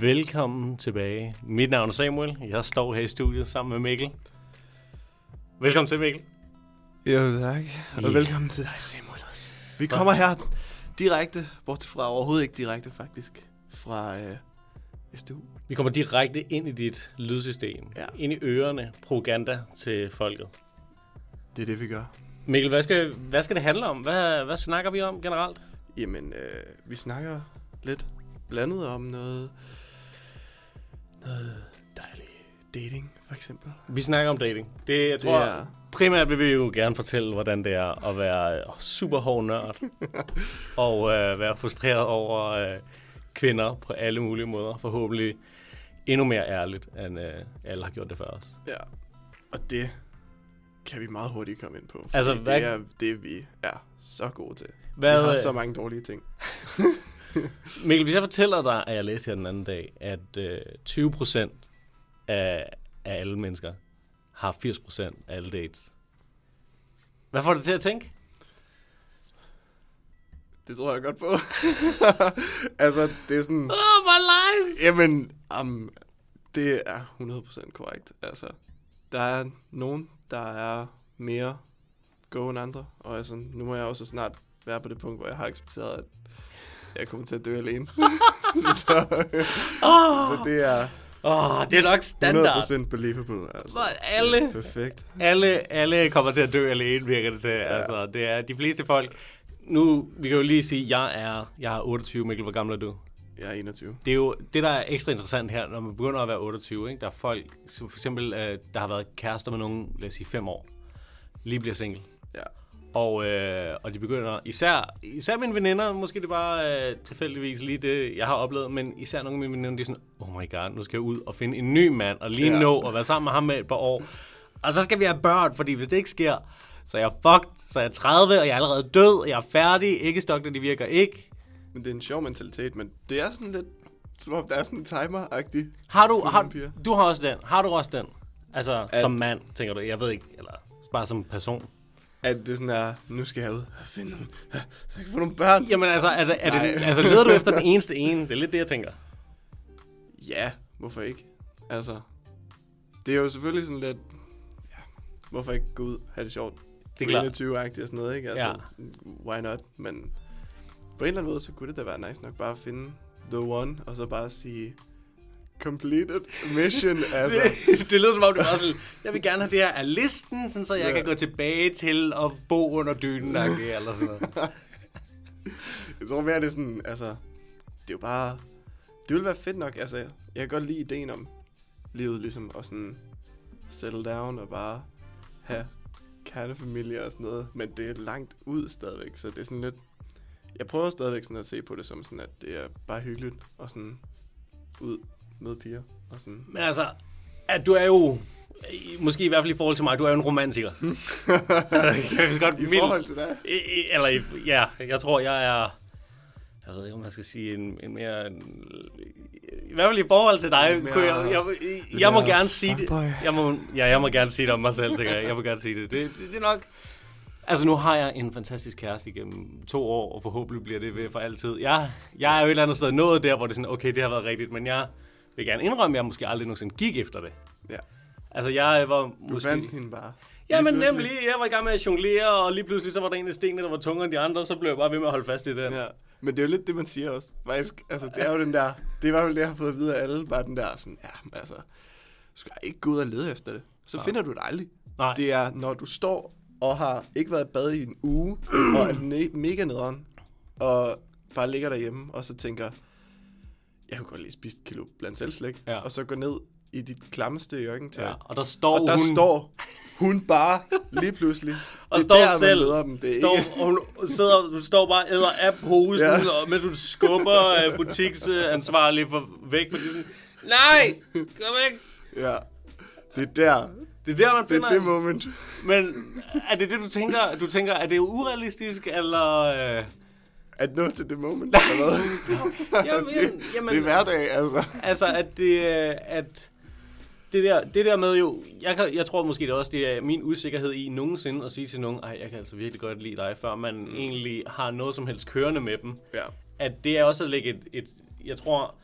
Velkommen tilbage. Mit navn er Samuel. Jeg står her i studiet sammen med Mikkel. Velkommen til, Mikkel. Jo, tak. Og velkommen til dig, Samuel også. Vi kommer her direkte, bort fra overhovedet ikke direkte faktisk, fra øh, SDU. Vi kommer direkte ind i dit lydsystem. Ja. Ind i ørerne. Propaganda til folket. Det er det, vi gør. Mikkel, hvad skal, hvad skal det handle om? Hvad, hvad snakker vi om generelt? Jamen, øh, vi snakker lidt blandet om noget, noget dejlig dating, for eksempel. Vi snakker om dating. Det, jeg Det tror, er- primært vil vi jo gerne fortælle, hvordan det er at være øh, super hård nørd. og øh, være frustreret over øh, kvinder på alle mulige måder. Forhåbentlig endnu mere ærligt, end øh, alle har gjort det før os. Ja, og det kan vi meget hurtigt komme ind på. fordi Altså, hvad- det er det, vi er så gode til. Hvad, vi har så mange dårlige ting. Mikkel, hvis jeg fortæller dig, at jeg læste her den anden dag, at øh, 20% af, af alle mennesker har 80% af alle dates. Hvad får det til at tænke? Det tror jeg godt på. altså, det er sådan... Oh, my life! Jamen, um, det er 100% korrekt. Altså, der er nogen, der er mere go end andre. Og altså, nu må jeg også snart være på det punkt, hvor jeg har accepteret, at jeg kommer til at dø alene. så, Oh, så det er oh, det er nok standard. 100% believable. Altså. Så alle- Det er Perfekt. Alle, alle kommer til at dø alene, virker det til. Ja. Altså, det er de fleste folk. Nu, vi kan jo lige sige, at jeg er, jeg er 28, Mikkel, hvor gammel er du? Jeg er 21. Det er jo det, der er ekstra interessant her, når man begynder at være 28. Ikke? Der er folk, som for eksempel, øh, der har været kærester med nogen, lad os sige, fem år, lige bliver single. Ja. Og, øh, og de begynder, især, især mine veninder, måske det bare øh, tilfældigvis lige det, jeg har oplevet, men især nogle af mine veninder, de er sådan, oh my god, nu skal jeg ud og finde en ny mand, og lige Ja. nå at være sammen med ham med et par år. Og så skal vi have børn, fordi hvis det ikke sker, så er jeg fucked, så er jeg 30, og jeg er allerede død, og jeg er færdig, ikke stokkene, de virker ikke. Men det er en sjov mentalitet, men det er sådan lidt, som om der er sådan en timer-agtig. Har du, har, du har også den. Har du også den? Altså, At- som mand, tænker du. Jeg ved ikke, eller bare som person. At det sådan er, nu skal jeg ud og finde nogle, så jeg kan få nogle børn. Jamen altså, er det, er det, Nej. altså leder du efter den eneste ene? Det er lidt det, jeg tænker. Ja, hvorfor ikke? Altså, det er jo selvfølgelig sådan lidt, ja, hvorfor ikke gå ud og have det sjovt? Det er klart. 21-agtigt og sådan noget, ikke? Altså, why not? Men på en eller anden måde, så kunne det da være nice nok bare at finde the one, og så bare sige, completed mission, altså. Det, det lyder som om, det var sådan, jeg vil gerne have det her af listen, sådan så jeg Ja. kan gå tilbage til at bo under dynen, eller sådan noget. Jeg tror mere, det er sådan, altså, det er jo bare, det ville være fedt nok, altså, jeg kan godt lide ideen om livet, ligesom, og sådan, settle down og bare have kernefamilie og sådan noget, men det er langt ud stadigvæk, så det er sådan lidt, jeg prøver stadigvæk sådan at se på det som sådan, at det er bare hyggeligt, og sådan, ud, møde piger, og sådan, Men altså, at du er jo, måske i hvert fald i forhold til mig, du er jo en romantiker. jeg vil godt i vildt- forhold til dig, eller, ja, jeg tror, jeg er... Jeg ved ikke, om man skal sige en, en mere... En, I hvert fald i forhold til dig, mere- kunne jeg, jeg, jeg, jeg må gerne sige det. Jeg må, ja, jeg må gerne sige det om mig selv, tænker jeg. Jeg må gerne sige det. Det, det, det er nok... Altså, nu har jeg en fantastisk kæreste igennem to år, og forhåbentlig bliver det ved for altid. Jeg, jeg er jo et eller andet sted nået der, hvor det er sådan, okay, det har været rigtigt, men jeg vil gerne indrømme, at jeg måske aldrig nogensinde gik efter det. ja, Altså, jeg var du måske... vandt hende bare. Ja, men nemlig, jeg var i gang med at jonglere, og lige pludselig så var der en af stenene, der var tungere end de andre, så blev jeg bare ved med at holde fast i den. Ja, men det er jo lidt det, man siger også. Faktisk, altså, det er jo den der, det er i hvert fald det, jeg har fået at vide af alle, bare den der sådan, ja, altså, du skal ikke gå ud og lede efter det. Så Nej. finder du det aldrig. Nej. Det er, når du står og har ikke været i bad i en uge, og er mega nederen, og bare ligger derhjemme, og så tænker, jeg kunne godt lige spise et kilo blandt selv slik, Ja. og så gå ned i dit klammeste jørgentøj. Ja, og der står Og der hun, står hun bare lige pludselig. og det står der, man selv, møder dem. Det er står, ikke... og hun sidder, du står bare og æder af posen, Ja. og mens du skubber uh, butiksansvarlig for, væk, fordi sådan, nej, kom væk. Ja. Det er der. Det er der, man Det finder er det moment. Men er det det, du tænker? Du tænker, er det urealistisk, eller... Øh... At nå til det moment, eller hvad? Jamen, det, jamen, det er hverdag, altså. Altså, at det, øh, at det der, det der med jo, jeg, kan, jeg tror måske det er også, det er min usikkerhed i nogensinde at sige til nogen, ej, jeg kan altså virkelig godt lide dig, før man mm. egentlig har noget som helst kørende med dem. Ja. At det er også at lægge et, et jeg tror,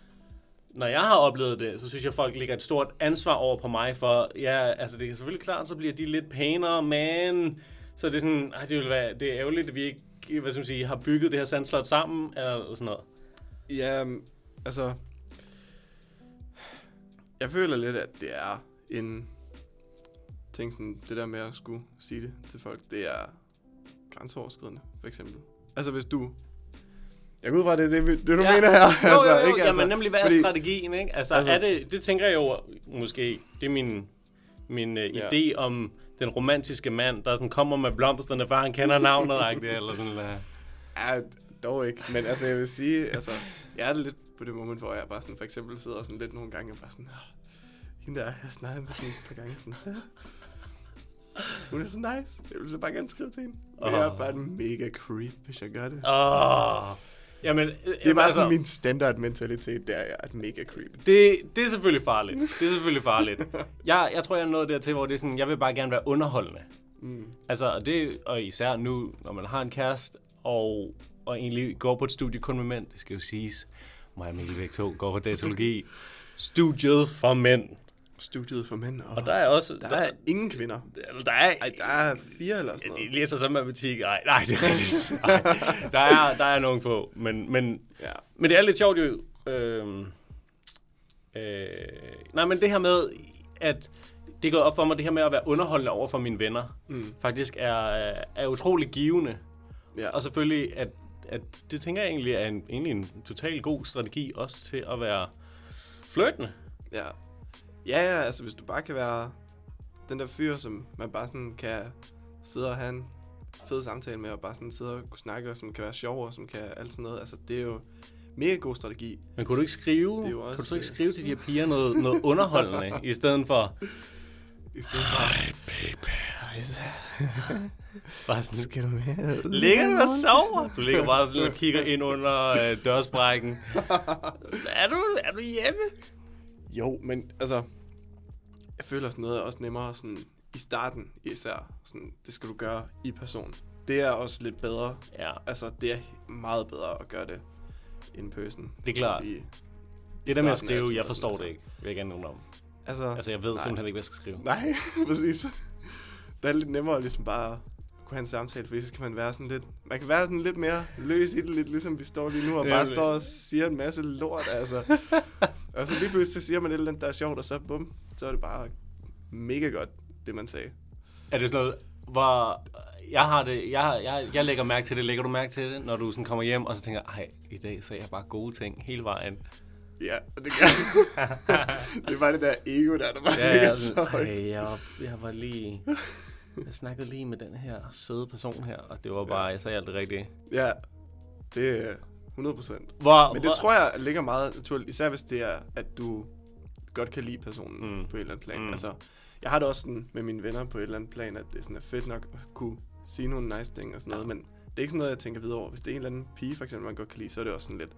når jeg har oplevet det, så synes jeg, at folk lægger et stort ansvar over på mig for, ja, altså det er selvfølgelig klart, så bliver de lidt pænere, men så er det sådan, ej, det vil være, det er ærgerligt, at vi ikke, hvad skal man sige, har bygget det her sandslot sammen, eller sådan noget. Ja, um, altså... Jeg føler lidt, at det er en ting sådan, det der med at skulle sige det til folk, det er grænseoverskridende, for eksempel. Altså hvis du... Jeg går ud fra, det er det, det, du Ja. mener her. Jo, altså, jo, jo, ikke? jamen nemlig, hvad er fordi- strategien, ikke? Altså, Altså- er det, det tænker jeg jo, måske, det er min, min uh, Ja. idé om den romantiske mand, der sådan kommer med blomsterne, før han kender navnet, eller sådan, uh, Ja, dog ikke. Men altså, jeg vil sige, altså, jeg er lidt på det moment, hvor jeg bare sådan, for eksempel sidder sådan lidt nogle gange og bare sådan, "Ah, hende der, jeg snakker med sådan et par gange sådan, "Ah, hun er så nice. Jeg vil så bare gerne skrive til hende. Men jeg er bare en mega creep, hvis jeg gør det. Åh. Jamen, Det er bare sådan min standard mentalitet, der er et mega creep. Det, det er selvfølgelig farligt. Det er selvfølgelig farligt. Jeg, jeg tror, jeg er nået dertil, hvor det er sådan, jeg vil bare gerne være underholdende. Mm. Altså, og det, og især nu, når man har en kæreste, og, og egentlig går på et studie kun med mænd, det skal jo siges, mig og Mikkel begge to går på datologi, studiet for mænd. Studiet for mænd, og, Og der er også, der er ingen kvinder. der, der er, Ej, der er fire eller sådan de noget. læser så matematik, nej, nej, det er rigtigt. Ej, der, er, der er nogle få, men, men Ja. Men det er lidt sjovt jo. Øh, øh, nej, men det her med, at det er gået op for mig, det her med at være underholdende over for mine venner, Mm. faktisk er, er utrolig givende. Ja. Og selvfølgelig, at, at det tænker jeg egentlig er en, egentlig en total god strategi også til at være flirtende. Ja. Ja, ja, altså hvis du bare kan være den der fyr, som man bare sådan kan sidde og have en fed samtale med, og bare sådan sidde og kunne snakke, og som kan være sjov, og som kan alt sådan noget. Altså det er jo mega god strategi. Men kunne du ikke skrive, Det er jo kunne også, du så ikke øh, skrive til de her piger noget, noget underholdende, i stedet for I stedet for, bare sådan, skal du med? Ligger du og sover? Du ligger bare sådan og kigger ind under øh, dørsprækken. Er du, er du hjemme? Jo, men altså, jeg føler sådan noget er også nemmere sådan i starten især. Sådan, det skal du gøre i person. Det er også lidt bedre. Ja, Altså, det er meget bedre at gøre det in person. Det er klart. I, det der med at skrive, jeg forstår sådan, det ikke. Vil jeg gerne nævne om. Altså, Altså, jeg ved nej. simpelthen ikke, hvad jeg skal skrive. Nej, præcis. Det er lidt nemmere ligesom bare kunne have en samtale, fordi så kan man være sådan lidt... Man kan være sådan lidt mere løs i det, lidt ligesom vi står lige nu, og bare står og siger en masse lort, altså. og så lige pludselig så siger man et eller andet, der er sjovt, og så bum, så er det bare mega godt, det man sagde. Er det sådan noget, hvor jeg har det, jeg, jeg, jeg lægger mærke til det. Lægger du mærke til det, når du sådan kommer hjem, og så tænker, ej, i dag sagde jeg bare gode ting hele vejen. Ja, det gør Det er bare det der ego der, der bare Ja, ligger jeg, så højt. ej, jeg, var, jeg var lige... Jeg snakkede lige med den her søde person her, og det var bare, jeg sagde alt det rigtige. Ja, det er 100 procent. Hvor, Men det hvor, tror jeg ligger meget naturligt, især hvis det er, at du godt kan lide personen Mm. på et eller andet plan. Mm. Altså, jeg har det også sådan med mine venner på et eller andet plan, at det sådan er fedt nok at kunne sige nogle nice ting og sådan noget, Ja. men det er ikke sådan noget, jeg tænker videre over. Hvis det er en eller anden pige, for eksempel, man godt kan lide, så er det også sådan lidt,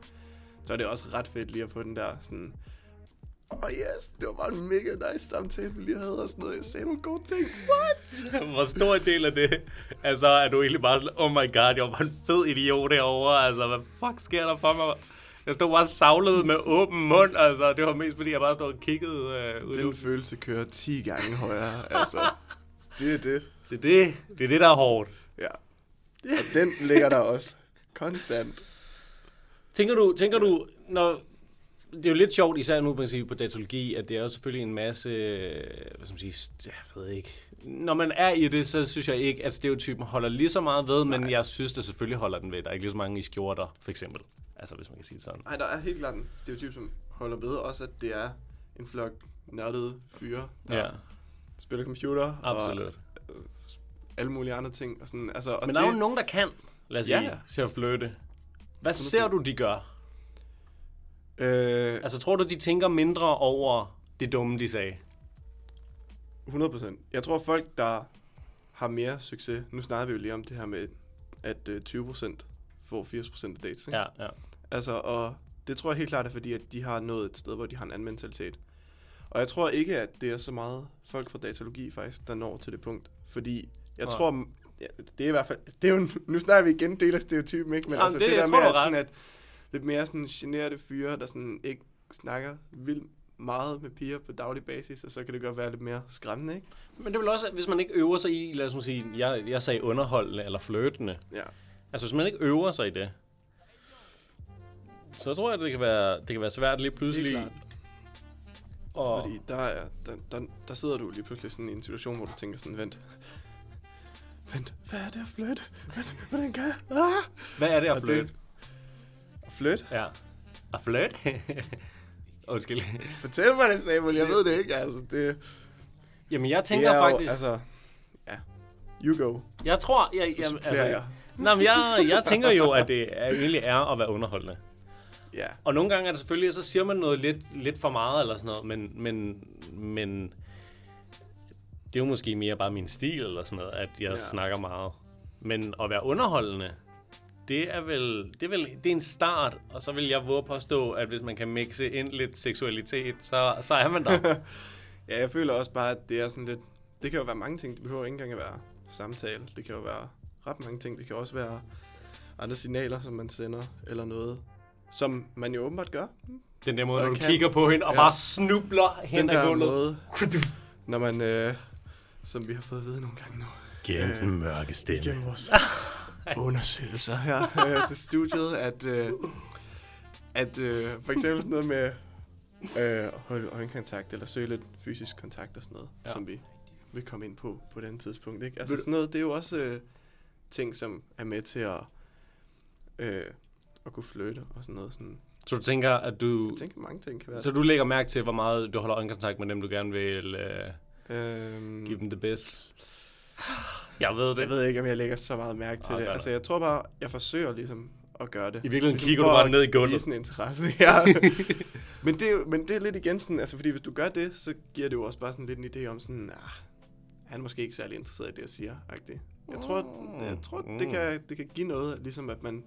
så er det også ret fedt lige at få den der sådan, åh oh yes, det var bare en mega nice samtale, vi lige havde og sådan noget. Jeg sagde nogle gode ting. What? Hvor stor en del af det, altså er du egentlig bare sådan, oh my god, jeg var bare en fed idiot derovre, altså hvad fuck sker der for mig? Jeg stod bare savlet med åben mund, altså det var mest fordi, jeg bare stod og kiggede øh, ud. Den følelse kører 10 gange højere, altså. Det er det. Så det, det er det, der er hårdt. Ja. Og den ligger der også konstant. Tænker du, tænker du, når, det er jo lidt sjovt, især nu man siger, på datologi, at det er jo selvfølgelig en masse, øh, hvad skal man sige, jeg ved ikke. Når man er i det, så synes jeg ikke, at stereotypen holder lige så meget ved, men Nej. jeg synes, det selvfølgelig holder den ved. Der er ikke lige så mange i skjorter, for eksempel. Altså, hvis man kan sige det sådan. Nej, der er helt klart en stereotyp, som holder ved også, at det er en flok nørdede fyre, der Ja, spiller computer absolut. og alle mulige andre ting. Og sådan, altså, og Men der er jo nogen, der kan, lad os Ja, sige, til at flytte. Hvad ser du, de gør? Øh, Altså, tror du, de tænker mindre over det dumme, de sagde? 100 procent. Jeg tror, folk, der har mere succes... Nu snakker vi jo lige om det her med, at øh, 20 procent får 80 procent af dates. Ikke? Ja, ja. Altså, og det tror jeg helt klart er fordi, at de har nået et sted, hvor de har en anden mentalitet. Og jeg tror ikke, at det er så meget folk fra datalogi faktisk, der når til det punkt. Fordi jeg Nej. tror, ja, det er i hvert fald, det er jo, nu snakker vi igen del af stereotypen, ikke? Men Jamen, altså det- det, der med, at, sådan, at lidt mere sådan generede fyre, der sådan ikke snakker vildt meget med piger på daglig basis, og så kan det godt være lidt mere skræmmende, ikke? Men det vil også, hvis man ikke øver sig i, lad os sige, jeg, jeg sagde underholdende eller flirtende. Ja. Altså, hvis man ikke øver sig i det, så tror jeg, det kan være, det kan være svært lige pludselig. klart. Og, Fordi der, er, der, der, der sidder du lige pludselig sådan i en situation, hvor du tænker sådan, vent, vent, hvad er det at flytte? Vent, hvordan kan jeg? Ah! hvad er det at det- flytte? At flytte? Ja. At flytte? Undskyld. Fortæl mig det, Samuel, jeg ved det ikke, altså det, Jamen, jeg det tænker er faktisk... jo, altså, ja, you go, Jeg tror... Jeg, jeg, altså, jeg. nej, men jeg, jeg tænker jo, at det er, egentlig er at være underholdende. Ja, Og nogle gange er det selvfølgelig, så siger man noget lidt, lidt for meget eller sådan noget, men, men, men det er jo måske mere bare min stil eller sådan noget, at jeg Ja. ja. snakker meget. Men at være underholdende, det er vel, det er vel det er en start, og så vil jeg våge påstå, at hvis man kan mixe ind lidt seksualitet, så, så er man der. ja, jeg føler også bare, at det er sådan lidt, det kan jo være mange ting, det behøver ikke engang at være samtale, det kan jo være ret mange ting, det kan også være andre signaler, som man sender, eller noget, som man jo åbenbart gør, Den der måde, når du kan- kigger på hende og Ja. bare snubler hen den ad der gulvet. måde, når man, øh, som vi har fået at vide nogle gange nu, Gennem Øh, den mørke stemme. igennem vores undersøgelser her øh, til studiet, at, øh, at øh, for eksempel sådan noget med øh, holde øjenkontakt, eller søge lidt fysisk kontakt og sådan noget, ja. Som vi vil komme ind på på den tidspunkt. Ikke? Altså sådan noget, det er jo også øh, ting, som er med til at, øh, at kunne flytte og sådan noget. Sådan. Så du tænker, at du... Jeg tænker, mange ting kan være. Så du lægger mærke til, hvor meget du holder øjenkontakt med dem, du gerne vil uh, øhm, give dem the best? Jeg ved det. jeg ved ikke, om jeg lægger så meget mærke til Ah, det. Altså, du. jeg tror bare, jeg forsøger ligesom at gøre det. I virkeligheden Ligesom kigger du bare ned i gulvet. sådan en interesse, ja. men, det er, men det er lidt igen sådan, altså fordi hvis du gør det, så giver det jo også bare sådan lidt en idé om sådan, ah, han er måske ikke særlig interesseret i det, jeg siger, agtigt. Jeg tror, jeg tror Mm. det, kan, det kan give noget, ligesom at man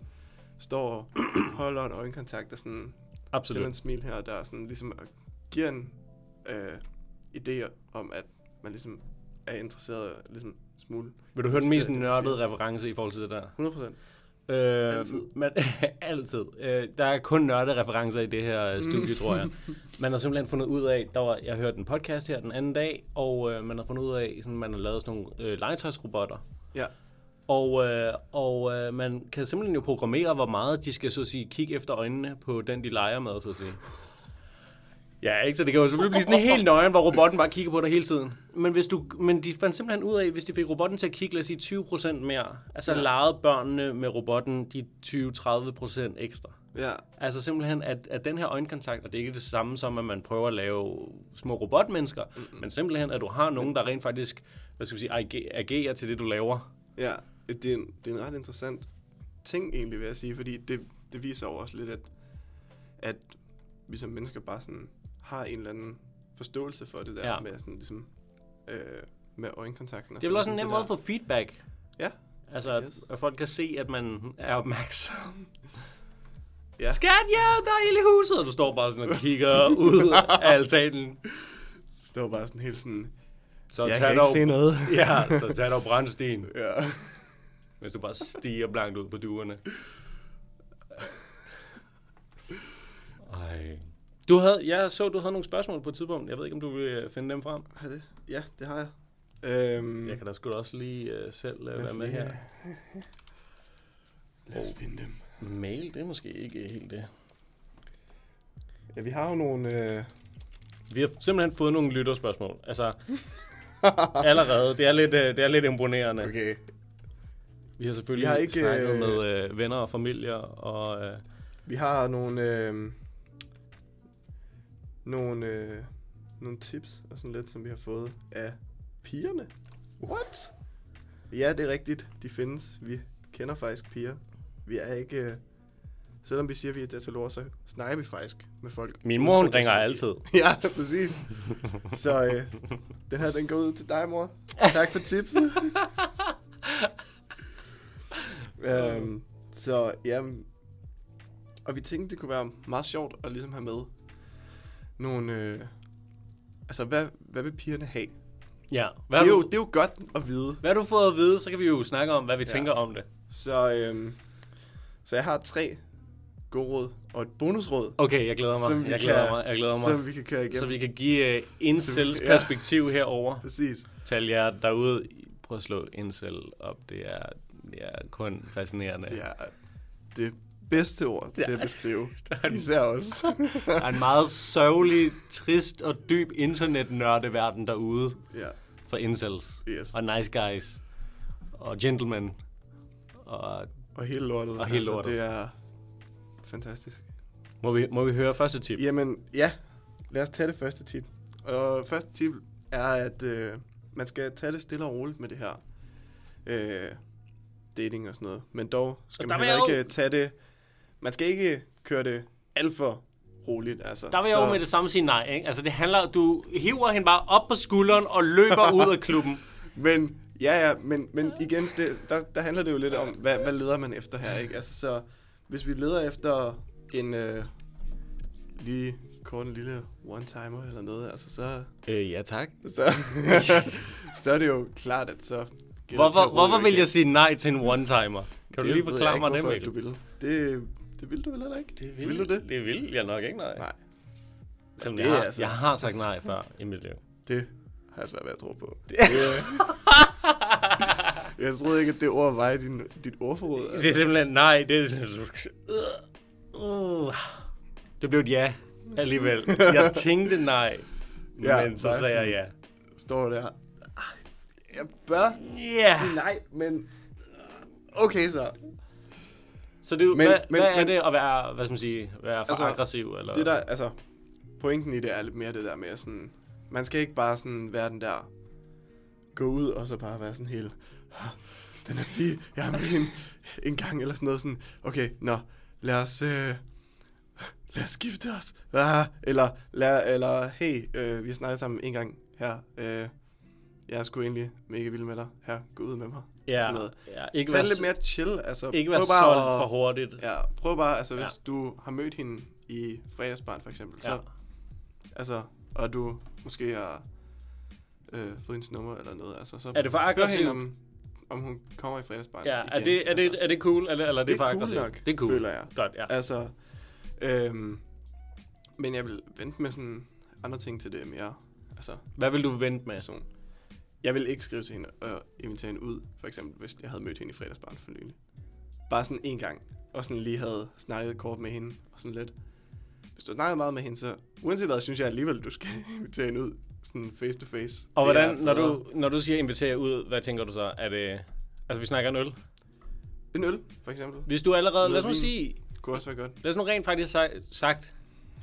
står og holder en øjenkontakt og sådan sender Absolut. en smil her, der er sådan ligesom at giver en øh, idé om, at man ligesom er interesseret ligesom smule. Vil du høre den mest nørdede reference i forhold til det der? 100 procent. Øh, Altid. Men, altid. Øh, der er kun nørde referencer i det her øh, studie, tror jeg. Man har simpelthen fundet ud af, der var, jeg hørte en podcast her den anden dag, og øh, man har fundet ud af, sådan, man har lavet sådan nogle øh, legetøjsrobotter. Ja. Og, øh, og øh, man kan simpelthen jo programmere, hvor meget de skal så at sige, kigge efter øjnene på den, de leger med, så at sige. Ja, ikke? Så det kan jo selvfølgelig blive sådan helt nøgen, hvor robotten bare kigger på dig hele tiden. Men, hvis du, men de fandt simpelthen ud af, hvis de fik robotten til at kigge, lad os sige 20% mere, altså Ja. legede børnene med robotten de 20-30% ekstra. Ja, Altså simpelthen, at, at den her øjenkontakt, og det er ikke det samme som, at man prøver at lave små robotmennesker, mm-hmm. men simpelthen, at du har nogen, der rent faktisk, hvad skal vi sige, age- agerer til det, du laver. Ja, det er, en, det er en ret interessant ting egentlig, vil jeg sige, fordi det, det viser jo også lidt, at, at vi som mennesker bare sådan har en eller anden forståelse for det der Ja. med sådan ligesom øh, med øjenkontakten. og Det er vel også en nem måde at få feedback. Ja. Altså, at, Yes. at folk kan se, at man er opmærksom. Ja. Skat, hjælp, der er ild i huset! Og du står bare sådan og kigger ud af altanen. står bare sådan helt sådan, Så jeg kan ikke se noget. Ja, så tag dog brandsten, ja. Hvis du bare stiger blankt ud på duerne. Ej. Du havde, jeg så, du havde nogle spørgsmål på et tidspunkt. Jeg ved ikke, om du vil øh, finde dem frem. Har det? Ja, det har jeg. Øhm, Jeg kan da sgu da også lige uh, selv uh, være med lige- her. Lad os finde dem. Mail, det er måske ikke helt det. Ja, vi har jo nogle... Øh, Vi har simpelthen fået nogle lytterspørgsmål. Altså, allerede. Det er lidt, øh, det er lidt imponerende. okay. Vi har selvfølgelig Vi har ikke, snakket øh, med øh, venner og familier, og øh, Vi har nogle, øh, nogle, øh, nogle tips og sådan lidt, som vi har fået af pigerne. What? Ja, det er rigtigt. De findes. Vi kender faktisk piger. Vi er ikke... Øh, selvom vi siger, at vi er dataloger, så snakker vi faktisk med folk. min mor, hun ringer altid. Ja, præcis. Så øh, den her, den går ud til dig, mor. Tak for tipset. øhm, så ja, og vi tænkte, det kunne være meget sjovt at ligesom have med nogle... Øh, altså, hvad, hvad vil pigerne have? Ja. Hvad Det er, jo, du, det er jo godt at vide. hvad du fået at vide, så kan vi jo snakke om, hvad vi Ja. tænker om det. Så, øhm, så jeg har tre gode råd og et bonusråd, Okay, jeg glæder Som mig. vi Jeg glæder kan- mig. Jeg glæder mig. som vi kan køre igennem. Så vi kan give uh, incels Ja. perspektiv herover Præcis. alle jer derude. Prøv at slå incel op. Det er, det er kun fascinerende. Det er det bedste ord til at beskrive. Er en- Især os. Der er en meget sørgelig, trist og dyb internetnørdeverden derude ja, for incels. yes. Og nice guys. Og gentlemen. Og Og hele lortet. Og hele altså, lortet. Det er fantastisk. må vi, må vi høre første tip? Jamen, ja. Lad os tage det første tip. Og første tip er, at øh, man skal tage det stille og roligt med det her øh, dating og sådan noget. Men dog skal man heller ikke tage det... Man skal ikke køre det alt for roligt, altså. Der vil jeg jo med det samme sige nej, ikke? Altså det handler, du hiver hende bare op på skulderen og løber ud af klubben. Men, ja, ja, men, men igen, det, der, der handler det jo lidt om, hvad, hvad leder man efter her, ikke? Altså, så hvis vi leder efter en øh, lige kort en lille one-timer eller noget, altså, så, Øh, ja tak. så, så er det jo klart, at så... det Hvorfor, hvorfor vil jeg sige nej til en one-timer? Kan du lige forklare mig det, Mikkel? du vil. Det, det vil du vel heller ikke? Det vil, du det? Det vil jeg nok ikke, nej. Nej, Som det jeg, har, altså- jeg har sagt nej før i mit liv. det har jeg svært ved at tro på. Det, jeg troede ikke, at det ord var i din, dit ordforråd. altså. Det er simpelthen nej. Det er uh, Det blev et ja alligevel. Jeg tænkte nej, Ja, men så sagde jeg ja. står der. "Ah, Jeg bør Ja. sige nej, men... øh, Okay så. Så det, men, hvad, men- hvad er men- det at være, hvad skal man sige, være for Altså, aggressiv? Eller? Det der, altså... Pointen i det er lidt mere det der med sådan... Man skal ikke bare sådan være den der... Gå ud og så bare være sådan helt... "Ah, Den er lige... Jeg har en, en gang eller sådan noget sådan... Okay, nå, lad os... Øh, lad os gifte os. Ah, eller, lad, eller, hey, øh, vi har snakket sammen en gang her. Øh, jeg er sgu egentlig mega vild med dig. Her, gå ud med mig. ja, sådan noget. ja, ikke Tag være, lidt mere chill. Altså, ikke være solgt bare for hurtigt. Ja, prøv bare, altså hvis Ja. du har mødt hende i fredagsbarn for eksempel, Ja. så, altså, og du måske har øh, fået hendes nummer eller noget, altså, så Er det for aggressivt? om, om hun kommer i fredagsbarn Ja, igen. er det, er, det, altså. er det cool, eller, eller er det, det for er cool aggressivt? nok, det er cool. føler jeg. Godt, ja. Altså, øhm, men jeg vil vente med sådan andre ting til det mere, altså, Hvad vil du vente med? person. Jeg vil ikke skrive til hende og invitere hende ud, for eksempel, hvis jeg havde mødt hende i fredagsbarn for nylig. Bare sådan en gang, og sådan lige havde snakket kort med hende, og sådan lidt. Hvis du har snakket meget med hende, så uanset hvad, synes jeg alligevel, du skal invitere hende ud, sådan face to face. Og Det hvordan, når du, når du siger invitere ud, hvad tænker du så? Er det, altså vi snakker en øl. En øl, for eksempel. Hvis du allerede, lad os nu Noget sige, Kunne også være godt. lad os nu rent faktisk sagt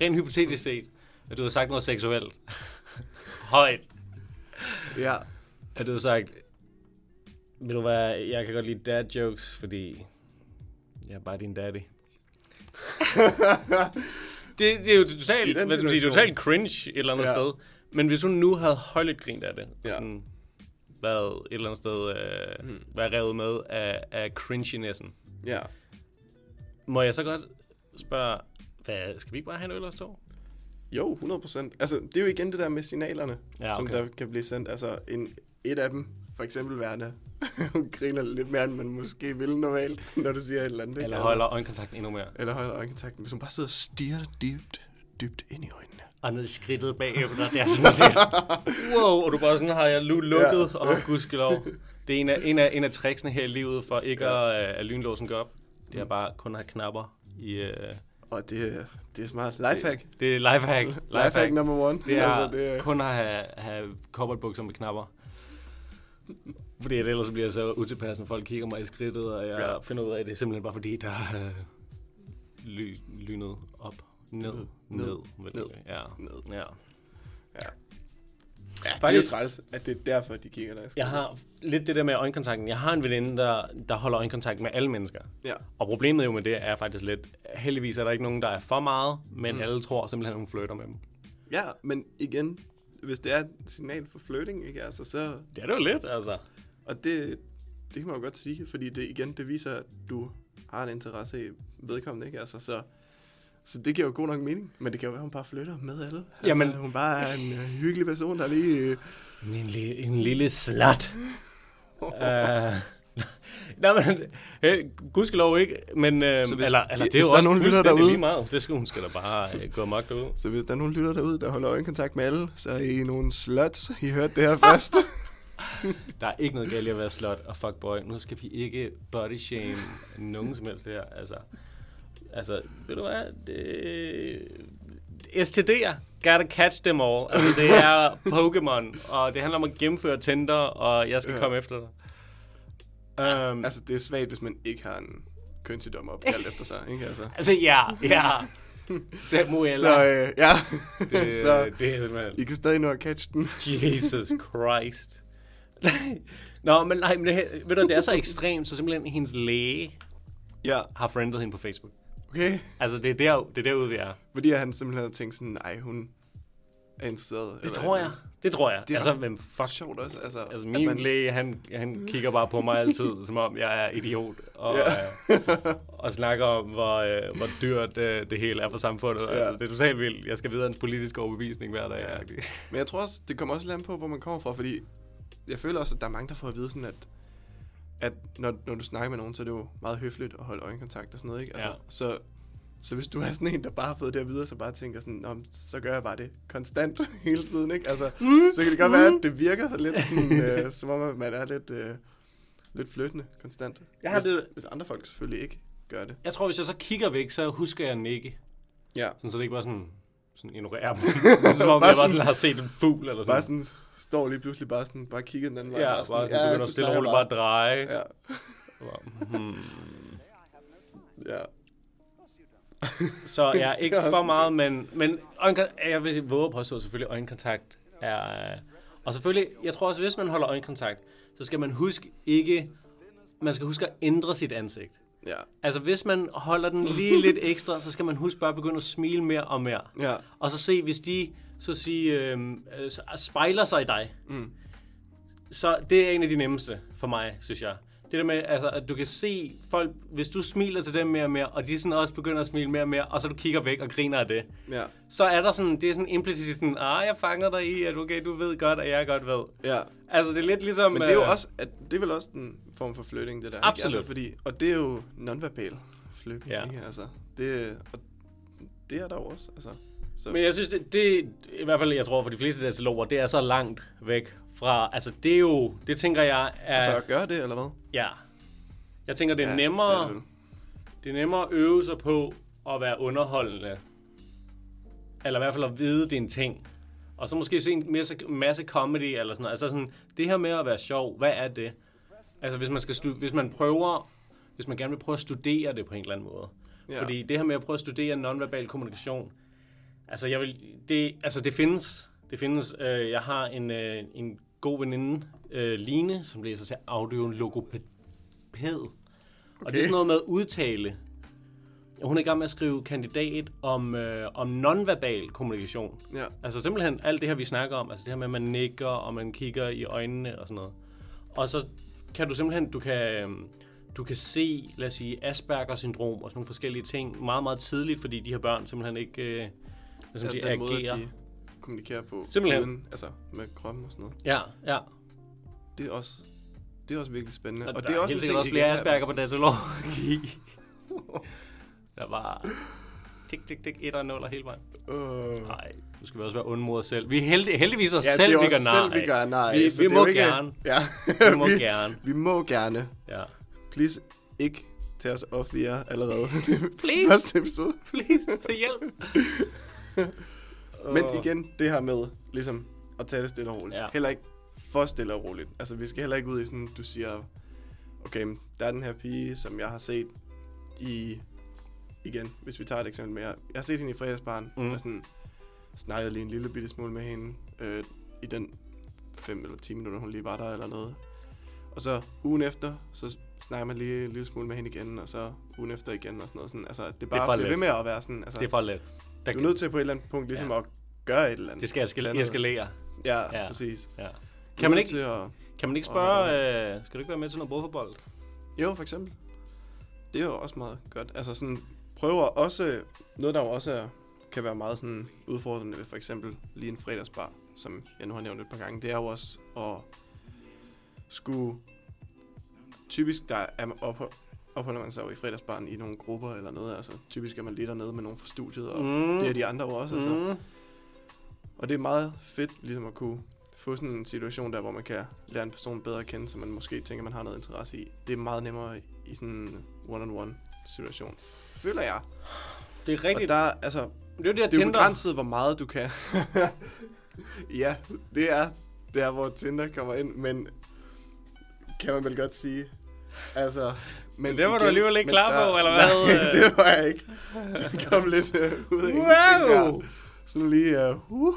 rent hypotetisk set, at du har sagt noget seksuelt. Højt. Ja. At du har sagt, vil du være, jeg kan godt lide dad jokes, fordi jeg er bare din daddy. det, det er jo totalt, hvad skal man sige, totalt cringe et eller andet Ja. sted. Men hvis hun nu havde højligt grint af det, og Ja. sådan været et eller andet sted, øh, Hmm. været revet med af, af cringinessen, Ja. må jeg så godt spørge, hvad, skal vi ikke bare have en øl og to? Jo, 100 procent. Altså, det er jo igen det der med signalerne, Ja, som okay. der kan blive sendt. Altså, en, et af dem, for eksempel værende, hun griner lidt mere, end man måske ville normalt, når du siger et eller andet. Eller holder øjenkontakten endnu mere? Eller holder øjenkontakten. Hvis hun bare sidder og stiger dybt, dybt ind i øjnene. Og ned i skridtet bagefter, det er sådan lidt, wow, og du bare sådan har jeg lu- lukket, Ja. og gudskelov. Det er en af, en, af, en af tricksene her i livet, for ikke Ja. at, at lynlåsen går op. Det er bare kun at have knapper i... Uh, Og det, det er smart. Lifehack. det er lifehack. Lifehack number one. Det er, altså, det er kun at have, have cowboybukser med knapper. Fordi ellers så bliver jeg så utilpas, når folk kigger mig i skridtet, og jeg Ja. ja. finder ud af, at det er simpelthen bare fordi, der er øh, ly, lynet op, ned, Ned, ned, ned, ned, ned, ja, ned. ja. Ja, det er jo Faktisk- træls, at det er derfor, de kigger der. Jeg har lidt det der med øjenkontakten. Jeg har en veninde, der, der holder øjenkontakt med alle mennesker. Ja, Og problemet jo med det er faktisk lidt, heldigvis er der ikke nogen, der er for meget, men Mm. alle tror simpelthen, hun flytter med dem. ja men igen, hvis det er et signal for flirting, ikke? Altså, så, Det er det jo lidt, altså. Og det, det kan man jo godt sige, fordi det igen, det viser, at du har en interesse i vedkommende, ikke? Altså, så, så det giver jo god nok mening, men det kan jo være, at hun bare flytter med alle. Altså, Jamen- hun bare er en uh, hyggelig person, der lige... En, li- en lille slat. uh, Nej, men, øh, gudskelov ikke, men, øh, Så hvis- eller, eller det er jo der er også nogen lytter derude- lige meget. Det skal hun skal da bare øh, gå magt ud. Så hvis der er nogen lytter derude, der holder øjenkontakt med alle, så er I nogle sluts. I hørte det her først. Der er ikke noget galt i at være slot og fuckboy. Nu skal vi ikke body shame nogen som helst her. Altså, altså ved du hvad? Det, STD'er, gotta catch them all. Altså, det er Pokémon, og det handler om at gennemføre Tinder, og jeg skal Ja. komme efter dig. Um, altså, det er svagt, hvis man ikke har en kønssygdom opkaldt efter sig, ikke? Altså. altså, ja, ja. Samuel. Så øh, ja, det, så det er simpelthen... I kan stadig nå at catch den. Jesus Christ. Nå, men nej, men det, ved du, det er så ekstremt, så simpelthen hendes læge Ja, har friendet hende på Facebook. okay. Altså, det er, der, det er derude, vi er. Fordi han simpelthen har tænkt sådan, nej, hun er interesseret. Det tror jeg. eller Det tror jeg. Det altså, hvem fuck... Sjovt også, altså. Altså, min man- læge, han, han kigger bare på mig altid, som om jeg er idiot, og, Ja. øh, og snakker om, hvor, øh, hvor dyrt øh, det hele er for samfundet. Ja. Altså, det er totalt vildt. Jeg skal vide hans politiske overbevisning hver dag. Ja. Men jeg tror også, det kommer også an på, hvor man kommer fra, fordi jeg føler også, at der er mange, der får at vide sådan, at, at når, når du snakker med nogen, så er det jo meget høfligt at holde øjenkontakt og sådan noget, ikke? Altså, Ja. så, så hvis du er sådan en, der bare har fået det at vide, så bare tænker sådan, Nå, så gør jeg bare det konstant hele tiden, ikke? Altså, så kan det godt være, at det virker lidt sådan, øh, som om, man er lidt, øh, lidt flyttende konstant. Jeg har hvis, det- hvis andre folk selvfølgelig ikke gør det. Jeg tror, hvis jeg så kigger væk, så husker jeg nikke. Ja. Sådan, så det ikke bare sådan, sådan ignorerer mig. som om Bare jeg bare sådan- sådan har set en fugl eller sådan. Bare sådan, står lige pludselig bare sådan, bare kigger den anden vej. ja, bare sådan, ja, begynder stille og roligt bare at dreje. Ja, Hmm. ja. Så jeg er Det ikke er for meget, men, men øjenkontakt, jeg vil våge at påstå, selvfølgelig øjenkontakt er... øh, Og selvfølgelig, jeg tror også, hvis man holder øjenkontakt, så skal man huske ikke... Man skal huske at ændre sit ansigt. Ja, Altså, hvis man holder den lige lidt ekstra, så skal man huske bare at begynde at smile mere og mere. ja, Og så se, hvis de så sige, øh, øh, spejler sig i dig, mm. så det er en af de nemmeste for mig, synes jeg. Det der med, altså, at du kan se folk, hvis du smiler til dem mere og mere, og de sådan også begynder at smile mere og mere, og så du kigger væk og griner af det, ja, så er der sådan, det er sådan implicit sådan, ah, jeg fanger dig i, at okay, du ved godt, at jeg godt ved. ja. Altså, det er lidt ligesom... Men det er jo øh, også, at det er vel også en form for flytting, det der. Absolut. Ikke? Altså, fordi, og det er jo nonverbal flytting, Ja. ikke? Altså, det, og det er der jo også, altså. Så, Men jeg synes, det, det i hvert fald, jeg tror, for de fleste dataloger, det er så langt væk fra, altså det er jo, det tænker jeg er, altså at gøre det, eller hvad? ja. Jeg tænker, det er Ja, nemmere, det er det er nemmere at øve sig på at være underholdende. Eller i hvert fald at vide, det er en ting. Og så måske se en masse, masse comedy eller sådan noget. Altså sådan, det her med at være sjov, hvad er det? Altså hvis man, skal stu- hvis man prøver, hvis man gerne vil prøve at studere det på en eller anden måde. Ja. Fordi det her med at prøve at studere nonverbal kommunikation, altså jeg vil, det, altså det findes. Det findes. Øh, jeg har en, øh, en god veninde, øh, Line, som læser til audiologopæd. Okay. Og det er sådan noget med udtale. Hun er i gang med at skrive kandidat om, øh, om nonverbal kommunikation. Ja, Altså simpelthen alt det her, vi snakker om. Altså det her med, at man nikker, og man kigger i øjnene og sådan noget. Og så kan du simpelthen, du kan, øhm, du kan se, lad os sige, Asperger-syndrom og sådan nogle forskellige ting meget, meget tidligt, fordi de her børn simpelthen ikke øh, hvad skal man sige, ja den måde, agerer. de kommunikerer på. Simpelthen. Uden, altså, med kroppen og sådan noget. Ja, ja. Det er også, det er også virkelig spændende. Og, og det er også en ting, også flere Asperger på datalogi. der var tik, tik, tik, 1 og 0 hele vejen. Øh. Nej, nu skal vi også være onde mod os selv. Vi er heldig, heldigvis os Ja, selv, det er vi gør selv, vi gør nej. Vi- så vi må ikke, gerne. Ja, Vi må gerne. Vi må gerne. Ja. Please, ikke tage os off the air allerede. Er Please. Første episode. Please, til hjælp. Men igen, det her med ligesom at tage det stille og roligt. Ja. Heller ikke for stille og roligt. Altså, vi skal heller ikke ud i sådan, du siger, okay, der er den her pige, som jeg har set i, igen, hvis vi tager et eksempel mere. Jeg har set hende i fredagsbarn, Mm. og sådan snakket lige en lille bitte smule med hende øh, i den 5 eller 10 minutter, hun lige var der eller noget. Og så ugen efter, så snakker man lige en lille smule med hende igen, og så ugen efter igen og sådan noget. Sådan, altså, det er for bare det ved med at være sådan, altså, Det er for let. Der, du er nødt til på et eller andet punkt ligesom Ja. at gøre et eller andet. det skal Tage eskal- noget. eskalere. Ja, Ja. præcis. Ja. Kan man ikke, at... kan man ikke spørge, øh, skal du ikke være med til noget bordfodbold? Jo, for eksempel. Det er jo også meget godt. Altså sådan, prøver også, noget der jo også er, kan være meget sådan udfordrende ved for eksempel lige en fredagsbar, som jeg nu har nævnt et par gange, det er jo også at skulle typisk der er man op, opholder man sig jo i fredagsbarn i nogle grupper eller noget. Altså, typisk er man lige dernede med nogen fra studiet, og Mm. det er de andre jo også. Altså. Mm. Og det er meget fedt ligesom at kunne få sådan en situation der, hvor man kan lære en person bedre at kende, som man måske tænker, man har noget interesse i. Det er meget nemmere i sådan en one-on-one situation. Føler jeg. Det er Og rigtigt. der, altså, det er det, det er jo begrænset, hvor meget du kan. ja, det er der, hvor Tinder kommer ind, men kan man vel godt sige. Altså, men det var du alligevel ikke men klar på, eller hvad? Nej, det var jeg ikke. Det kom lidt uh, ud af der. Sådan lige, uh, uh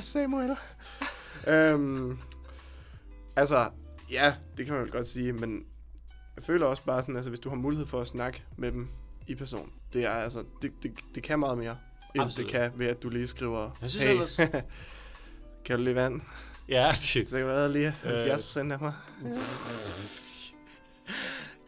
Samuel. um, altså, ja, det kan man vel godt sige, men jeg føler også bare sådan, altså hvis du har mulighed for at snakke med dem i person, det er altså, det, det, det kan meget mere, end Absolut. det kan ved, at du lige skriver, Jeg synes hey, ellers- kan du lige vand? Ja, shit. Så kan du lige Øh. 70 procent af mig.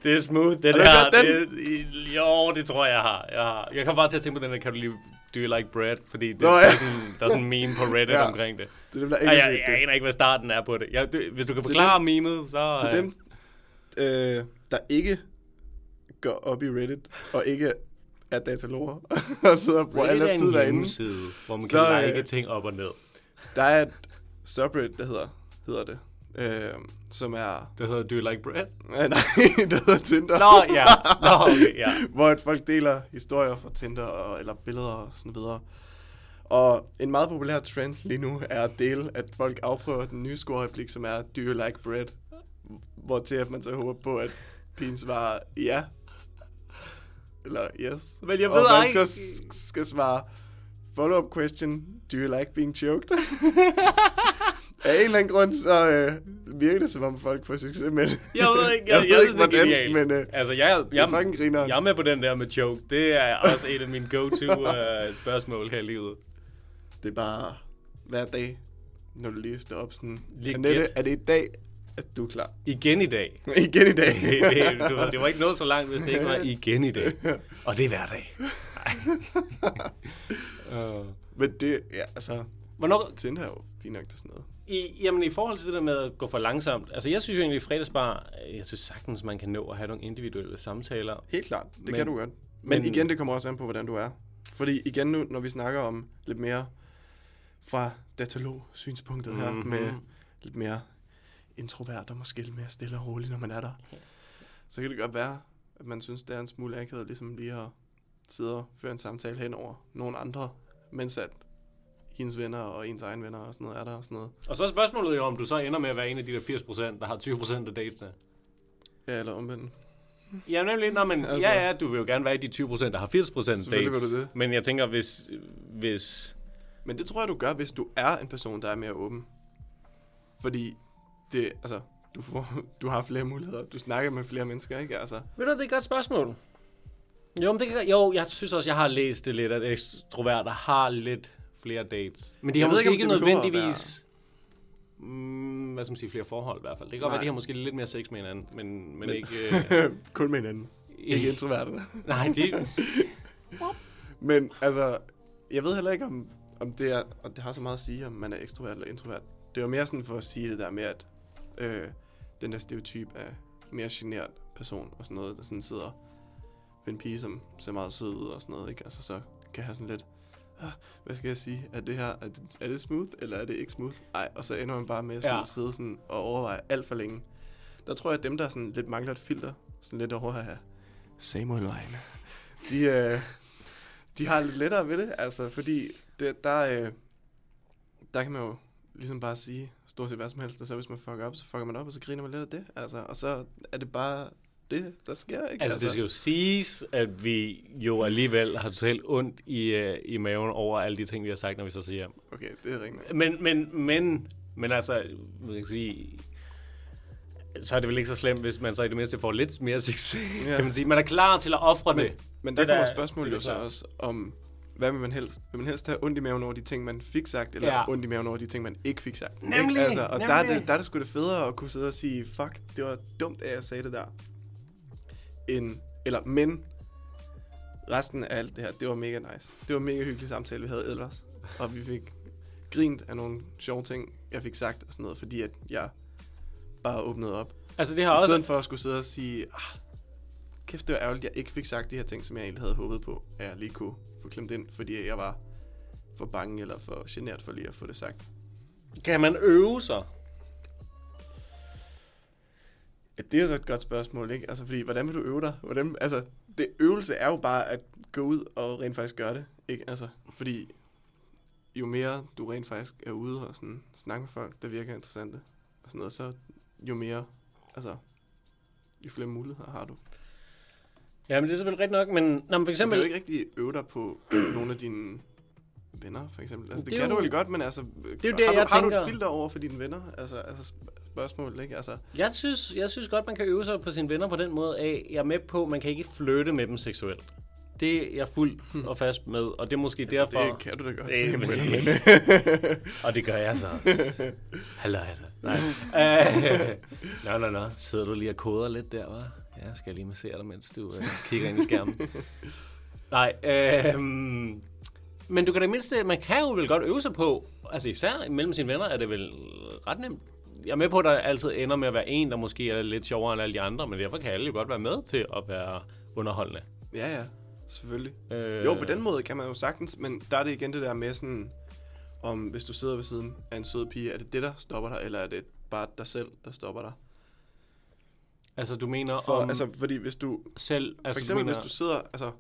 Det er smooth, det Har du der. hørt den? Det, jo, det tror jeg, jeg har. Jeg, har. jeg kom bare til at tænke på den der, kan du lige do you like bread? Fordi det, Nå, der, ja. er sådan, der er sådan en meme på Reddit Ja. omkring det. Det er dem, der ikke har jeg, jeg det. aner ikke, hvad starten er på det. Jeg, det hvis du kan Til forklare memet, så... Til øh, dem, øh, der ikke går op i Reddit, og ikke er dataloger, og sidder og bruger er deres en tid derinde. hjemmeside, hvor man Så, kan øh, like ting op og ned. Der er et subreddit, der hedder, hedder det, øh, som er... Det hedder Do you like bread? Nej, det hedder Tinder. Nå, ja. Nå, okay, ja. hvor folk deler historier fra Tinder, og, eller billeder og sådan videre. Og en meget populær trend lige nu er at dele, at folk afprøver den nye scorereplik, som er, do you like bread? Hvor til at man så håber på, at pigen svarer ja. Eller yes. Men jeg og ved man ikke- så s- skal svare, follow-up question, do you like being choked? Af en eller anden grund, så øh, virker det, som om folk får succes med det. Jeg ved ikke, jeg, Jeg jeg, ved jeg ikke, synes, det er hvordan, men, øh, altså, jeg, Det er jeg, fucking grineren. jeg er med på den der med choke. Det er også et af mine go-to uh, spørgsmål her i livet. Det er bare hver dag, når du lige står op sådan. Annette, er det i dag, at du er klar? Igen i dag. Igen i dag. det, det, du det var ikke noget så langt, hvis det ikke var igen i dag. Og det er hver dag. uh, Men det, ja, altså, hvornår, Tinder er jo fint nok til sådan noget. I, jamen i forhold til det der med at gå for langsomt, altså jeg synes jo egentlig i fredagsbar, øh, jeg synes sagtens, man kan nå at have nogle individuelle samtaler. Helt klart, det Men- kan du godt. Men, men- igen, det kommer også an på, hvordan du er. Fordi igen nu, når vi snakker om lidt mere fra datalog-synspunktet her, Mhm. med lidt mere introvert og måske lidt mere stille og roligt, når man er der, så kan det godt være, at man synes, det er en smule akavet, ligesom lige at sidde og føre en samtale hen over nogle andre, mens at hendes venner og ens egen venner og sådan noget er der og sådan noget. Og så er spørgsmålet jo, om du så ender med at være en af de der 80%, der har 20% af datene. Ja, eller omvendt. Ja, nemlig. Nå, men, altså, ja, ja, du vil jo gerne være i de 20%, der har 80% Selvfølgelig dates. vil du det. Men jeg tænker, hvis, hvis... Men det tror jeg, du gør, hvis du er en person, der er mere åben. Fordi det, altså, du, får, du har flere muligheder. Du snakker med flere mennesker, ikke? Altså, Ved du, det er et godt spørgsmål. Jo, men det kan, jo, jeg synes også, jeg har læst det lidt, at ekstroverter har lidt flere dates. Men de har måske ikke, ikke, nødvendigvis... Mm, hvad skal man sige, flere forhold i hvert fald. Det kan godt være, de har måske lidt mere sex med hinanden, men, men, Men- ikke... Øh, kun med hinanden. Ikke introverterne. nej, det... Men altså, jeg ved heller ikke, om, om det er, og det har så meget at sige, om man er ekstrovert eller introvert. Det var mere sådan for at sige det der med, at øh, den der stereotyp af mere genert person og sådan noget, der sådan sidder ved en pige, som ser meget sød ud og sådan noget, ikke? Altså så kan have sådan lidt, hvad skal jeg sige, er det her, er det, er det smooth, eller er det ikke smooth? Ej, og så ender man bare med sådan Ja. at sidde sådan og overveje alt for længe. Der tror jeg, at dem, der sådan lidt mangler et filter, sådan lidt over her, Samuel Vejen, de, øh, de har lidt lettere ved det, altså, fordi det, der, øh, der kan man jo ligesom bare sige stort set hvad som helst, og så hvis man fucker op, så fucker man op, og så griner man lidt af det, altså, og så er det bare det, der sker, ikke? Altså, det skal jo siges, at vi jo alligevel har totalt ondt i, øh, i maven over alle de ting, vi har sagt, når vi så siger hjem. Okay, det er rigtigt. Men, men, men, men altså, man kan sige, så er det vel ikke så slemt, hvis man så i det mindste får lidt mere succes, ja. Kan man sige. Man er klar til at ofre Men, det. men der Det kommer er- spørgsmålet jo så også om, hvad vil man helst? Vil man helst have ondt i maven over de ting, man fik sagt, eller Ja. ondt i maven over de ting, man ikke fik sagt? Ikke? Nemlig, Altså, og der er, nemlig. det, der er det sgu det federe at kunne sidde og sige, fuck, det var dumt, at jeg sagde det der. End, eller, men, resten af alt det her, det var mega nice. Det var en mega hyggelig samtale, vi havde ellers. Og vi fik grint af nogle sjove ting, jeg fik sagt og sådan noget, fordi at jeg bare åbnede op. Altså, det har I også... stedet for at skulle sidde og sige, ah, kæft, det var ærgerligt, jeg ikke fik sagt de her ting, som jeg egentlig havde håbet på, at jeg lige kunne få klemt ind, fordi jeg var for bange eller for genert for lige at få det sagt. Kan man øve sig? Ja, det er så et godt spørgsmål, ikke? Altså, fordi, hvordan vil du øve dig? Hvordan, altså, det øvelse er jo bare at gå ud og rent faktisk gøre det, ikke? Altså, fordi jo mere du rent faktisk er ude og sådan snakke med folk, der virker interessante, og sådan noget, så jo mere, altså, jo flere muligheder har du. Ja, men det er selvfølgelig rigtigt nok, men, nå, men for Du kan eksempel... jo ikke rigtig øve dig på nogle af dine venner, for eksempel. Altså, det, Det kan jo- du vel godt, men altså, det er jo det, har, du, jeg har du tænker. et filter over for dine venner? Altså, altså spørgsmålet, ikke? Altså, Jeg synes, jeg synes godt, man kan øve sig på sine venner på den måde af, jeg er med på, man kan ikke flytte med dem seksuelt. Det er jeg fuldt og fast med, og det er måske altså derfor... det kan du da godt. Det men, men- Og det gør jeg så også. Hallo, hallo. Nej. Nå, nå, nå. Sidder du lige og koder lidt der, hva'? Ja, skal jeg lige massere dig, mens du øh, kigger ind i skærmen. Nej, øh, men du kan da mindste, man kan jo vel godt øve sig på, altså især mellem sine venner er det vel ret nemt. Jeg er med på, at der altid ender med at være en, der måske er lidt sjovere end alle de andre, men derfor kan alle jo godt være med til at være underholdende. ja, ja, selvfølgelig. Øh, Jo, på den måde kan man jo sagtens, men der er det igen det der med sådan, om hvis du sidder ved siden af en sød pige, er det det, der stopper dig, eller er det bare dig selv, der stopper dig? Altså, du mener For, om altså, fordi hvis du, selv... for Altså, eksempel du mener, hvis du sidder, altså,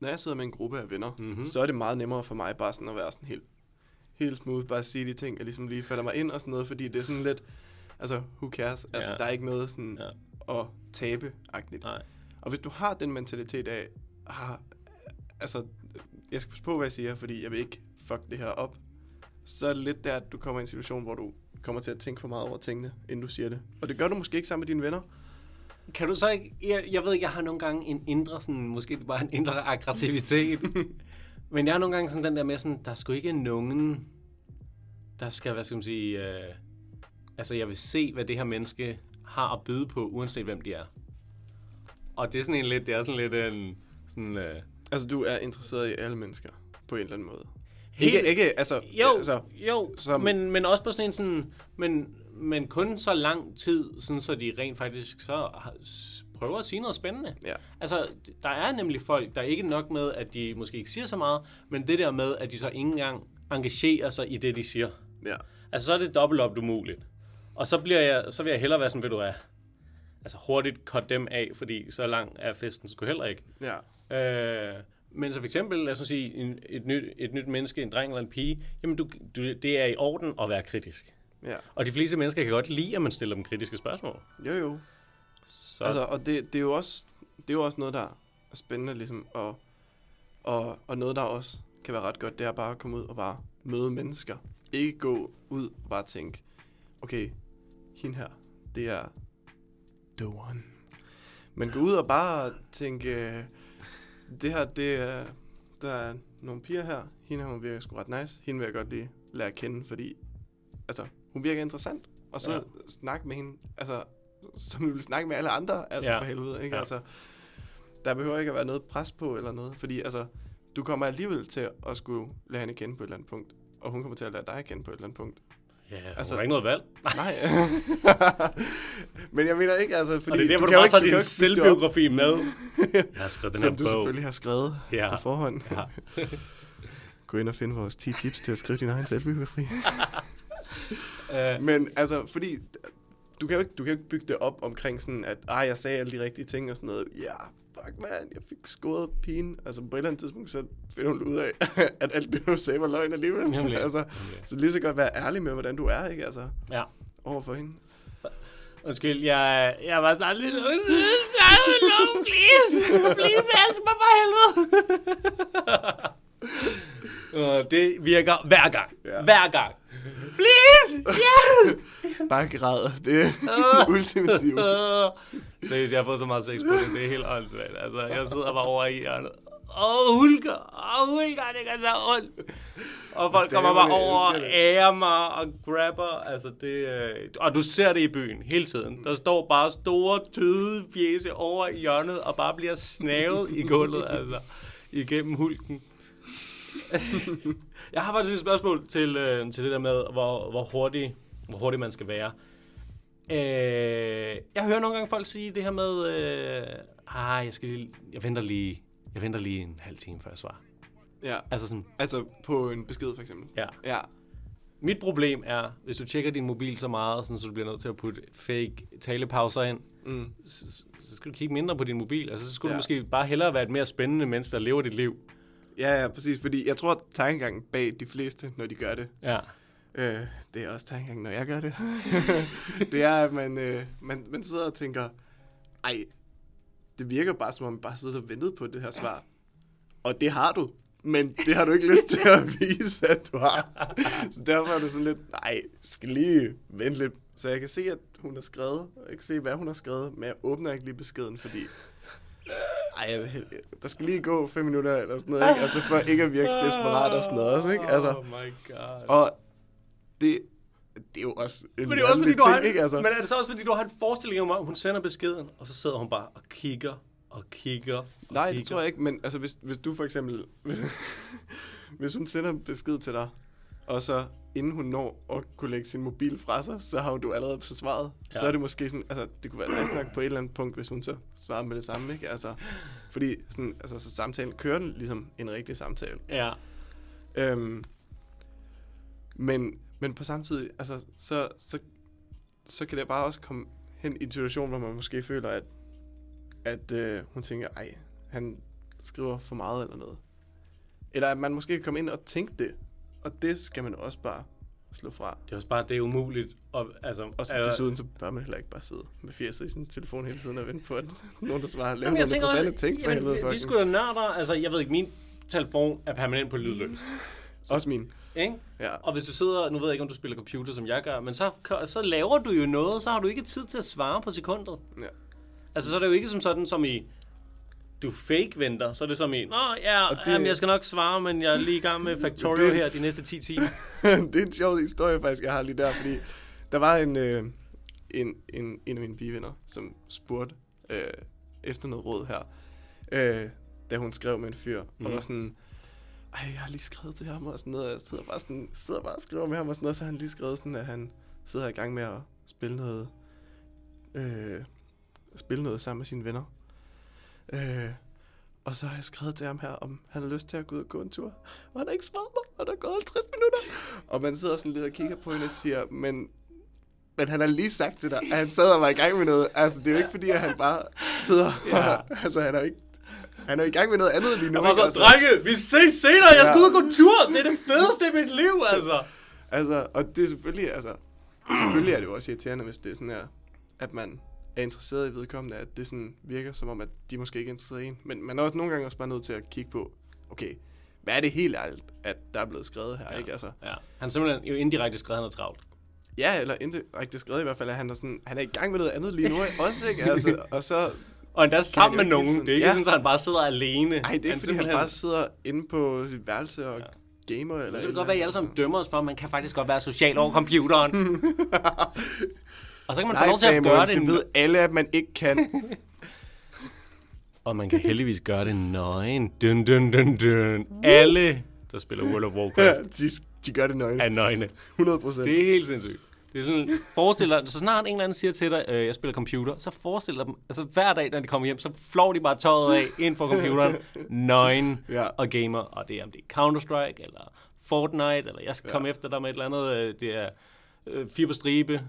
når jeg sidder med en gruppe af venner, Mhm. mm-hmm. så er det meget nemmere for mig bare sådan at være sådan helt, helt smooth, bare at sige de ting, jeg ligesom lige falder mig ind og sådan noget, fordi det er sådan lidt, altså, who cares? Altså, Ja. der er ikke noget sådan Ja. at tabe-agtigt. Nej. Og hvis du har den mentalitet af, har, altså, jeg skal passe på, hvad jeg siger, fordi jeg vil ikke fuck det her op, så er det lidt der, at du kommer i en situation, hvor du kommer til at tænke for meget over tingene, inden du siger det. Og det gør du måske ikke sammen med dine venner. Kan du så ikke... Jeg, jeg ved, jeg har nogle gange en indre, sådan, måske det er bare en indre aggressivitet. men jeg har nogle gange sådan den der med sådan, der er sgu ikke nogen, der skal, hvad skal man sige... Øh, altså, jeg vil se, hvad det her menneske har at byde på, uanset hvem de er. Og det er sådan en lidt, det er sådan lidt en... Sådan, øh, Altså, du er interesseret i alle mennesker, på en eller anden måde. Helt- Ikke, ikke, altså, Jo, altså, jo som- men, men også på sådan en sådan, men, men kun så lang tid, sådan så de rent faktisk så prøver at sige noget spændende. ja. Altså, der er nemlig folk, der er ikke nok med, at de måske ikke siger så meget, men det der med, at de så ikke engang engagerer sig i det, de siger. Ja. Altså, så er det dobbelt op umuligt. Og så, bliver jeg, så vil jeg hellere være sådan, ved du hvad, altså hurtigt cut dem af, fordi så lang er festen sgu heller ikke. Ja. Øh, men så for eksempel, lad os sige, en, et, nyt, et nyt menneske, en dreng eller en pige, jamen du, du, det er i orden at være kritisk. Ja. Og de fleste mennesker kan godt lide, at man stiller dem kritiske spørgsmål. Jo, jo. Så, Altså, og det, det, er jo også, det er jo også noget, der er spændende, ligesom, og, og, og noget, der også kan være ret godt, det er bare at komme ud og bare møde mennesker. Ikke gå ud og bare tænke, okay, hende her, det er the one. Men gå ud og bare tænke, det her, det er, der er nogle piger her, hende her, hun virker sgu ret nice, hende vil jeg godt lige lære at kende, fordi, altså, hun virker interessant, og så Ja. snakke med hende, altså, som du vil snakke med alle andre, altså Ja. for helvede, ikke? Ja. Altså, der behøver ikke at være noget pres på eller noget, fordi altså, du kommer alligevel til at skulle lære hende kende på et eller andet punkt, og hun kommer til at lære dig kende på et eller andet punkt. ja, altså, hun har ikke noget valg. Nej. Men jeg mener ikke, altså, fordi og det er der, hvor du, jo bare tager du din selvbiografi med. Jeg har skrevet den Som her du bog. selvfølgelig har skrevet Ja. på forhånd. Ja. Gå ind og find vores 10 tips til at skrive din egen selvbiografi. Men altså, fordi du kan jo ikke, du kan jo ikke bygge det op omkring sådan, at ej, jeg sagde alle de rigtige ting og sådan noget. Ja, fuck man, jeg fik scoret pigen. Altså på et eller andet tidspunkt, så finder hun ud af, at alt det, du sagde, var løgn alligevel. Nemlig. altså, Nemlig. så lige så godt være ærlig med, hvordan du er, ikke? Altså, ja. over for hende. Undskyld, jeg, jeg var sådan lidt no, please. Please, altså mig for helvede. Og det virker hver gang. Ja. Hver gang. Please! Ja! Bare græd. Det er ultimativt. Seriøst, jeg har fået så meget sex på det. Det er helt åndssvagt. Altså, jeg sidder bare over i hjørnet. Åh, oh, Hulker! Åh, oh, Hulker, det gør så ondt. Og folk kommer bare over og ærer mig og grabber. Altså, det, øh, og du ser det i byen hele tiden. Der står bare store, tyde fjæse over i hjørnet og bare bliver snavet i gulvet, altså, igennem hulken. jeg har faktisk et spørgsmål til, øh, til det der med, hvor, hvor, hurtig, hvor hurtig man skal være. Øh, jeg hører nogle gange folk sige det her med, øh, ah, jeg, skal lige, jeg, venter lige, jeg venter lige en halv time, før jeg svarer. Ja. Altså sådan, Altså på en besked for eksempel. ja. Ja. Mit problem er, hvis du tjekker din mobil så meget, sådan, så du bliver nødt til at putte fake talepauser ind, Mm. så, så skal du kigge mindre på din mobil. Altså, så skulle ja. Du måske bare hellere være et mere spændende menneske, der lever dit liv. Ja, ja, præcis. Fordi jeg tror, at tankegangen bag de fleste, når de gør det, Ja. øh, det er også tankegangen, når jeg gør det, det er, at man, øh, man, man sidder og tænker, ej, det virker bare, som om man bare sidder og ventet på det her svar. Og det har du. Men det har du ikke lyst til at vise, at du har. Så derfor er det sådan lidt, nej, skal lige vente lidt. Så jeg kan se, at hun har skrevet, og jeg kan se, hvad hun har skrevet, men jeg åbner ikke lige beskeden, fordi ej, der skal lige gå fem minutter eller sådan noget, ikke? Altså for ikke at virke desperat og sådan noget også, ikke? Altså, Oh my god. og det, det er jo også en men det er også fordi, du har, ting, ikke? Altså, men er det så også fordi, du har en forestilling om, at hun sender beskeden, og så sidder hun bare og kigger og kigger og nej, kigger. det tror jeg ikke, men altså, hvis, hvis du for eksempel, hvis, hvis hun sender en besked til dig, og så inden hun når at kunne lægge sin mobil fra sig, så har du allerede forsvaret. Ja. Så er det måske sådan, altså det kunne være nice nok på et eller andet punkt, hvis hun så svarer med det samme, ikke? Altså, fordi sådan, altså, så samtalen kører den ligesom en rigtig samtale. Ja. Øhm, men, men på samme tid, altså, så, så, så kan det bare også komme hen i en situation, hvor man måske føler, at, at øh, hun tænker, ej, han skriver for meget eller noget. Eller at man måske kan komme ind og tænke det. Og det skal man også bare slå fra. Det er også bare, det er umuligt. Og, altså, Og så øh, desuden, så bør man heller ikke bare sidde med 80 i sin telefon hele tiden og vente på, at nogen, der svarer, laver nogle interessante ting for jamen, helvede. vi, vi skulle da nørder. Altså, jeg ved ikke, min telefon er permanent på lydløs. Også min. Ikke? Ja. Og hvis du sidder, nu ved jeg ikke, om du spiller computer, som jeg gør, men så, så laver du jo noget, så har du ikke tid til at svare på sekundet. Ja. Altså, så er det jo ikke som sådan, som i, du fake venter, så er det som i, nå ja, Og det... jamen, jeg skal nok svare, men jeg er lige i gang med Factorio Det- her de næste 10 timer. det er en sjov historie faktisk, jeg har lige der, fordi der var en, øh, en, en, en af mine bivenner, som spurgte øh, efter noget råd her, øh, da hun skrev med en fyr, mm. og Mhm. var sådan, ej, jeg har lige skrevet til ham og sådan noget, og jeg sidder bare, sådan, sidder bare og skriver med ham og sådan noget, så har han lige skrevet sådan, at han sidder i gang med at spille noget, øh, spille noget sammen med sine venner. Øh, og så har jeg skrevet til ham her, om han har lyst til at gå ud og gå en tur. Og han har ikke svaret mig, og der er gået 50 minutter. Og man sidder sådan lidt og kigger på hende og siger, men, men han har lige sagt til dig, at han sad og var i gang med noget. Altså, det er jo ikke fordi, at han bare sidder Ja. og, altså, han er ikke, han er i gang med noget andet lige nu. Jeg var så, altså, drenge, vi ses senere, jeg skal Ja. ud og gå en tur. Det er det fedeste i mit liv, altså. altså, og det er selvfølgelig, altså, selvfølgelig er det jo også irriterende, hvis det er sådan her, at man er interesseret i vedkommende, at det sådan virker som om, at de måske ikke er interesseret i en. Men man er også nogle gange også bare nødt til at kigge på, okay, hvad er det helt ærligt, at der er blevet skrevet her, Ja. ikke? Altså, Ja, han har simpelthen jo indirekte skrevet, han er travlt. Ja, eller indirekte skrevet i hvert fald, at han er, sådan, han er i gang med noget andet lige nu, også, ikke? Altså, og så... Og endda sammen med nogen. tiden- Det er ikke Ja. sådan, at han bare sidder alene. Ej, det er ikke, fordi han bare sidder inde på sit værelse og Ja. gamer, eller... Det kan godt være, at I alle sammen dømmer os for, at man kan faktisk godt være social over computeren. og så kan man få Nej, lov til at Samuel, gøre det, det ved alle, at man ikke kan. Og man kan heldigvis gøre det nøgen. Dun, dun, dun, dun. Alle, der spiller World of Warcraft, de, de gør det nøgne. er nøgne. 100 procent. Det er helt sindssygt. Det er sådan, forestil dig, så snart en eller anden siger til dig, øh, jeg spiller computer, så forestil dig dem, altså hver dag, når de kommer hjem, så flår de bare tøjet af ind for computeren, nøgen Ja. og gamer, og det er om det er Counter-Strike, eller Fortnite, eller jeg skal Ja. komme efter dig med et eller andet, øh, det er øh, fire på stribe,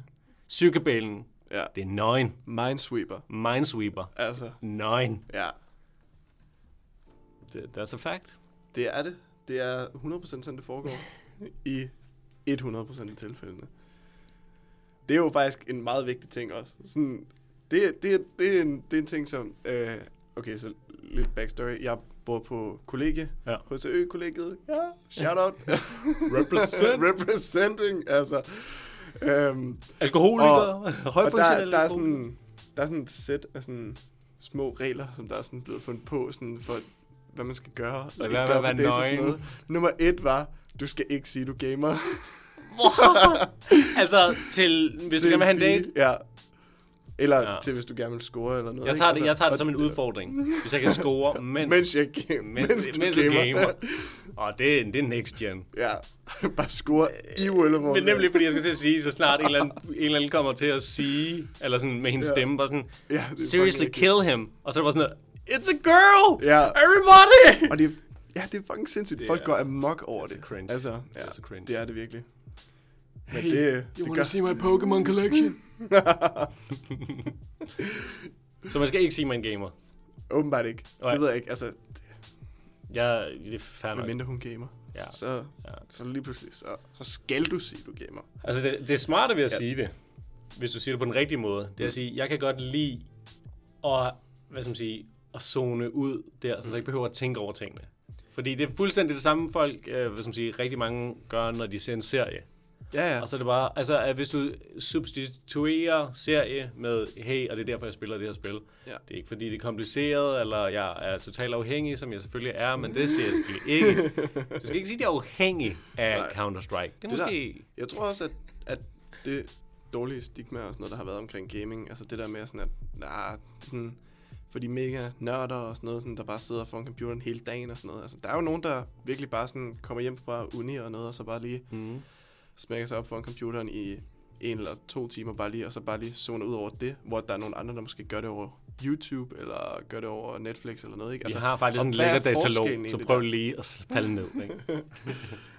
psykebællen, Ja. det er nøgen, Minesweeper. Minesweeper, Altså, nøgen, ja. Det- that's a fact. Det er det. Det er 100% sådan, det foregår. I 100% af tilfældene. Det er jo faktisk en meget vigtig ting også. Sådan, det, det, det, er en, det er en ting, som... Øh, okay, så lidt backstory. Jeg bor på kollegie. Ja. HCØ-kollegiet. Ja, shout out. Represent. Representing, altså. Øhm, Alkoholikere, og der, højfunktionelle der, er sådan, der er sådan et sæt af sådan små regler, som der er sådan blevet fundet på, sådan for hvad man skal gøre. Ikke være med gøre være dates og sådan noget. Nummer et var, du skal ikke sige, du gamer. altså, til, hvis du Til gerne vil have en date, Ja. Eller Ja. til, hvis du gerne vil score eller noget. jeg ikke? tager det, jeg tager det og- som en udfordring. Hvis jeg kan score, mens, Mens jeg game, mens, mens, du mens gamer. gamer. Og det, er- det er next gen. Ja, bare score i World of Men nemlig, fordi jeg skulle til at sige, så snart en eller anden, en eller anden kommer til at sige, eller sådan med hendes Ja. stemme, bare sådan, Ja, det er seriously kill him. Og så er det bare sådan, noget, it's a girl! Ja. Everybody! Og det er, ja, det er fucking sindssygt. Det Folk er- går amok over det er det. cringe. Altså, ja, Det er cringe. det er det virkelig. Men Hey, det, det gør... see my Pokemon collection? Så man skal ikke sige, man gamer. Åbenbart ikke. Nej. Det ved jeg ikke. Altså, Jeg, det er fair nok. medmindre hun gamer. Ja. Så, Ja. så lige pludselig, så, så skal du sige, du gamer. Altså, det, det smarte ved at Ja. sige det, hvis du siger det på den rigtige måde, det er at sige, jeg kan godt lide at, hvad skal man sige, at zone ud der, så jeg ikke behøver at tænke over tingene. Fordi det er fuldstændig det samme folk, øh, hvad skal man sige, rigtig mange gør, når de ser en serie. Ja, ja. Og så er det bare, altså at hvis du substituerer serie med, hey, og det er derfor, jeg spiller det her spil. Ja. Det er ikke fordi, det er kompliceret, eller jeg er totalt afhængig, som jeg selvfølgelig er, men det siger jeg selvfølgelig ikke. Du skal ikke sige, at jeg er afhængig af Nej. Counter-Strike. Det er Det der- måske... Jeg tror også, at, at det dårlige stigma og sådan noget, der har været omkring gaming, altså det der med sådan, at nah, det er sådan, for de mega nørder og sådan noget, sådan, der bare sidder foran computeren hele dagen og sådan noget. Altså, der er jo nogen, der virkelig bare sådan kommer hjem fra uni og noget, og så bare lige Mm. Smækker sig op foran computeren i en eller to timer bare lige, og så bare lige zoner ud over det, hvor der er nogle andre, der måske gør det over YouTube, eller gør det over Netflix eller noget, ikke? Vi har faktisk en er lækker datalog, så prøv lige at falde ned. Ikke?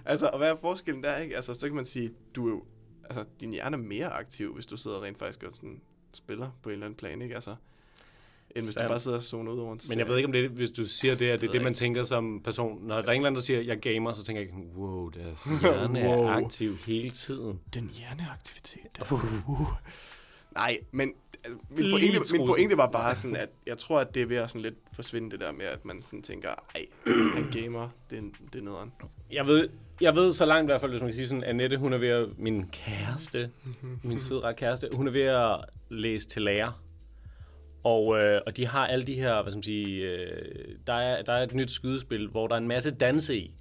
Altså, og hvad er forskellen der, ikke? Altså, så kan man sige, du er jo, altså, din hjerne er mere aktiv, hvis du sidder rent faktisk og sådan spiller på en eller anden plan, ikke? Altså, end hvis Sandt. du bare sidder og zoner ud over en Men jeg ved ikke, om det er, hvis du siger det, at det er det, man tænker som person. Når der er en eller anden, der siger, jeg gamer, så tænker jeg ikke, wow, deres hjerne er Wow. aktiv hele tiden. Den hjerneaktivitet der. Uh. Nej, men altså, min, Lige pointe, min trussen. pointe var bare sådan, at jeg tror, at det er ved at sådan lidt forsvinde det der med, at man sådan tænker, ej, han gamer, det, er- det er nederen. Jeg ved, jeg ved så langt i hvert fald, hvis man kan sige sådan, Annette, hun er ved at, min kæreste, min søde kæreste, hun er ved at læse til lærer. Og, øh, og de har alle de her, hvad skal man sige, øh, der, er, der er et nyt skydespil, hvor der er en masse danse i.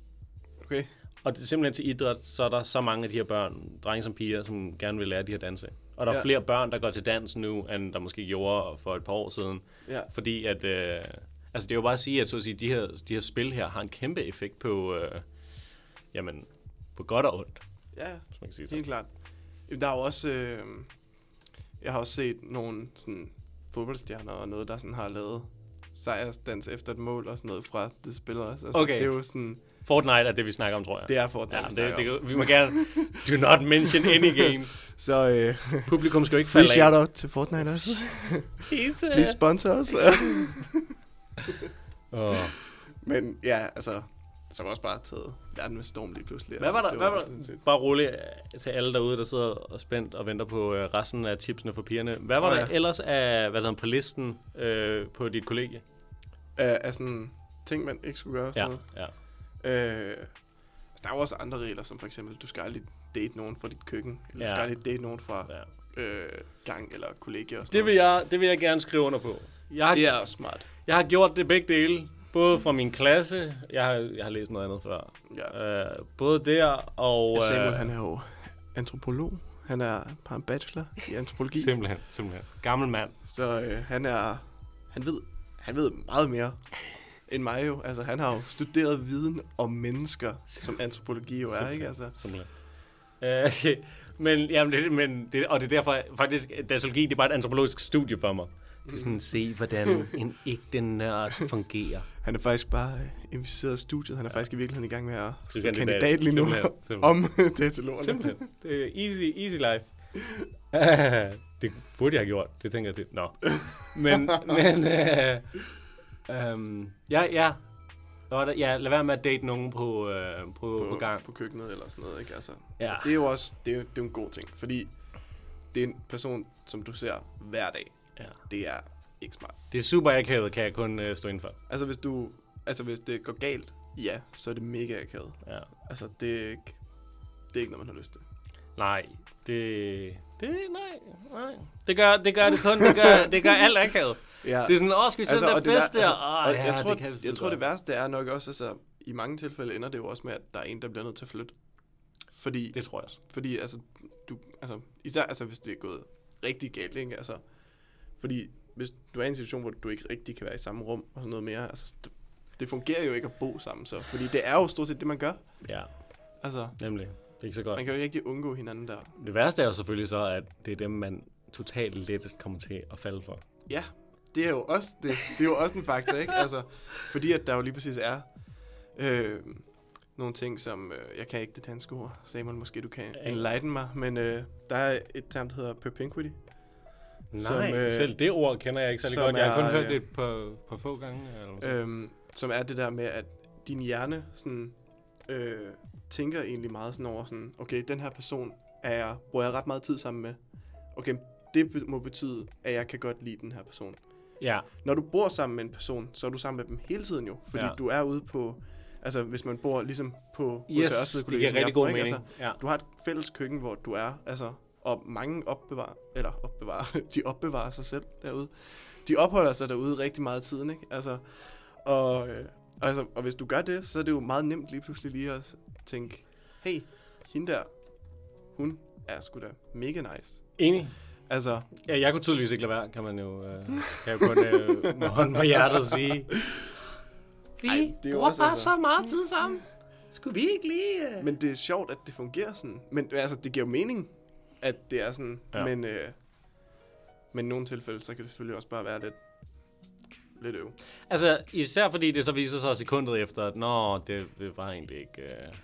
Okay? Og det er simpelthen til idræt, så er der så mange af de her børn, drenge som piger, som gerne vil lære de her danse. Og der er Ja. flere børn, der går til dans nu, end der måske gjorde for et par år siden. Ja. Fordi at, øh, altså det er jo bare at sige, at, så at sige, de, her, de her spil her har en kæmpe effekt på, øh, jamen, på godt og ondt, Ja, hvis man kan sige. Helt klart. Der er jo også... Øh, jeg har også set nogle sådan, fodboldstjerner og noget, der sådan har lavet sejrsdans efter et mål og sådan noget fra det spil også. Altså, Okay. Det er jo sådan... Fortnite er det, vi snakker om, tror jeg. Det er Fortnite, ja, vi det, det, det, vi må gerne, do not mention any games. Så øh, Publikum skal jo ikke falde af. shout-out til Fortnite også. Please, uh, Please sponsor os. oh. Men ja, altså... Så var også bare taget verden med storm lige pludselig. Hvad var der? altså, Hvad var der? sindssygt. Bare roligt øh, til alle derude, der sidder og spændt og venter på øh, resten af tipsene for pigerne. Hvad var der ja. ellers af, hvad der på listen øh, på dit kollegie? Øh, af sådan ting, man ikke skulle gøre sådan Ja, noget. ja. Øh, der er jo også andre regler, som for eksempel, du skal aldrig date nogen fra dit køkken. Eller Ja. du skal aldrig date nogen fra ja. øh, gang eller kollegier og sådan Det vil, jeg, det vil jeg gerne skrive under på. Jeg har, Det er også smart. jeg har gjort det begge dele. Både fra min klasse, jeg har, jeg har læst noget andet før. Ja. Øh, både der og... Ja, Samuel, øh, han er jo antropolog. Han er har en bachelor i antropologi. Simpelthen, simpelthen. Gammel mand. så øh, han er... Han ved, han ved meget mere end mig jo. Altså, han har jo studeret viden om mennesker, som antropologi jo er, ikke? Altså, Simpelthen. Øh, men, jamen, det, men det, og det er derfor, faktisk, datalogi, det er bare et antropologisk studie for mig. Det er sådan, se, hvordan en ægte nørd fungerer. han er faktisk bare øh, inviteret i studiet. Han er faktisk i virkeligheden i gang med at skrive kandidat. kandidat lige nu Simpelthen, simpelthen. om datalogerne. Simpelthen. Det er easy, easy life. det burde jeg have gjort, det tænker jeg til. Nå. Men, men, øh, um, ja, ja. Det? Ja, lad være med at date nogen på, øh, på, på, på gang. på køkkenet eller sådan noget, ikke? Altså, Ja. Det er jo også det er, det er en god ting, fordi det er en person, som du ser hver dag. Ja. Det er ikke smart. Det er super akavet, kan jeg kun øh, stå indenfor. Altså hvis du, altså hvis det går galt, ja, så er det mega akavet. Ja. Altså det er ikke, det er ikke noget, man har lyst til. Nej, det... Det, nej, nej. Det gør det, gør det kun, det gør, det gør alt akavet. Ja. Det er sådan, åh, skal vi altså, den der det fest der- altså, Åh, og ja, jeg tror, det kan jeg tror det værste er nok også, altså i mange tilfælde ender det jo også med, at der er en, der bliver nødt til at flytte. Fordi, Det tror jeg også. fordi altså, du, altså, især altså, hvis det er gået rigtig galt, ikke? Altså, fordi hvis du er i en situation, hvor du ikke rigtig kan være i samme rum og sådan noget mere, altså, det, fungerer jo ikke at bo sammen så, fordi det er jo stort set det, man gør. Ja, Altså, nemlig. Det er ikke så godt. man kan jo ikke rigtig undgå hinanden der. Det værste er jo selvfølgelig så, at det er dem, man totalt lettest kommer til at falde for. Ja, det er jo også, det, det er jo også en faktor, ikke? Altså, fordi at der jo lige præcis er øh, nogle ting, som, øh, jeg kan ikke det danske ord, Samuel, måske du kan enlighten mig, men øh, der er et term, der hedder propinquity. Nej, Som, øh, selv det ord kender jeg ikke særlig godt. Jeg har kun er, hørt øh, det på, på få gange. Eller. Øhm, som er det der med, at din hjerne sådan, øh, tænker egentlig meget sådan over sådan, okay, den her person er jeg, bruger jeg ret meget tid sammen med. Okay, det må betyde, at jeg kan godt lide den her person. ja, Når du bor sammen med en person, så er du sammen med dem hele tiden jo. Fordi Ja. du er ude på, altså hvis man bor ligesom på yes, Ørsted det giver rigtig god mening. Altså, ja. du har et fælles køkken, hvor du er, altså, og mange opbevarer, eller opbevarer, de opbevarer sig selv derude. De opholder sig derude rigtig meget tiden, ikke? Altså, og, øh, altså, og hvis du gør det, så er det jo meget nemt lige pludselig lige at tænke, hey, hende der, hun er sgu da mega nice. Enig. Altså, Ja, jeg kunne tydeligvis ikke lade være, kan man jo, øh, kan jo kun øh, med hånden på hjertet sige. Vi Ej, det er jo også, altså- meget tid sammen. Skulle vi ikke lige... Øh... men det er sjovt, at det fungerer sådan. Men altså, det giver jo mening, at det er sådan. Ja. Men, øh, men i nogle tilfælde, så kan det selvfølgelig også bare være lidt, lidt øv. Altså, især fordi det så viser sig sekundet efter, at nå, det, det var egentlig ikke... Øh,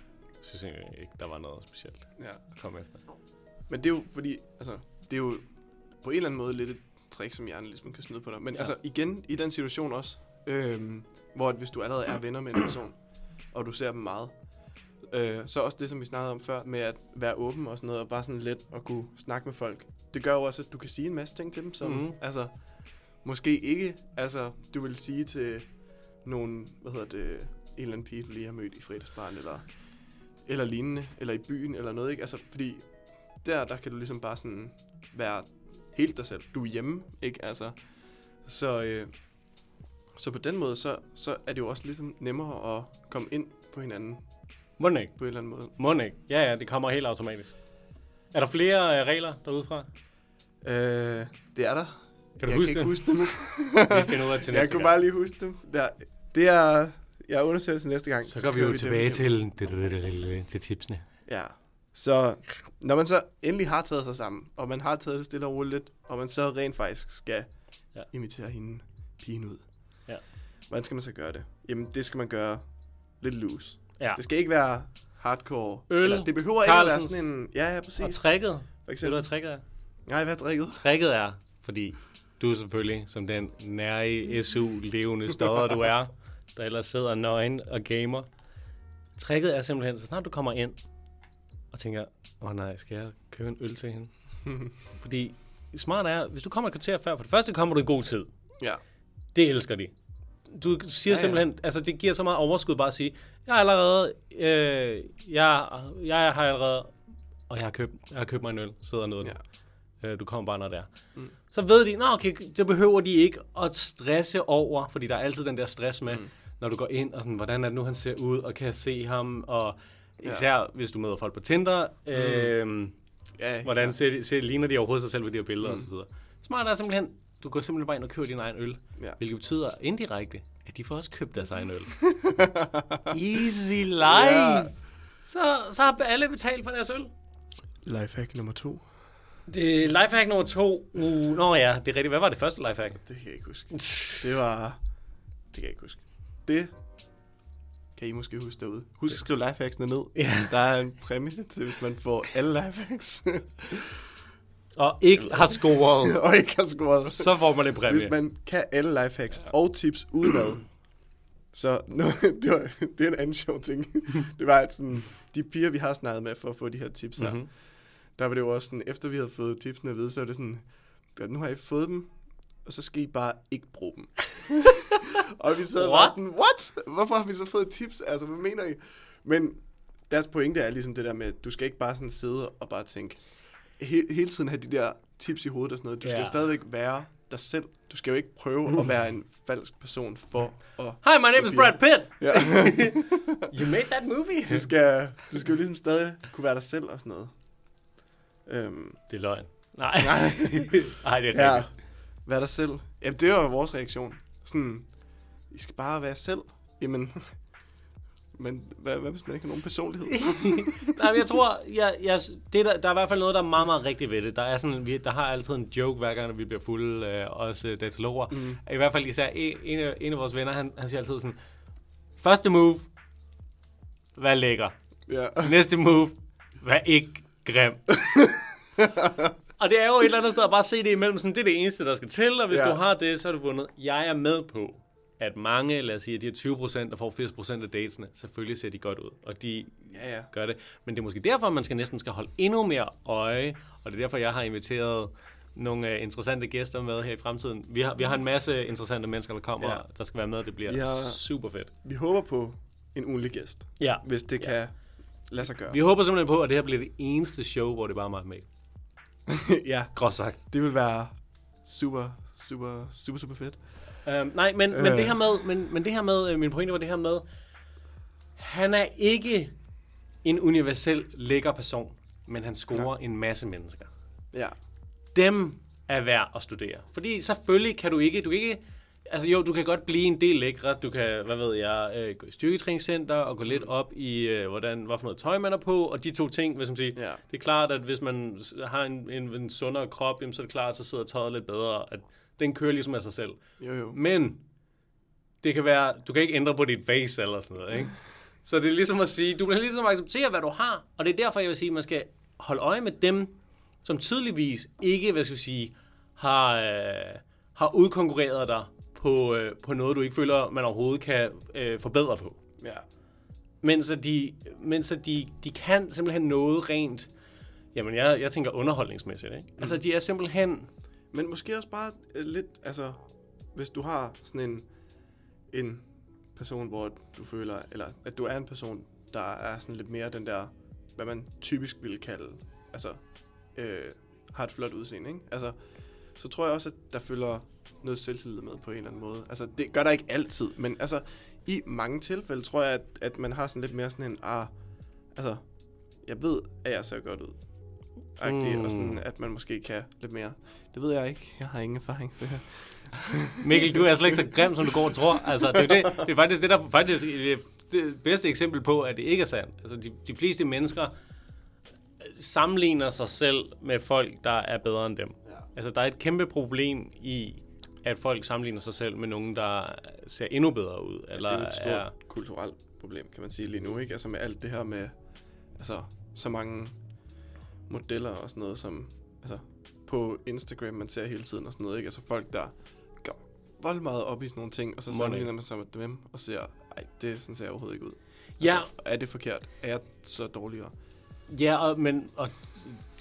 synes egentlig ikke, der var noget specielt Ja. at komme efter. Men det er jo fordi, altså, det er jo på en eller anden måde lidt et trick, som hjernen ligesom kan snyde på dig. Men Ja. altså, igen, i den situation også, øhm, hvor at hvis du allerede er venner med en person, og du ser dem meget, øh, så også det, som vi snakkede om før, med at være åben og sådan noget, og bare sådan let at kunne snakke med folk. Det gør jo også, at du kan sige en masse ting til dem, som, mm. altså, måske ikke, altså, du vil sige til nogen, hvad hedder det, en eller anden pige, du lige har mødt i fredagsbarn, eller, eller lignende, eller i byen, eller noget, ikke? Altså, fordi der, der kan du ligesom bare sådan være helt dig selv. Du er hjemme, ikke? Altså, så, øh, så på den måde, så, så er det jo også ligesom nemmere at komme ind på hinanden Må ikke? på en eller anden måde. Må ikke? Ja, ja, det kommer helt automatisk. Er der flere øh, regler derudfra? Øh, det er der. Kan du jeg huske kan dem? ikke huske dem. Vi finder ud af til jeg næste kunne gang. bare lige huske dem. Der, det er... Jeg undersøger det til næste gang. Så går vi jo tilbage til, til tipsene. Ja. Så når man så endelig har taget sig sammen, og man har taget det stille og roligt lidt, og man så rent faktisk skal ja. imitere hende pigen ud. Ja. Hvordan skal man så gøre det? Jamen, det skal man gøre lidt loose. Ja. Det skal ikke være hardcore. Øl, Eller, det behøver ikke at være Carlsens. sådan en... Ja, ja, Og præcis. tricket, For ved du eksempel. hvad tricket er? Nej, hvad er tricket? Tricket er, fordi du er selvfølgelig, som den nære SU-levende stodder du er, der ellers sidder nøgen og gamer. Tricket er simpelthen, så snart du kommer ind og tænker, åh oh, nej, skal jeg købe en øl til hende? fordi smart er, hvis du kommer et kvarter før, for det første kommer du i god tid. Ja. Det elsker de. Du siger ja, Ja, simpelthen, altså det giver så meget overskud bare at sige, jeg har allerede, øh, jeg, jeg har allerede, og jeg har købt, jeg har købt mig en øl, sidder og noget Ja. øh, Du kommer bare, når det er. Mm. Så ved de, nå okay, det behøver de ikke at stresse over, fordi der er altid den der stress med, mm. når du går ind, og sådan, hvordan er det nu, han ser ud, og kan jeg se ham, og især ja. hvis du møder folk på Tinder, mm. øh, Ja, hvordan ja. ser, de- ser, ligner de overhovedet sig selv ved de her billeder. Mm. og så videre. Smart er simpelthen, du går simpelthen bare ind og køber din egen øl, Ja. hvilket betyder indirekte, at de får også købt deres egen øl. Easy life! Ja. Så, så har alle betalt for deres øl. Lifehack nummer to. Det er lifehack nummer to. Uh, nå ja, det er rigtigt. Hvad var det første lifehack? Det kan jeg ikke huske. Det var... Det kan jeg ikke huske. Det kan I måske huske derude. Husk at skrive lifehacksene ned. Ja. Der er en præmie til, hvis man får alle lifehacks. Og ikke har scoret, og ikke har scoret. så får man en præmie. Hvis man kan alle lifehacks og tips udenad, så no, det, var, det er en anden sjov ting. Det var, at sådan, de piger, vi har snakket med for at få de her tips her, Mhm. mm-hmm. der var det jo også sådan, efter vi havde fået tipsene at vide, så var det sådan, ja, nu har I fået dem, og så skal I bare ikke bruge dem. og vi sad bare What? sådan, what? Hvorfor har vi så fået tips? Altså, hvad mener I? Men deres pointe er ligesom det der med, at du skal ikke bare sådan sidde og bare tænke, he- hele tiden have de der tips i hovedet og sådan noget. Du skal Ja. ja. stadigvæk være dig selv. Du skal jo ikke prøve at være en falsk person for at... Hi, my name is Brad Pitt. Ja. You made that movie. du, skal, du skal jo ligesom stadig kunne være dig selv og sådan noget. Øhm, Det er løgn. Nej. Nej, det er ja, rigtigt. være dig selv. Jamen, det var vores reaktion. Sådan, I skal bare være selv. Jamen, men hvad, hvad hvis man ikke har nogen personlighed? Nej, men jeg tror, jeg, jeg, det der, der er i hvert fald noget, der er meget, meget rigtigt ved det. Der, er sådan, vi, der har altid en joke, hver gang vi bliver fulde, øh, os øh, dataloger. Mm. I hvert fald især en, en, af, en af vores venner, han, han siger altid sådan, første move, vær lækker. ja. Næste move, vær ikke grim. og det er jo et eller andet sted at bare se det imellem, sådan, det er det eneste, der skal til, og hvis Ja. du har det, så er du vundet. Jeg er med på, at mange, lad os sige, at de her 20% der får 80% af datesene, selvfølgelig ser de godt ud, og de Ja, ja. gør det. Men det er måske derfor, man skal næsten skal holde endnu mere øje, og det er derfor, jeg har inviteret nogle uh, interessante gæster med her i fremtiden. Vi har, vi har en masse interessante mennesker, der kommer, Ja. ja. der skal være med. Det bliver ja. har- super fedt. Vi håber på en ugenlig gæst, Ja. hvis det kan lade sig gøre. Vi håber simpelthen på, at det her bliver det eneste show, hvor det bare er mig med. ja, Groft sagt. det vil være super, super, super, super fedt. Um, nej, men, men, Øh. det her med, men, men det her med, øh, min pointe var det her med, han er ikke en universel lækker person, men han scorer en masse mennesker. Ja, dem er værd at studere. Fordi selvfølgelig kan du ikke, du kan ikke, altså jo, du kan godt blive en del lækre, du kan, hvad ved jeg, øh, gå i styrketræningscenter og gå lidt op i, øh, hvordan, hvad for noget tøj man er på, og de to ting, hvis man siger, Ja. det er klart, at hvis man har en, en, en sundere krop, jamen, så er det klart, så sidder tøjet lidt bedre, at den kører ligesom af sig selv. jo jo. Men det kan være, du kan ikke ændre på dit face eller sådan noget, ikke? Så det er ligesom at sige, du kan ligesom acceptere, hvad du har, og det er derfor, jeg vil sige, at man skal holde øje med dem, som tydeligvis ikke, hvad skal jeg sige, har, øh, har udkonkurreret dig på, øh, på noget, du ikke føler, man overhovedet kan øh, forbedre på. Ja. Mens at de, mens at de, de kan simpelthen noget rent, jamen jeg, jeg tænker underholdningsmæssigt, ikke? Altså de er simpelthen, Men måske også bare øh, lidt, altså, hvis du har sådan en, en person, hvor du føler, eller at du er en person, der er sådan lidt mere den der, hvad man typisk ville kalde, altså, øh, har et flot udseende, ikke? Altså, så tror jeg også, at der følger noget selvtillid med på en eller anden måde. Altså, det gør der ikke altid, men altså, i mange tilfælde tror jeg, at, at man har sådan lidt mere sådan en, ah, altså, jeg ved, at jeg ser godt ud. Agtigt, Mm. og sådan, at man måske kan lidt mere. Det ved jeg ikke. Jeg har ingen erfaring for det. Mikkel, du er slet ikke så grim, som du går og tror. Altså, det, er det, det er faktisk det, der faktisk er det bedste eksempel på, at det ikke er sandt. Altså, de, de fleste mennesker sammenligner sig selv med folk, der er bedre end dem. Ja. Altså, der er et kæmpe problem i, at folk sammenligner sig selv med nogen, der ser endnu bedre ud. Eller det er et stort er, kulturelt problem, kan man sige lige nu, ikke? Altså med alt det her med, altså, så mange modeller og sådan noget, som, altså, på Instagram, man ser hele tiden og sådan noget, ikke? Altså folk, der går vold meget op i sådan nogle ting, og så Money. sammenligner man sig med dem, og ser, ej, det sådan ser jeg overhovedet ikke ud. Ja. Altså, er det forkert? Er jeg så dårligere? ja, og, men, og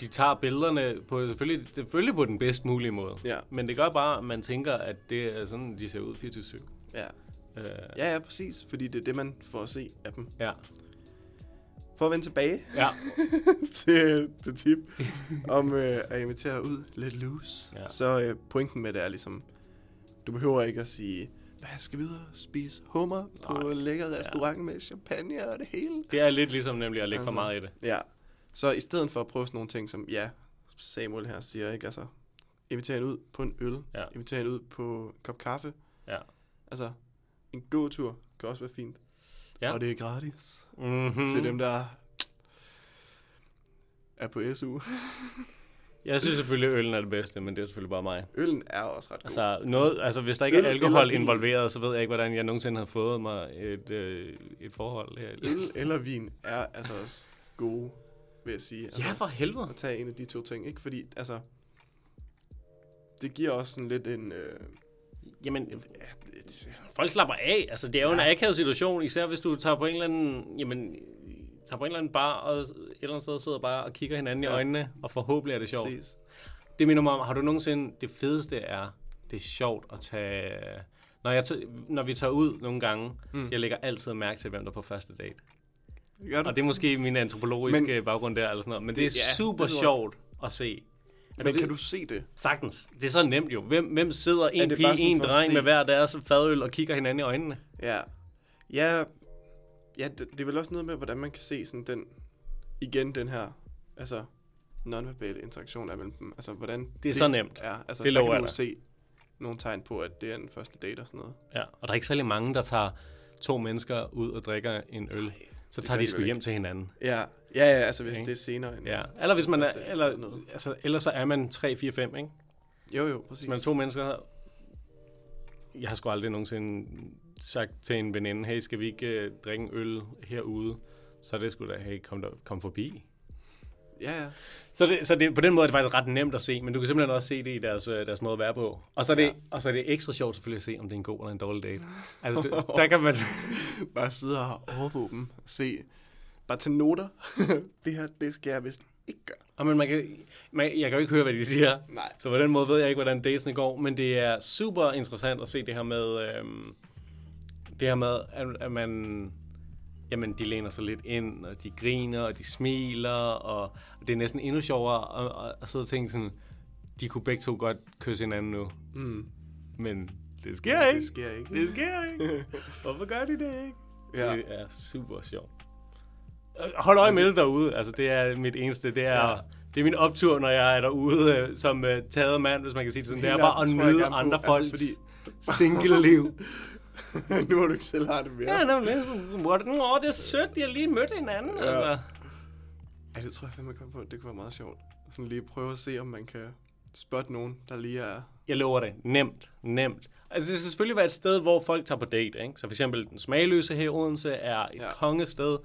de tager billederne på, selvfølgelig, selvfølgelig på den bedst mulige måde. Ja, Men det gør bare, at man tænker, at det er sådan, de ser ud 24-7. ja. Øh, Ja, ja, præcis, fordi det er det, man får at se af dem. ja. For at vende tilbage Ja. til det tip om øh, at invitere ud lidt loose. Ja. Så øh, pointen med det er ligesom, du behøver ikke at sige, hvad skal vi ud og spise hummer på Nej. en lækker restaurant med champagne og det hele? Det er lidt ligesom nemlig at lægge for Altså. meget i det. Ja, så i stedet for at prøve sådan nogle ting, som ja, Samuel her siger, ikke? Altså, invitere en ud på en øl, Ja. invitere en ud på en kop kaffe. Ja. Altså, en gåtur kan også være fint. Ja. Og det er gratis Mm-hmm. mm. til dem, der er på SU. Jeg synes selvfølgelig, at øllen er det bedste, men det er selvfølgelig bare mig. Øllen er også ret god. Altså, noget, altså hvis der ikke er Øl eller alkohol involveret, så ved jeg ikke, hvordan jeg nogensinde har fået mig et, øh, et forhold her. Øl eller vin er altså også gode, vil jeg sige. Altså, Ja, for helvede. At tage en af de to ting, ikke? Fordi, altså, det giver også sådan lidt en... Øh, Jamen, ja, det, folk slapper af. Altså, det er jo en Ja. akavet situation, især hvis du tager på en eller anden, jamen, tager på en eller anden bar, og et eller andet sted sidder bare og kigger hinanden Ja. i øjnene, og forhåbentlig er det sjovt. præcis. Det minder mig om, har du nogensinde, det fedeste er, det er sjovt at tage, når, jeg når vi tager ud nogle gange, Mm. jeg lægger altid mærke til, hvem der er på første date. Gør du? Og det er måske min antropologiske Men- baggrund der, eller sådan noget, men det, Det- er ja, super det sjovt at se. Er Men du- kan du se det? Sagtens. Det er så nemt jo. Hvem, hvem sidder en det pige, en dreng med hver deres fadøl og kigger hinanden i øjnene? Ja. Ja, ja det, det er vel også noget med, hvordan man kan se sådan den... Igen den her, altså, nonverbale interaktion af mellem dem. Altså, hvordan... Det er så nemt. Ja, altså, Det der kan du se nogle tegn på, at det er en første date og sådan noget. Ja, og der er ikke særlig mange, der tager to mennesker ud og drikker en øl, så tager de sgu hjem til hinanden. Ja, ja, ja altså hvis Okay. det er senere. End, Ja. Eller hvis man er, eller, noget. altså, ellers så er man 3, 4, 5, ikke? Jo, jo, præcis. Hvis man er to mennesker, jeg har sgu aldrig nogensinde sagt til en veninde, hey, skal vi ikke uh, drikke en øl herude? Så er det sgu da, hey, kom, der, kom forbi. Ja, ja. Så, det, så det, på den måde er det faktisk ret nemt at se, men du kan simpelthen også se det i deres, øh, deres måde at være på. Og så, er det, Ja. ja. og så er det ekstra sjovt selvfølgelig at se, om det er en god eller en dårlig date. Altså, det, der kan man... Bare sidde og overvåge dem. Se. Bare tage noter. det her, det skal jeg vist ikke gøre. Og men man kan, man, jeg kan jo ikke høre, hvad de siger. Nej. Så på den måde ved jeg ikke, hvordan datesene går, men det er super interessant at se det her med, øhm, det her med, at, at man, jamen, de læner sig lidt ind, og de griner, og de smiler, og det er næsten endnu sjovere at, at, at sidde og tænke sådan, de kunne begge to godt kysse hinanden nu, Mm. men det sker ikke. Det sker ikke. Det sker ikke. Hvorfor gør de det ikke? Ja. Det er super sjovt. Øh, Hold øje med det derude. Altså, det er mit eneste. Det er, Ja. det er min optur, når jeg er derude øh, som uh, taget mand, hvis man kan sige det sådan. Det er bare at nyde andre altså, folks fordi- single-liv. nu har du ikke selv har det mere. ja, nemlig. What? Nå, det er sødt, de har lige mødt hinanden. Ja. Ja. Altså. Ej, det tror jeg fandme kom på. Det kunne være meget sjovt. Sådan lige prøve at se, om man kan spotte nogen, der lige er... Jeg lover det. Nemt. Nemt. Altså, det skal selvfølgelig være et sted, hvor folk tager på date. Ikke? Så for eksempel den smagløse her i Odense er et Ja. ja. kongested.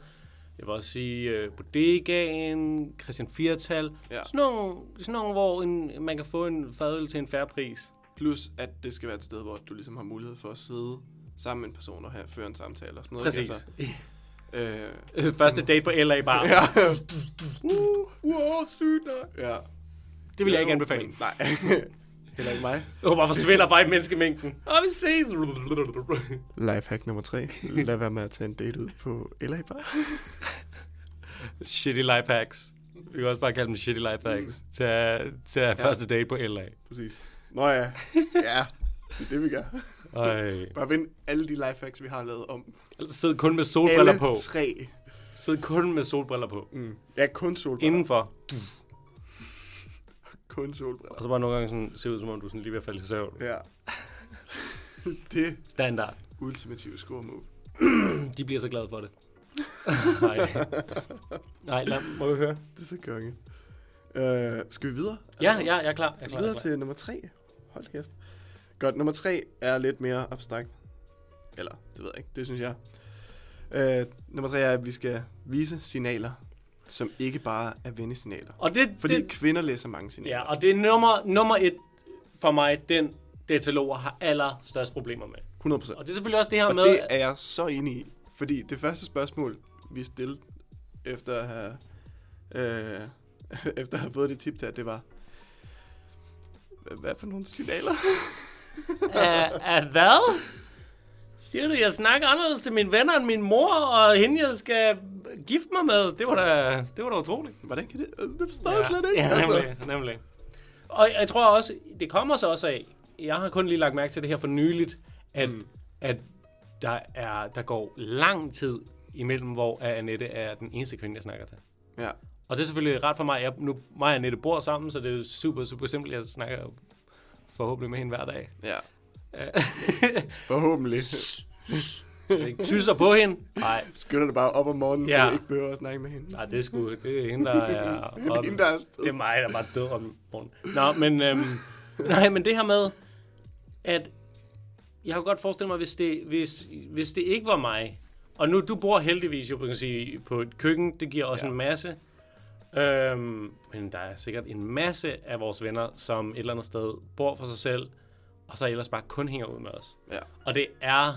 Jeg vil også sige uh, Bodegaen, Christian Firtal. Ja. Sådan, nogle, sådan nogle, hvor en, man kan få en fadøl til en færre pris. Plus, at det skal være et sted, hvor du ligesom har mulighed for at sidde sammen med en person og have, føre en samtale og sådan noget. Præcis. Altså, øh, Øh, Første date på LA Bar. ja. Uh, wow, sygt nok. ja. Det vil jeg ikke Jo, anbefale. men Nej. Heller ikke mig. Du bare forsvinder bare i menneskemængden. Og vi ses. Lifehack nummer tre. Lad være med at tage en date ud på LA Bar. Shitty life hacks. Vi kan også bare kalde dem shitty life hacks. Til, til ja. første date på LA. Præcis. Nå ja. Ja, det er det, vi gør. Ej. Bare vind alle de lifehacks, vi har lavet om. Altså, Sid kun med solbriller Alle på. tre. Sid kun med solbriller på. Mm. Ja, kun solbriller. Indenfor. Kun solbriller. Og så bare nogle gange sådan, se ud, som om du sådan lige ved at falde i søvn. Ja. det Standard. ultimative score move. De bliver så glade for det. Nej. Nej, lad, må vi høre? Det er så konge. Uh, skal vi videre? Ja, ja, jeg er klar. Jeg er klar, jeg er Videre klar. til nummer tre. Hold kæft. Godt, nummer tre er lidt mere abstrakt. Eller, det ved jeg ikke. Det synes jeg. Uh, nummer tre er, at vi skal vise signaler, som ikke bare er vennesignaler. Og det, Fordi det, kvinder læser mange signaler. ja, og det er nummer, nummer et for mig, den dataloger har allerstørst problemer med. 100%. Og det er selvfølgelig også det her Og med... det er jeg så enig i. Fordi det første spørgsmål, vi stillede efter at have, øh, efter at have fået det tip der, det var, "Hvad- hvad for nogle signaler? Af, hvad? Siger du, jeg snakker anderledes til mine venner end min mor, og hende, jeg skal gifte mig med? Det var da, det var da utroligt. Hvordan kan det? Altså, Det forstår jeg slet ikke. Ja, altså. nemlig, nemlig. Og jeg tror også, det kommer så også af, jeg har kun lige lagt mærke til det her for nyligt, at, mm. at der, er, der går lang tid imellem, hvor Annette er den eneste kvinde, jeg snakker til. Ja. Og det er selvfølgelig ret for mig. Jeg, nu, mig og Annette bor sammen, så det er super, super simpelt. Jeg snakker forhåbentlig med hende hver dag. ja. Forhåbentlig. ikke tysser på hende. Nej, Skynder det bare op om morgenen, ja. så du ikke behøver at snakke med hende. nej, det er sgu, det er hende, der er oppe. Hende, der er afsted. Det er mig, der er bare død om morgenen. Nå, men, øhm, nej, men det her med, at jeg kunne godt forestille mig, hvis det, hvis, hvis det ikke var mig, og nu, du bor heldigvis jo, kan sige, på et køkken, det giver også ja. en masse, øhm, men der er sikkert en masse af vores venner, som et eller andet sted bor for sig selv, og så ellers bare kun hænger ud med os. Ja. Og det er...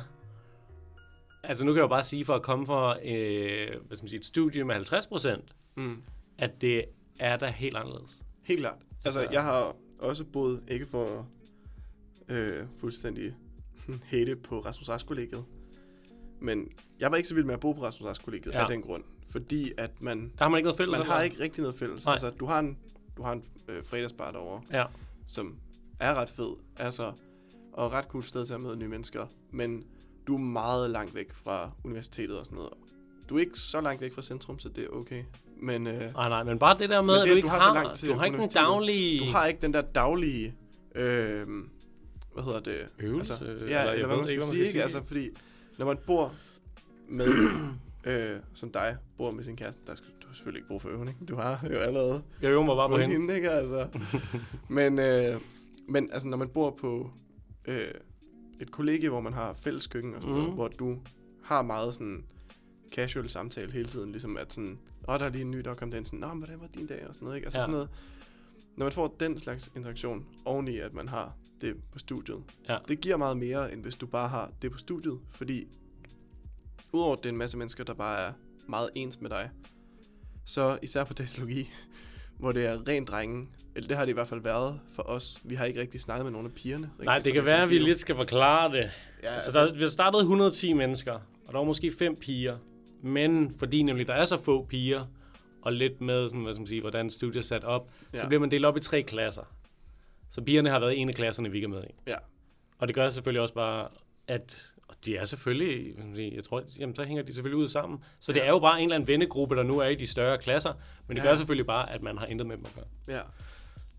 Altså nu kan jeg jo bare sige, for at komme fra øh, hvad skal man sige, et studie med 50 procent, Mm. at det er da helt anderledes. Helt klart. Altså, Altså- jeg har også boet, ikke for øh, fuldstændig hate på Rasmus Rask kollegiet, men jeg var ikke så vild med at bo på Rasmus Rask kollegiet ja. Ja. af den grund. Fordi at man, Der har man ikke noget fælles. man eller har ikke rigtig noget fælles. Nej. Altså, du har en, du har en øh, fredagsbar derovre, Ja. som er ret fed, altså, og et ret cool sted til at møde nye mennesker, men du er meget langt væk fra universitetet og sådan noget. Du er ikke så langt væk fra centrum, så det er okay. Men øh, Nej, nej, men bare det der med, at det, du at ikke du har, har så langt til du har ikke en universitetet. daglig du har ikke den der daglige, øh, hvad hedder det? øvelse. Altså, eller ja, jeg eller hvad man skal ikke, sige, ikke? Altså, fordi når man bor med, øh, som dig, bor med sin kæreste, der skal du selvfølgelig ikke brug for øvning. Du har jo allerede Jeg øver mig bare på hende. hende, ikke? Altså. men, øh, men altså, når man bor på øh, et kollegie, hvor man har fælles køkken og sådan mm. Mhm. noget, hvor du har meget sådan casual samtale hele tiden, ligesom at sådan, åh, der er lige en ny, der er kommet ind, sådan, nå, men hvordan var din dag, og sådan noget, ikke? Altså Ja. sådan noget, når man får den slags interaktion, oveni at man har det på studiet, Ja. det giver meget mere, end hvis du bare har det på studiet, fordi udover at det er en masse mennesker, der bare er meget ens med dig, så især på datalogi, hvor det er rent drenge, eller det har det i hvert fald været for os. Vi har ikke rigtig snakket med nogle af pigerne. Nej, det kan være, at vi lidt skal forklare det. Ja, Altså, altså, der, vi har startet 110 mennesker, og der var måske fem piger. Men fordi nemlig der er så få piger, og lidt med, sådan, hvad skal man sige, hvordan studiet er sat op, ja. Så bliver man delt op i tre klasser. Så pigerne har været en af klasserne, vi ikke er med i. Ja. Og det gør selvfølgelig også bare, at og de er selvfølgelig, jeg tror, jamen, så hænger de selvfølgelig ud sammen. Så det Ja. er jo bare en eller anden vennegruppe, der nu er i de større klasser. Men det Ja. gør selvfølgelig bare, at man har intet med dem at gøre. ja.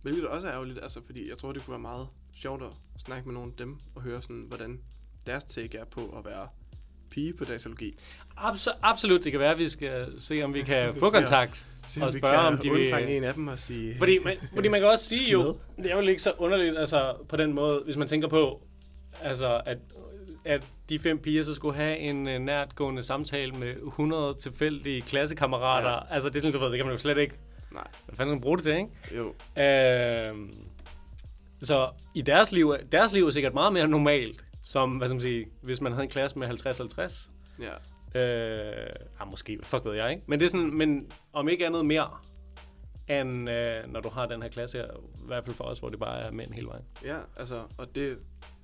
Hvilket også er ærgerligt, altså, fordi jeg tror, det kunne være meget sjovt at snakke med nogle af dem, og høre sådan, hvordan deres take er på at være pige på datalogi. Abs- absolut, det kan være, at vi skal se, om vi kan få kontakt. Se, Og spørge, om de vil- en af dem og sige... Fordi man, fordi man kan også sige jo, det er jo ikke så underligt, altså på den måde, hvis man tænker på, altså at, at de fem piger så skulle have en uh, nærtgående samtale med 100 tilfældige klassekammerater. Ja. Altså det er sådan, du ved, det kan man jo slet ikke, Nej, hvad fanden skal man bruge det til, ikke? jo. Øh, så i deres liv, er- deres liv er sikkert meget mere normalt, som, hvad skal man sige, hvis man havde en klasse med 50-50. Ja. Øh, ah, måske, fuck ved jeg, ikke? Men det er sådan, men om ikke andet mere, end øh, når du har den her klasse her, i hvert fald for os, hvor det bare er mænd hele vejen. Ja, altså, og det,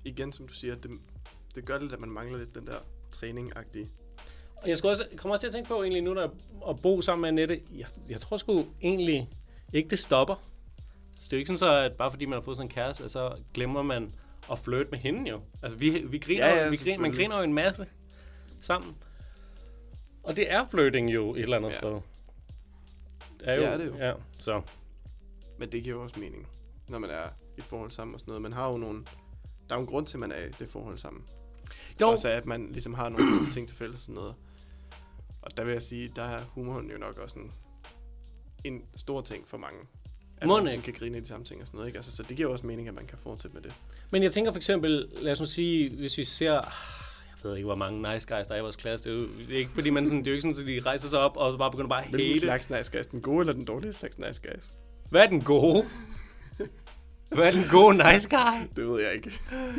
igen som du siger, det, det gør lidt, at man mangler lidt den der træning-agtige. Og jeg, skulle også, jeg kommer også til at tænke på egentlig nu, når jeg, at bo sammen med Annette, jeg, jeg tror sgu egentlig ikke, det stopper. Så det er jo ikke sådan så, at bare fordi man har fået sådan en kæreste, så glemmer man at flirte med hende jo. Altså vi, vi griner, Ja, ja, vi griner, man griner jo en masse sammen. Og det er flirting jo et eller andet Ja. sted. Det Det er det jo. Ja, så. Men det giver jo også mening, når man er i et forhold sammen og sådan noget. Man har jo nogle... Der er jo en grund til, at man er i det forhold sammen. Jo, Også at man ligesom har nogle ting til fælles og sådan noget. Og der vil jeg sige, der er humoren jo nok også en, en stor ting for mange. At Mon man ligesom ikke? kan grine af de samme ting og sådan noget. Ikke? Altså, så det giver også mening, at man kan fortsætte med det. Men jeg tænker for eksempel, lad os nu sige, hvis vi ser, jeg ved ikke, hvor mange nice guys der er i vores klasse. Det er jo det er ikke, fordi man sådan, det er jo ikke sådan, at de rejser sig op og bare begynder bare at Hvilken hate. slags nice guys? Den gode eller den dårlige slags nice guys? Hvad er den gode? Hvad er den gode nice guy? Det ved jeg ikke.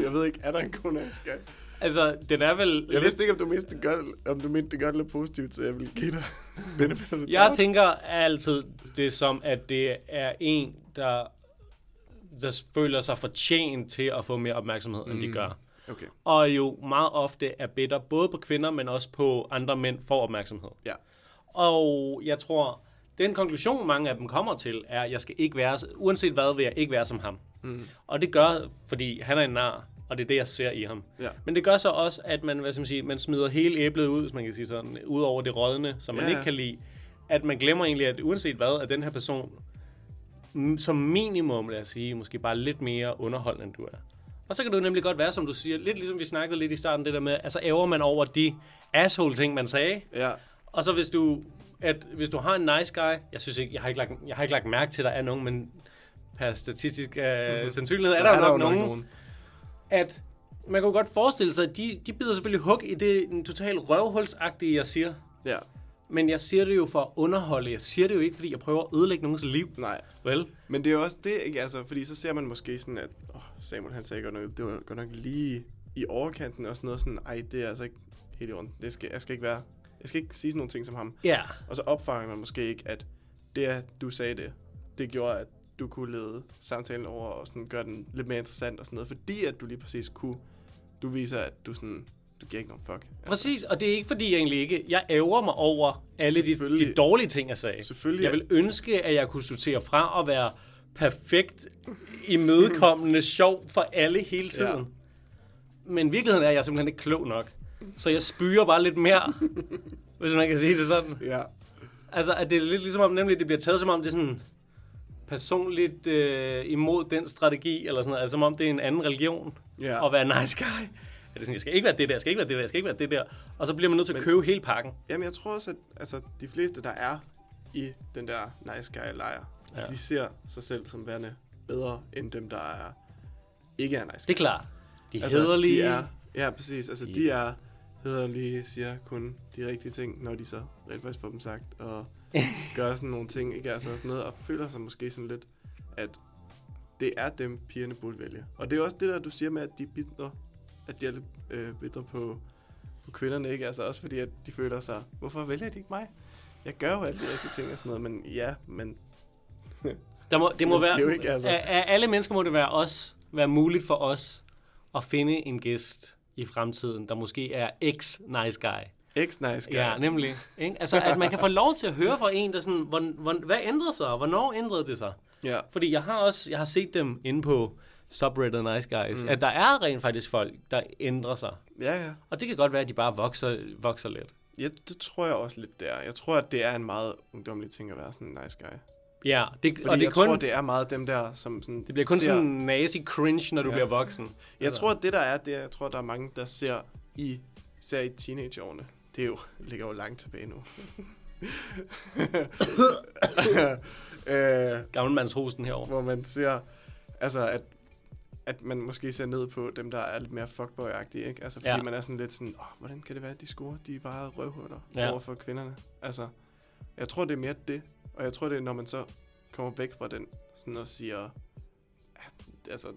Jeg ved ikke, er der en god nice guy? Altså, den er vel... Jeg vidste ikke, om du mente det godt, om du mente det godt eller positivt, så jeg vil give dig benefit Jeg tænker altid det som, at det er en, der, der føler sig fortjent til at få mere opmærksomhed, end de Mm. gør. Okay, Og jo meget ofte er bitter, både på kvinder, men også på andre mænd, for opmærksomhed. ja. Og jeg tror, den konklusion, mange af dem kommer til, er, at jeg skal ikke være, uanset hvad, vil jeg ikke være som ham. Mm. Og det gør, fordi han er en nar, og det er det, jeg ser i ham. Ja. Men det gør så også, at man, hvad skal man sige, man smider hele æblet ud, hvis man kan sige sådan, ud over det rådne, som man Ja. ikke kan lide. At man glemmer egentlig, at uanset hvad, at den her person, som minimum, lad os sige, måske bare lidt mere underholdende, end du er. Og så kan jo nemlig godt være, som du siger, lidt ligesom vi snakkede lidt i starten, det der med, altså æver man over de asshole-ting, man sagde, Ja, og så hvis du, at hvis du har en nice guy, jeg synes ikke, jeg har ikke lagt, jeg har ikke lagt mærke til, at der er nogen, men per statistisk uh, sandsynlighed er så der jo nok nogen, at man kan jo godt forestille sig, at de, de bider selvfølgelig hug i det den totalt røvhulsagtige, jeg siger. Ja, Men jeg siger det jo for at underholde. Jeg siger det jo ikke, fordi jeg prøver at ødelægge nogens liv. nej. Vel? Men det er jo også det, ikke? Altså, fordi så ser man måske sådan, at åh, Samuel han sagde godt nok, det var godt nok lige i overkanten og sådan noget sådan, ej, det er altså ikke helt i orden. Det skal, jeg skal ikke være, jeg skal ikke sige sådan nogle ting som ham. Ja. Og så opfanger man måske ikke, at det, at du sagde det, det gjorde, at du kunne lede samtalen over og sådan gøre den lidt mere interessant og sådan noget, fordi at du lige præcis kunne, du viser, at du sådan, du giver ikke nogen fuck. Præcis, og det er ikke fordi jeg egentlig ikke, jeg ærger mig over alle de, de dårlige ting, jeg sagde. Selvfølgelig. Jeg vil ønske, at jeg kunne sortere fra at være perfekt, imødekommende, sjov for alle hele tiden. Ja. Men virkeligheden er, at jeg er simpelthen ikke klog nok. Så jeg spyrer bare lidt mere, hvis man kan sige det sådan. Ja. Altså, at det er lidt ligesom om, nemlig det bliver taget som om, det er sådan personligt øh, imod den strategi, eller sådan noget. Altså som om det er en anden religion Ja. at være nice guy. det sådan, jeg skal ikke være det der, jeg skal ikke være det der, jeg skal ikke være det der. Og så bliver man nødt til at købe hele pakken. Jamen, jeg tror også, at altså, de fleste, der er i den der nice guy-lejr, Ja. de ser sig selv som værende bedre, end dem, der er ikke er nice Det er guys. klart. De er Altså, hederlige. De er, ja, præcis. Altså, De- de er hederlige, siger kun de rigtige ting, når de så rent faktisk får dem sagt, og gør sådan nogle ting, ikke? Altså sådan noget, og føler sig måske sådan lidt, at det er dem, pigerne burde vælge. Og det er også det der, du siger med, at de er bitre, at de er lidt øh, bitre på, på kvinderne, ikke? Altså også fordi, at de føler sig, hvorfor vælger de ikke mig? Jeg gør jo alle de rigtige ting og sådan noget, men ja, men Der må, det må Det er være, jo ikke, altså. af, af alle mennesker må det være os, være muligt for os at finde en gæst i fremtiden, der måske er ex-nice guy. Ex-nice guy. Ja, nemlig. Ikke? Altså, at man kan få lov til at høre fra en, der sådan, hvor, hvor, hvad ændrede sig? Hvornår ændrede det sig? ja. Fordi jeg har også jeg har set dem inde på subreddit Nice Guys, mm. at der er rent faktisk folk, der ændrer sig. ja, ja. Og det kan godt være, at de bare vokser, vokser lidt. Ja, det tror jeg også lidt, det er. Jeg tror, at det er en meget ungdommelig ting at være sådan en nice guy. Ja, det, Fordi og det, jeg kun, tror, det er meget dem der, som sådan det bliver kun ser, sådan nazi cringe, når du Ja. bliver voksen. Jeg tror, at det der er, det er, jeg tror, der er mange, der ser i, ser i teenageårene. Det er jo, ligger jo langt tilbage nu. øh, Gammelmandshosten herovre. hvor man ser, altså at, at man måske ser ned på dem, der er lidt mere fuckboy-agtige, ikke? Altså fordi Ja. man er sådan lidt sådan, åh, hvordan kan det være, at de scorer? De er bare røvhuller Ja. over for kvinderne. Altså, jeg tror, det er mere det. Og jeg tror, det er, når man så kommer væk fra den, sådan og siger, "Ah, altså,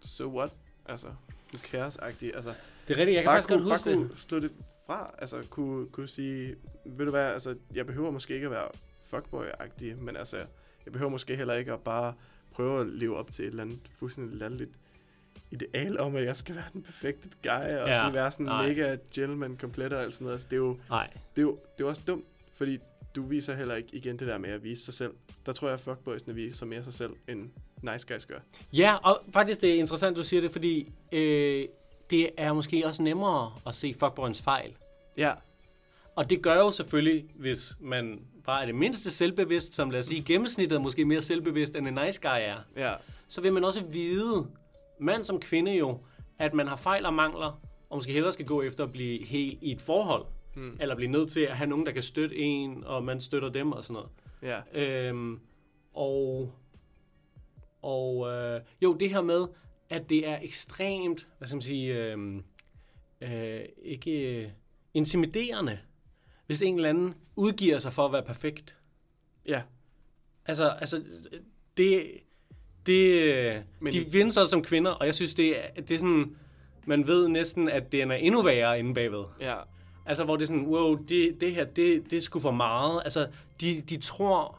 so what? Altså, who cares-agtigt. Altså, Det er rigtigt, jeg kan bare faktisk godt huske bare det. kunne slå det fra. Altså, kunne, kunne sige, ved du hvad, altså, jeg behøver måske ikke at være fuckboy-agtig, men altså, jeg behøver måske heller ikke at bare prøve at leve op til et eller andet fuldstændig latterligt ideal om, at jeg skal være den perfekte guy, og Ja, sådan være sådan nej. mega gentleman komplet og alt sådan noget. Altså, det er jo, Nej, det er jo, det er jo også dumt, fordi du viser heller ikke igen det der med at vise sig selv. Der tror jeg, at fuckboysene viser mere sig selv, end nice guys gør. Ja, og faktisk det er interessant, du siger det, fordi øh, det er måske også nemmere at se fuckboyens fejl. Ja, Og det gør jo selvfølgelig, hvis man bare er det mindste selvbevidst, som lad os sige gennemsnittet er måske mere selvbevidst, end en nice guy er, ja, så vil man også vide, mand som kvinde jo, at man har fejl og mangler, og måske hellere skal gå efter at blive helt i et forhold. Hmm. Eller blive nødt til at have nogen, der kan støtte en, og man støtter dem og sådan noget. ja, Øhm, og og øh, jo, det her med, at det er ekstremt, hvad skal man sige, øh, øh, ikke øh, intimiderende, hvis en eller anden udgiver sig for at være perfekt. ja. Altså, altså det, det, Men de findes også som kvinder, og jeg synes, det er, det er sådan, man ved næsten, at den er endnu værre inde bagved. Ja, Altså, hvor det er sådan, wow, det, det her, det, det er sgu for meget. Altså, de, de tror,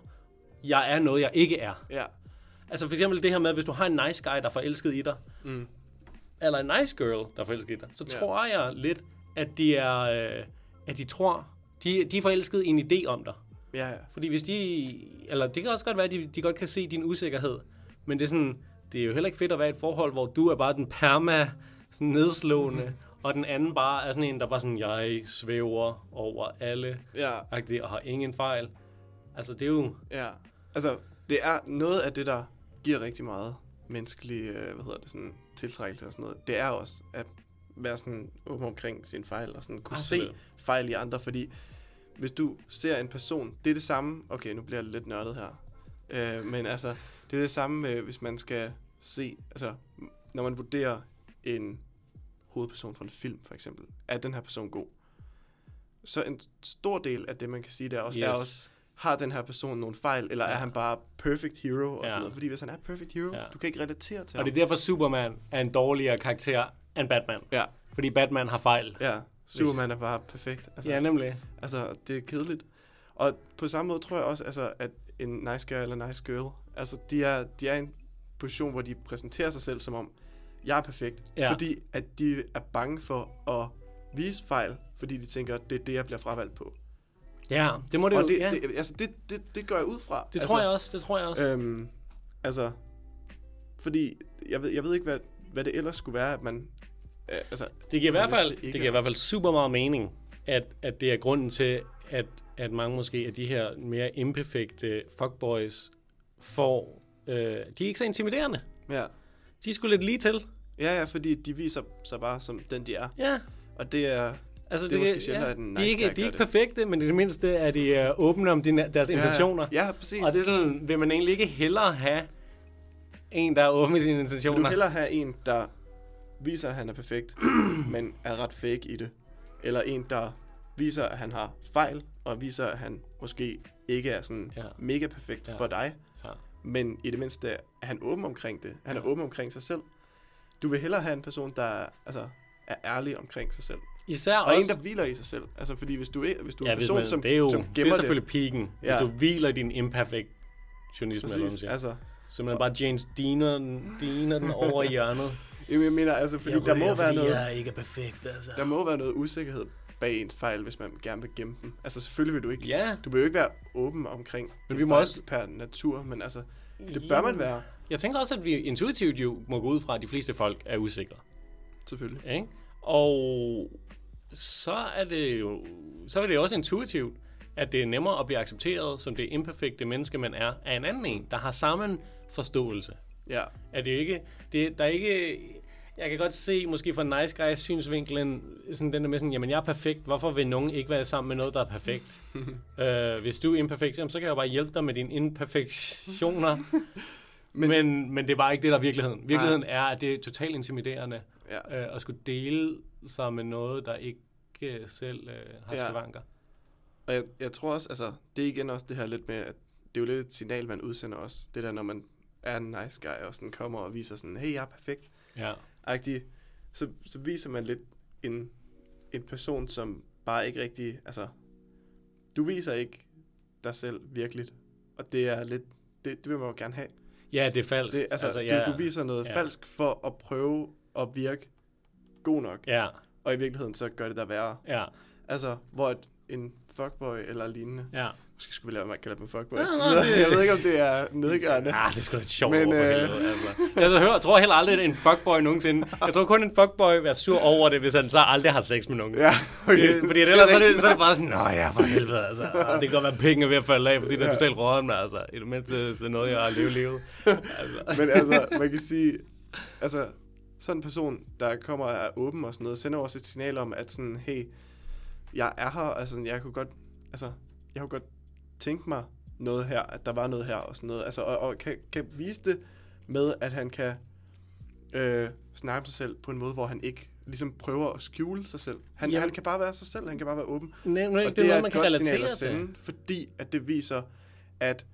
jeg er noget, jeg ikke er. ja, Altså, for eksempel det her med, hvis du har en nice guy, der er forelsket i dig, mm. eller en nice girl, der er forelsket i dig, så Ja. tror jeg lidt, at de er, øh, at de tror, de, de er forelsket i en idé om dig. ja, ja. Fordi hvis de, eller det kan også godt være, at de, de godt kan se din usikkerhed, men det er sådan, det er jo heller ikke fedt at være i et forhold, hvor du er bare den perma, sådan nedslående, og den anden bare er sådan en, der bare sådan, jeg svæver over alle, ja. og har ingen fejl. Altså, det er jo... Ja, altså det er noget af det, der giver rigtig meget menneskelig, øh, hvad hedder det, sådan tiltrækkelse og sådan noget. Det er også at være sådan åben omkring sin fejl og sådan kunne se Absolut. fejl i andre, fordi hvis du ser en person, det er det samme, okay, nu bliver jeg lidt nørdet her, øh, men altså, det er det samme, hvis man skal se, altså, når man vurderer en hovedperson fra en film, for eksempel, er den her person god? Så en stor del af det, man kan sige, der også, yes. er også, har den her person nogle fejl, eller ja. er han bare perfect hero og Ja. sådan noget? Fordi hvis han er perfect hero, Ja. du kan ikke relatere til Og ham. det er derfor, Superman er en dårligere karakter end Batman. Ja, Fordi Batman har fejl. ja. Superman er bare perfekt. Altså, Ja, nemlig. altså, det er kedeligt. Og på samme måde tror jeg også, altså, at en nice guy eller nice girl, altså, de er, de er i en position, hvor de præsenterer sig selv som om, jeg er perfekt. Ja. Fordi at de er bange for at vise fejl, fordi de tænker, at det er det, jeg bliver fravalgt på. Ja, det må det og jo... det, ja. det, altså, det, det, det går jeg ud fra. det altså, tror jeg også, det tror jeg også. Øhm, altså, fordi jeg ved, jeg ved ikke, hvad, hvad det ellers skulle være, at man... Øh, altså, Det giver, i hvert fald, det ikke giver i hvert fald super meget mening, at, at det er grunden til, at, at mange måske af de her mere imperfekte fuckboys får... Øh, de er ikke så intimiderende. ja, De er sgu lidt lige til. Ja, ja, fordi de viser sig bare som den, de er. Ja, Og det er... altså Det er måske sjældent, at en de, nice er ikke, de er ikke det. perfekte, men i det mindste er de uh, åbne om de, deres intentioner. Ja, ja præcis. Og det er sådan, vil man egentlig ikke hellere have en, der er åben i sine Vil intentioner? du hellere have en, der viser, at han er perfekt, men er ret fake i det? Eller en, der viser, at han har fejl, og viser, at han måske ikke er sådan Ja. ja. mega perfekt Ja. ja. for dig, Ja. men i det mindste er han åben omkring det. Han Ja. er åben omkring sig selv. Du vil hellere have en person, der er, altså, er ærlig omkring sig selv. Især Og også... en, der hviler i sig selv. Altså, fordi hvis du, er, hvis du er ja, en hvis person, man, som, det er jo som det gemmer er selvfølgelig peaken, ja. Ja. hvis du hviler i din imperfect journalisme, eller altså, Så man bare James Deaner den, Deaner den over i hjørnet. jamen, jeg mener, altså, fordi der må være noget... jeg ikke er perfekt, altså. Der må være noget usikkerhed bag ens fejl, hvis man gerne vil gemme dem. Altså selvfølgelig vil du ikke. Ja, Du vil jo ikke være åben omkring Men din vi må også- per natur, men altså, det bør man være, Jeg tænker også, at vi intuitivt jo må gå ud fra, at de fleste folk er usikre. selvfølgelig. Ikke? Og så er det jo så er det jo også intuitivt, at det er nemmere at blive accepteret som det imperfekte menneske, man er, af en anden en, der har samme forståelse. Ja, Er det jo ikke, det, der er ikke, jeg kan godt se, måske fra nice guys synsvinklen, sådan den der med sådan, jamen jeg er perfekt, hvorfor vil nogen ikke være sammen med noget, der er perfekt? øh, hvis du er imperfekt, jamen, så kan jeg bare hjælpe dig med dine imperfektioner. men, Men- men, det er bare ikke det, der er virkeligheden. Virkeligheden er, at det er totalt intimiderende ja. øh, at skulle dele sig med noget, der ikke øh, selv øh, har Ja. skavanker. Og jeg, jeg tror også, altså, det er igen også det her lidt med, at det er jo lidt et signal, man udsender også. Det der, når man er en nice guy, og sådan kommer og viser sådan, hey, jeg er perfekt. Ja. Agtig, så, så viser man lidt en, en person, som bare ikke rigtig, altså, du viser ikke dig selv virkeligt. Og det er lidt, det, det vil man jo gerne have. ja, det er falsk. Det, altså, altså ja, du, du viser noget ja. falsk for at prøve at virke god nok, Ja, og i virkeligheden så gør det der værre. ja, Altså, hvor et, en fuckboy eller lignende, ja. måske skulle vi lade at kalde dem fuckboys. Ja, Ja, nej, det- Jeg ved ikke, om det er nedgørende. Ah, det er sgu lidt sjovt Men, øh, helvede, altså. Jeg hører, tror heller aldrig, at en fuckboy nogensinde... Jeg tror kun, en fuckboy vil være sur over det, hvis han så aldrig har sex med nogen. Ja, okay. Det, fordi ellers så er, det, så er det bare sådan, Nå ja, for helvede, altså. Det kan godt være, penge er ved at falde af, fordi det er Ja. totalt råden, men altså. I det mindste, så noget, jeg har levet livet. Altså. Men altså, man kan sige, altså, sådan en person, der kommer og er åben og sådan noget, sender også et signal om, at sådan, hey, jeg er her, altså, jeg kunne godt, altså, jeg kunne godt tænke mig noget her, at der var noget her og sådan noget, altså, og, og kan, kan vise det med, at han kan øh, snakke om sig selv på en måde, hvor han ikke ligesom prøver at skjule sig selv. Han, Jamen- han kan bare være sig selv, han kan bare være åben. Nej, nej, Og det er noget, et man kan godt signal at til. sende, fordi at det viser, at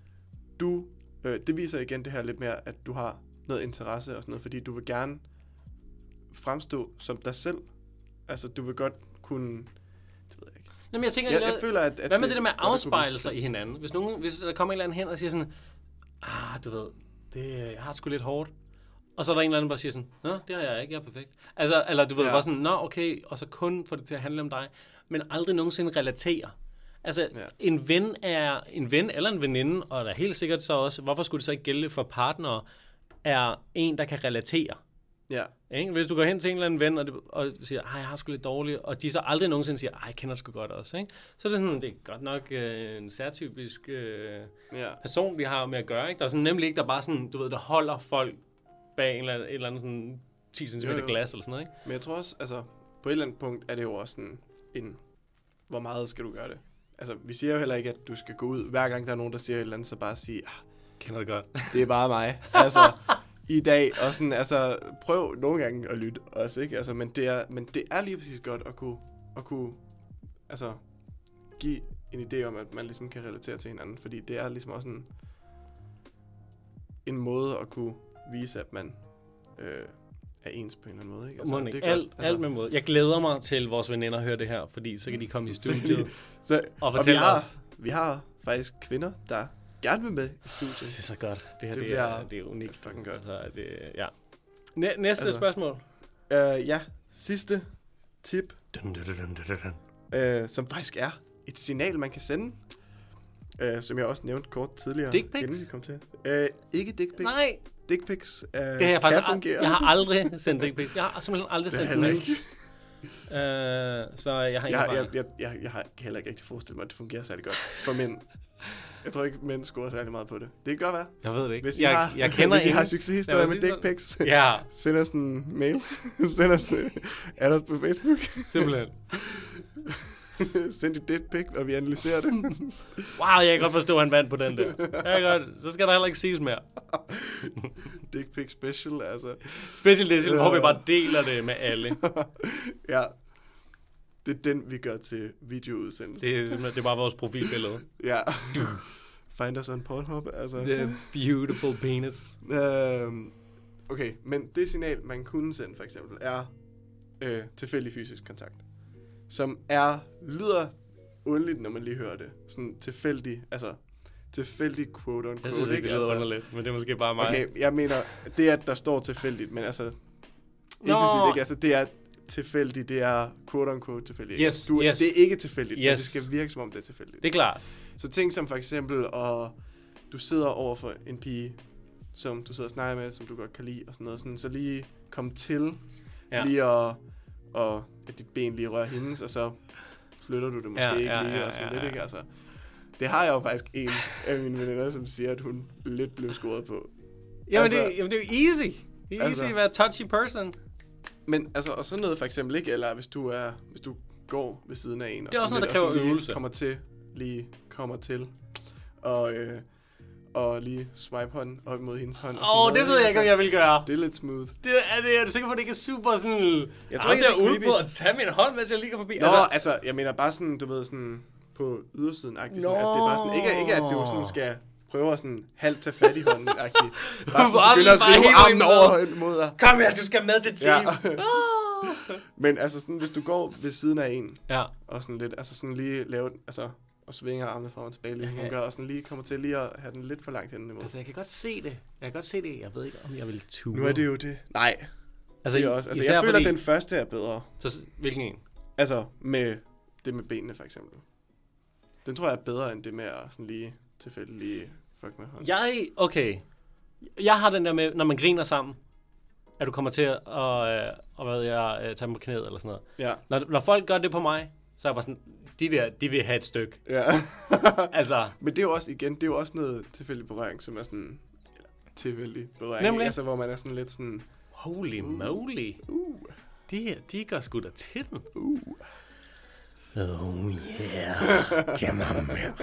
du, øh, det viser igen det her lidt mere, at du har noget interesse og sådan noget, fordi du vil gerne fremstå som dig selv. Altså, du vil godt kunne, det ved jeg ikke. Jamen, jeg tænker, Jeg, jeg, jeg føler, at, at Hvad med det der med at afspejle sig i hinanden? Hvis, nogen, hvis der kommer en eller anden hen og siger sådan, ah, du ved, det, jeg har det sgu lidt hårdt. Og så er der en eller anden, der bare siger sådan, nå, det har jeg ikke, jeg er perfekt. Altså, eller du ved, ja. Bare sådan, nå, okay, og så kun få det til at handle om dig. Men aldrig nogensinde relatere. Altså. Ja. en ven er en ven eller en veninde, og der er helt sikkert så også, hvorfor skulle det så ikke gælde for partnere, er en, der kan relatere. Ja, Ikke? Hvis du går hen til en eller anden ven, og, det, og siger, ej, jeg har sgu lidt dårligt, og de så aldrig nogensinde siger, ej, jeg kender sgu godt også. Ikke? Så er det sådan, det er godt nok øh, en særtypisk øh, ja, person, vi har med at gøre. Ikke? Der er sådan nemlig ikke, der bare sådan, du ved, der holder folk bag en eller anden, et eller andet sådan 10 cm Jo, jo. glas eller sådan noget. Ikke? men jeg tror også, altså, på et eller andet punkt er det jo også sådan en, hvor meget skal du gøre det? Altså, vi siger jo heller ikke, at du skal gå ud, hver gang der er nogen, der siger et eller andet, så bare sige, ah, Kender det godt. det er bare mig. Altså, i dag, og sådan, altså, prøv nogle gange at lytte også, ikke? Altså, men det er, men det er lige præcis godt at kunne, at kunne, altså, give en idé om, at man ligesom kan relatere til hinanden, fordi det er ligesom også en, en måde at kunne vise, at man øh, er ens på en eller anden måde, ikke? Altså, det er godt. alt, alt med måde. Jeg glæder mig til, vores veninder hører det her, fordi så kan de komme i Så studiet så, og og vi fortælle har, os. vi har faktisk kvinder, der gerne vil med i studiet. Det er så godt. Det her Det det, bliver er, det er unikt. fucking godt. Altså, det, ja. Næ- næste altså. Spørgsmål. Uh, ja, sidste tip, Dun, dun, dun, dun, dun, øh, som faktisk er et signal, man kan sende, øh, som jeg også nævnte kort tidligere. Dick pics? Inden vi kom til. Øh, ikke dick pics. Nej, Dick pics øh, det har jeg faktisk fungere. jeg har aldrig sendt dick pics. Jeg har simpelthen aldrig Det sendt nudes. så jeg har ikke Jeg, jeg, jeg, jeg, jeg har heller ikke rigtig forestillet mig, at det fungerer særlig godt for mænd. Jeg tror ikke, mænd scorer særlig meget på det. Det kan godt være. Jeg ved det ikke. Hvis I jeg, har, jeg kender hvis I har ingen- succeshistorier Jeg med dick pics, Ja, send os en mail. send os, øh, add os på Facebook. simpelthen. send dit dick pic, og vi analyserer det. Wow, jeg kan godt forstå, at han vandt på den der. Jeg kan godt. Så skal der heller ikke siges mere. dick pic special, altså. Specielt det, hvor vi bare deler det med alle. Ja. Det er den, vi gør til videoudsendelsen. Det er, simpelthen- det er bare vores profilbillede. Ja. Find us on Pornhub, altså. The beautiful penis. Øhm, okay, men det signal, man kunne sende for eksempel, er øh, tilfældig fysisk kontakt. Som er, lyder underligt, når man lige hører det. Sådan tilfældig, altså tilfældig quote on quote. Jeg synes ikke, det lyder altså. underligt, men det er måske bare mig. Okay, jeg mener, det er, at der står tilfældigt, men altså... Implicit, ikke? Altså, det er tilfældigt, det er quote on quote tilfældigt. Yes, du, yes. Det er ikke tilfældigt, men Yes. det skal virke som om det er tilfældigt. Det er klart. Så ting som for eksempel, og du sidder over for en pige, som du sidder og snakker med, som du godt kan lide, og sådan noget, sådan, så lige kom til, Ja. lige at, og at dit ben lige rører hendes, og så flytter du det måske Ja, ikke ja, lige, ja, og sådan ja, lidt, ja. ikke? Altså, det har jeg jo faktisk en af mine veninder, som siger, at hun lidt blev scoret på. Jamen, Altså- det, jamen det er jo easy. Det er easy Altså- at være touchy person. Men altså, og sådan noget for eksempel ikke, eller hvis du er, hvis du går ved siden af en, Det er og også sådan noget, der og kræver øvelse. kommer til, lige kommer til, og, øh, og lige swipe hånden op imod hendes hånd. og Åh, oh, det ved jeg ikke, om jeg vil gøre. Det er lidt smooth. Det er, det, er du sikker på, at det ikke er super sådan... Jeg tror ikke, det er der ude creepy. på at tage min hånd, mens jeg lige går forbi. Nå, altså, altså, jeg mener bare sådan, du ved, sådan på ydersiden agtigt, sådan, at det er bare sådan, ikke, ikke at du sådan skal prøve at sådan halvt tage fat i hånden. Bare sådan Armen begynde at rive armen over mod dig. Kom her, du skal med til team. Ja. Ja. Men altså sådan, hvis du går ved siden af en, ja. og sådan lidt, altså sådan lige lave, altså, og svinger armene frem og tilbage, lige hun Okay. gør, og sådan lige kommer til lige at have den lidt for langt hen imod. Altså, jeg kan godt se det. Jeg kan godt se det. Jeg ved ikke, om jeg vil ture. Nu er det jo det. Nej, altså, det er også. Altså, jeg føler, fordi, at den første er bedre. Så, hvilken en? Altså, med det med benene, for eksempel. Den tror jeg er bedre, end det med at sådan lige tilfældigt lige fuck med hånden. Jeg, okay. Jeg har den der med, når man griner sammen, at du kommer til at, og, øh, og hvad ved jeg, øh, tage dem på knæet eller sådan noget. Ja. Når, når folk gør det på mig, så er jeg bare sådan, de der, de vil have et stykke. Ja. Altså, Men det er jo også, igen, det er jo også noget tilfældig berøring, som er sådan, tilfældig berøring, Nemlig. altså hvor man er sådan lidt sådan, holy moly. uh, De her, de går sgu da til den. uh. Oh yeah. Come on, man.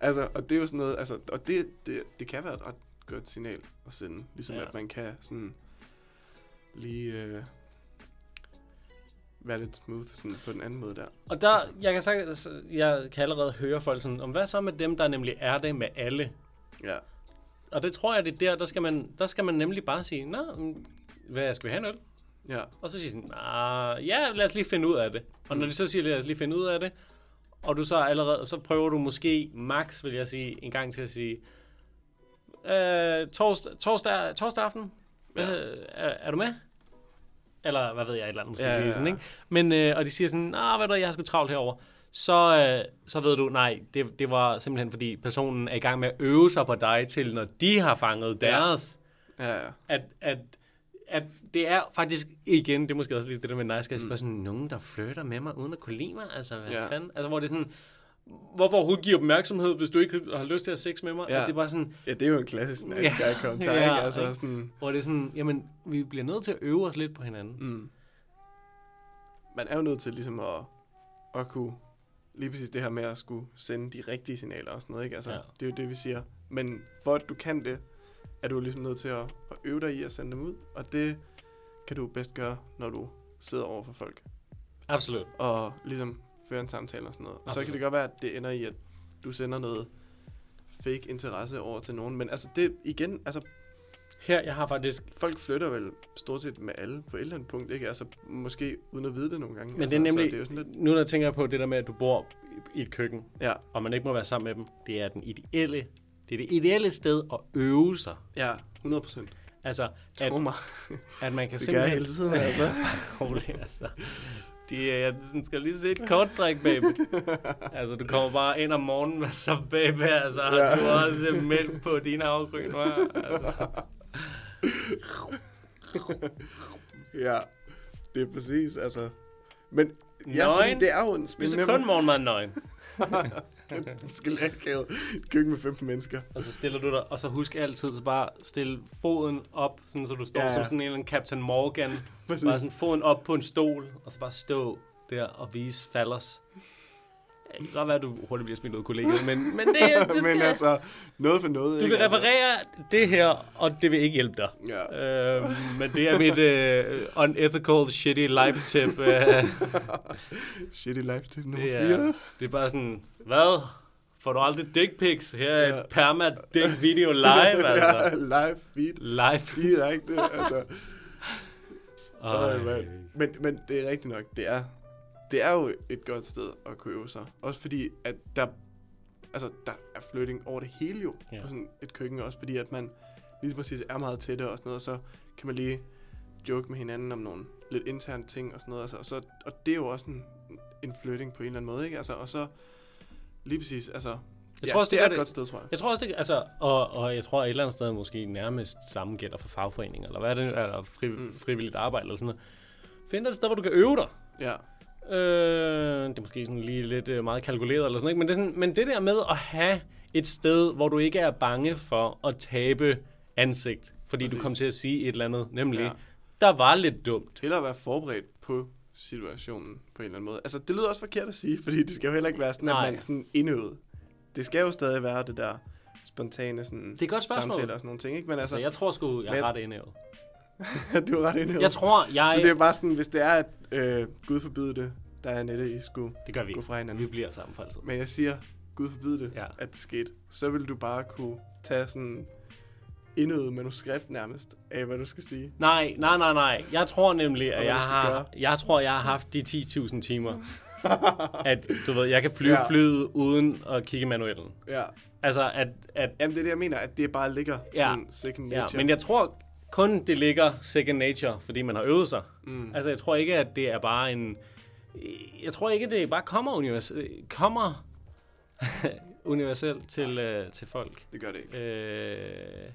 Altså, og det er jo sådan noget, altså, og det, det, det kan være et ret godt signal at sende, ligesom Ja. at man kan sådan lige øh, være lidt smooth sådan på den anden måde der. Og der, jeg kan, sagtens, jeg kan allerede høre folk sådan, om hvad så med dem, der nemlig er det med alle? Ja, Og det tror jeg, det er der, der skal man, der skal man nemlig bare sige, nå, mm, hvad, skal vi have en øl? ja, Og så siger sådan, ah, ja, lad os lige finde ud af det. Og når de så siger, lad os lige finde ud af det, og du så allerede, så prøver du måske max, vil jeg sige, en gang til at sige, øh, torsdag, torsdag, torsdag aften, Ja. øh, er, er, du med? Eller hvad ved jeg, et eller andet måske. Ja, ja, Sådan, ja. ikke? Men, øh, og de siger sådan, ah, ved du, jeg har sgu travlt herover. Så, øh, så ved du, nej, det, det var simpelthen fordi personen er i gang med at øve sig på dig til, når de har fanget Ja. deres ja, ja. at, at, at det er faktisk, igen, det er måske også lige det der med nice guys, Mm. bare sådan nogen, der flytter med mig, uden at kunne lide mig, altså hvad Ja. fanden, altså hvor det er sådan, hvorfor overhovedet give opmærksomhed, hvis du ikke har lyst til at have sex med mig, Ja. at det er bare sådan, Ja, det er jo en klassisk nice Ja. guy kommentar, Ja, ikke? Altså sådan, hvor det er sådan, jamen, vi bliver nødt til at øve os lidt på hinanden. mm. Man er jo nødt til ligesom at, at kunne, lige præcis det her med at skulle sende de rigtige signaler og sådan noget, ikke? Altså, Ja. det er jo det, vi siger. Men for at du kan det, er du ligesom nødt til at øve dig i at sende dem ud, og det kan du bedst gøre, når du sidder over for folk, Absolut. og ligesom føre en samtale og sådan noget. Og så Absolut. kan det godt være, at det ender i, at du sender noget fake interesse over til nogen, men altså det, igen, altså Her, jeg har faktisk, folk flytter vel stort set med alle på et eller andet punkt, ikke? Altså, måske uden at vide det nogle gange. men altså, det er Så nemlig, det er lidt... nu når jeg tænker på det der med, at du bor i et køkken, Ja, og man ikke må være sammen med dem, det er den ideelle, det er det ideelle sted at øve sig. ja, 100 procent. Altså, at, Tro mig, at man kan det gør jeg simpelthen... hele tiden, altså. rolig, altså. De, øh, jeg sådan skal lige se et kort træk, baby. altså, du kommer bare ind om morgenen, og så baby, altså, har Ja. du også mælk på dine afgryn, hva'? altså. ja, det er præcis, altså. Men ja, Nøgen? det er jo en Spiser spændende... kun morgenmad nøgen. Skal lære et køkken med 15 mennesker. Og så stiller du dig, og så husk altid så bare stille foden op, sådan, så du står Ja, som sådan en eller anden Captain Morgan. Bare sådan foden op på en stol, og så bare stå der og vise fallers. Det kan godt være, at du hurtigt bliver smidt ud af kollegiet, men, men det, det skal... Men altså, noget for noget. du ikke? kan referere det her, og det vil ikke hjælpe dig. Altså, ja. Øh, men det er mit uh, unethical, shitty life tip. Uh, Shitty life tip nummer det, 4. er, det er bare sådan, hvad? Får du aldrig dick pics? Her er Ja. et perma dick video live, ja, altså. live feed. Live. Direkte. altså. Øj, mand. men, men det er rigtigt nok. Det er, det er jo et godt sted at kunne øve sig. Også fordi, at der, altså, der er flytting over det hele jo. Ja. På sådan et køkken også. Fordi at man lige præcis er meget tætte og sådan noget. Og så kan man lige joke med hinanden om nogle lidt interne ting og sådan noget. Altså, og, så, og det er jo også en, en flytting på en eller anden måde, ikke? Altså, og så lige præcis, altså... Jeg ja, tror også, det, det er et det- godt sted, tror jeg. Jeg tror også, det, altså, og, og jeg tror et eller andet sted måske nærmest samme gælder for fagforeninger, eller hvad er det, eller fri, Mm. frivilligt arbejde, eller sådan noget. Find dig et sted, hvor du kan øve dig. Ja, Øh, det er måske sådan lige lidt øh, meget kalkuleret, eller sådan, ikke? Men, det er sådan, men det der med at have et sted, hvor du ikke er bange for at tabe ansigt, fordi Præcis. du kom til at sige et eller andet, nemlig, ja. Der var lidt dumt. hellere være forberedt på situationen på en eller anden måde. Altså, det lyder også forkert at sige, fordi det skal jo heller ikke være sådan, Nej. at man sådan indøvet. Det skal jo stadig være det der spontane sådan, Det er godt spørgsmål. samtaler og sådan nogle ting, ikke? Men Så altså, jeg tror sgu, jeg er ret indævet. du er ret indøvet. Jeg tror, jeg... Så det er bare sådan, hvis det er, at øh, Gud forbyde det, der er Annette, I skulle det gør vi gå fra Vi hinanden. bliver sammen for altid. Men jeg siger, Gud forbyde det, Ja. ja. at det skete. Så vil du bare kunne tage sådan indøvet manuskript nærmest af, hvad du skal sige. Nej, nej, nej, nej. Jeg tror nemlig, at jeg har, gøre. jeg tror, jeg har haft de 10.000 timer. at, du ved, jeg kan flyve ja. Ja. flyet uden at kigge i manuellen. Ja. Altså, at, at Jamen, det er det, jeg mener, at det bare ligger Ja. sådan second ja, nature. men jeg tror kun, det ligger second nature, fordi man har øvet sig. Mm. Altså, jeg tror ikke, at det er bare en... Jeg tror ikke, det bare kommer, univers, kommer universelt til, øh, til folk. Det gør det ikke. Øh,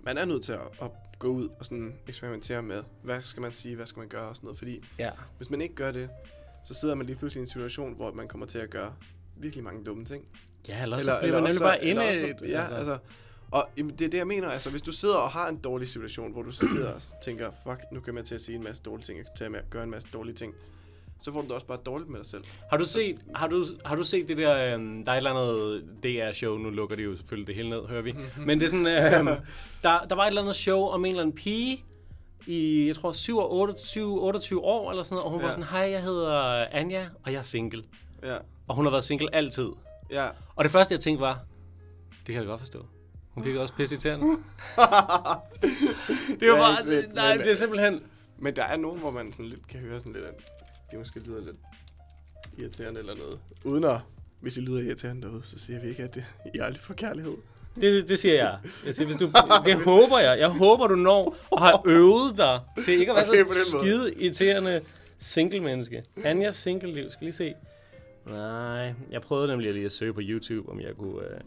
Man er nødt til at, at gå ud og sådan eksperimentere med, hvad skal man sige, hvad skal man gøre og sådan noget. Fordi ja. hvis man ikke gør det, så sidder man lige pludselig i en situation, hvor man kommer til at gøre virkelig mange dumme ting. Ja, eller, eller så bliver man nemlig bare eller inde... også- Ja, altså, og jamen, det er det, jeg mener. Altså, hvis du sidder og har en dårlig situation, hvor du sidder og tænker, fuck, nu kommer jeg til at sige en masse dårlige ting, jeg kommer til at gøre en masse dårlige ting, så får du det også bare dårligt med dig selv. Har du set, har du, har du set det der, øhm, der er et eller andet DR-show, nu lukker de jo selvfølgelig det hele ned, hører vi. Men det er sådan, øhm, der, der var et eller andet show om en eller anden pige, i, jeg tror, 7 og 28, 28 år eller sådan noget, og hun ja. var sådan, hej, jeg hedder Anja, og jeg er single. Ja, Og hun har været single altid. ja. Og det første, jeg tænkte var, det kan jeg godt forstå. Hun virker også pisse irriterende. det var Det er bare, ikke altså, nej, men- det er simpelthen, Men der er nogen, hvor man sådan lidt kan høre sådan lidt, at de måske lyder lidt irriterende eller noget. Uden at, hvis I lyder irriterende derude, så siger vi ikke, at det, I aldrig får kærlighed. Det, det siger jeg. jeg siger, hvis du, det håber jeg. Jeg håber, du når og har øvet dig til ikke at være Okay, så skide irriterende single-menneske. Anjas single-liv. Skal lige se. Nej, jeg prøvede nemlig lige at søge på YouTube, om jeg kunne øh,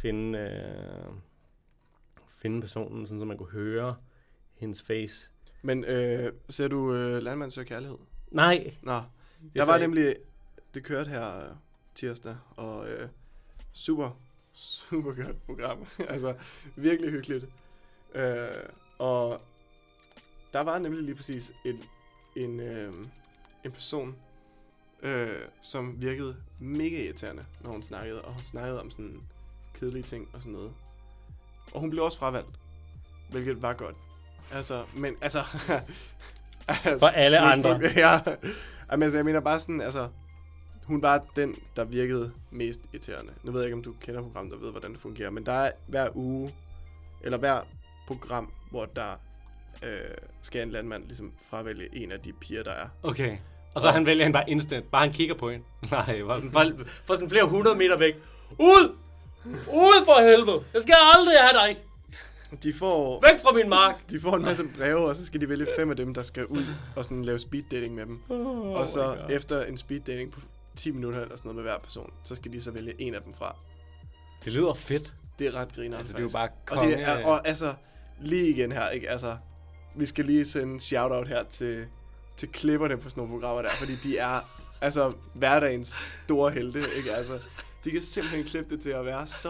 finde, øh, finde personen, sådan, så man kunne høre hendes face. Men øh, ser du øh, Landmand søger kærlighed? Nej, Nå, der var jeg nemlig, det kørte her øh, tirsdag, og øh, super, super godt program. altså, virkelig hyggeligt. Øh, og der var nemlig lige præcis en, en, øh, en person, øh, som virkede mega irriterende, når hun snakkede, og hun snakkede om sådan kedelige ting og sådan noget. Og hun blev også fravalgt, hvilket var godt. Altså, men altså... altså For alle men- andre. Ja, Jamen, altså, jeg mener bare sådan, altså... Hun var den, der virkede mest irriterende. Nu ved jeg ikke, om du kender programmet og ved, hvordan det fungerer, men der er hver uge, eller hver program, hvor der øh, skal en landmand ligesom fravælge en af de piger, der er. Okay. Og så han vælger han bare instant. Bare han kigger på hende. Nej, for for, for sådan flere hundrede meter væk. Ud! Ud for helvede! Jeg skal aldrig have dig! De får, Væk fra min mark! de får en masse breve, og så skal de vælge fem af dem, der skal ud og sådan lave speed dating med dem. Oh og så efter en speed dating på 10 minutter eller sådan noget med hver person, så skal de så vælge en af dem fra. Det lyder fedt. Det er ret griner. Altså, det er jo bare Og, konge. det er, og altså, lige igen her, ikke? Altså, vi skal lige sende en shout-out her til, til klipperne på sådan nogle programmer der, fordi de er altså hverdagens store helte, ikke? Altså, de kan simpelthen klippe det til at være så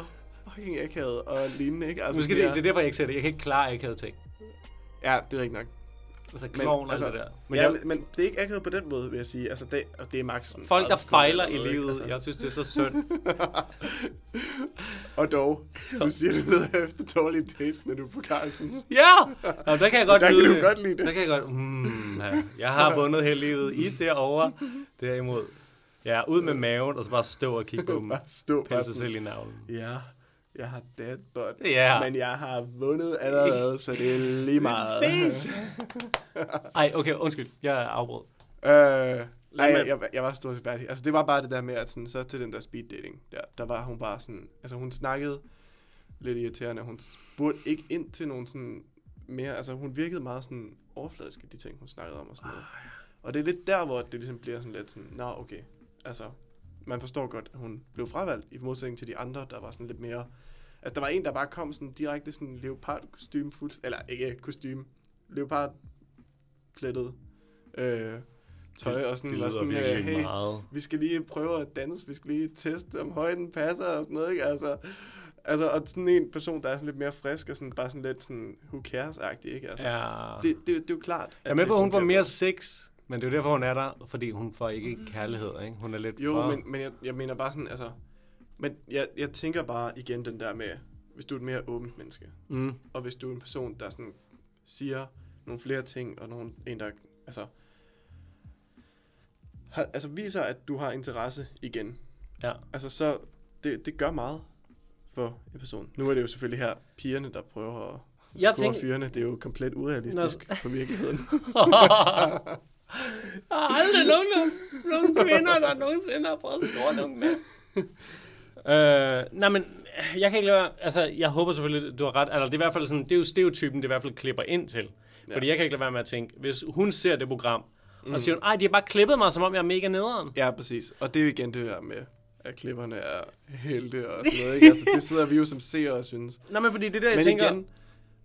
fucking akavet og lignende, ikke? Altså, Måske de det, er, det er derfor, jeg ikke ser det. Jeg kan ikke klare akavet ting. Ja, det er rigtigt nok. Altså klovn og altså, alt det der. Men ja, jeg, men, men det er ikke akavet på den måde, vil jeg sige. Altså, det, og det er max sådan folk, der 30 sekunder fejler i livet, Altså. jeg synes, det er så synd. Og dog, du siger det ned efter dårlige dates, når du er på Carlsens. Ja! Og der kan jeg godt Der kan nyde du det. godt lide det. Der kan jeg godt... Mm, ja. Jeg har vundet hele livet. I derovre. Derimod. Ja, ud med maven, og så bare stå og kigge på dem. Bare stå bare sig selv i navlen. ja, jeg har dead butt, Ja. men jeg har vundet allerede, så det er lige meget. Ses! Ej, okay, undskyld. Jeg er afbrød. Øh, nej, jeg, jeg, jeg var stort færdig. Altså, det var bare det der med, at sådan, så til den der speed dating, der, der var hun bare sådan, altså hun snakkede lidt irriterende. Hun spurgte ikke ind til nogen sådan mere, altså hun virkede meget sådan overfladisk i de ting, hun snakkede om og sådan noget. Og det er lidt der, hvor det ligesom bliver sådan lidt sådan, nå okay, altså man forstår godt, at hun blev fravalgt i modsætning til de andre, der var sådan lidt mere, altså der var en, der bare kom sådan direkte sådan leopard kostume fuld, eller ikke kostume, leopard plettet øh, tøj og sådan, det var lyder sådan, øh, hey, meget. vi skal lige prøve at danse, vi skal lige teste, om højden passer og sådan noget, ikke? Altså, altså, og sådan en person, der er sådan lidt mere frisk og sådan, bare sådan lidt sådan, who cares-agtig, ikke? Altså, Ja. det, det, det, er jo klart. Jeg er med det på, at hun fungerer mere sex, men det er jo derfor, hun er der, fordi hun får ikke kærlighed, ikke? Hun er lidt Jo, for... men, men jeg, jeg mener bare sådan, altså, men jeg, jeg tænker bare igen den der med, hvis du er et mere åbent menneske, Mm. og hvis du er en person, der sådan siger nogle flere ting, og nogen, en, der, altså, har, altså viser, at du har interesse igen, Ja. Altså, så det, det gør meget for en person. Nu er det jo selvfølgelig her pigerne, der prøver at Jeg score tænker- fyrene. Det er jo komplet urealistisk Nå. for virkeligheden. Der er aldrig nogen, nogen kvinder, der nogensinde har prøvet at score nogen med. øh, nej, men jeg kan ikke lade være, altså jeg håber selvfølgelig, du har ret, altså det er i hvert fald sådan, det er jo stereotypen, det i hvert fald klipper ind til. Ja. Fordi jeg kan ikke lade være med at tænke, hvis hun ser det program, mm. og siger hun, ej, de har bare klippet mig, som om jeg er mega nederen. ja, præcis. Og det er jo igen det der med, at klipperne er helte og sådan noget. Ikke? Altså, det sidder vi jo som seere og synes. Nej, men fordi det er der, jeg Men tænker, igen,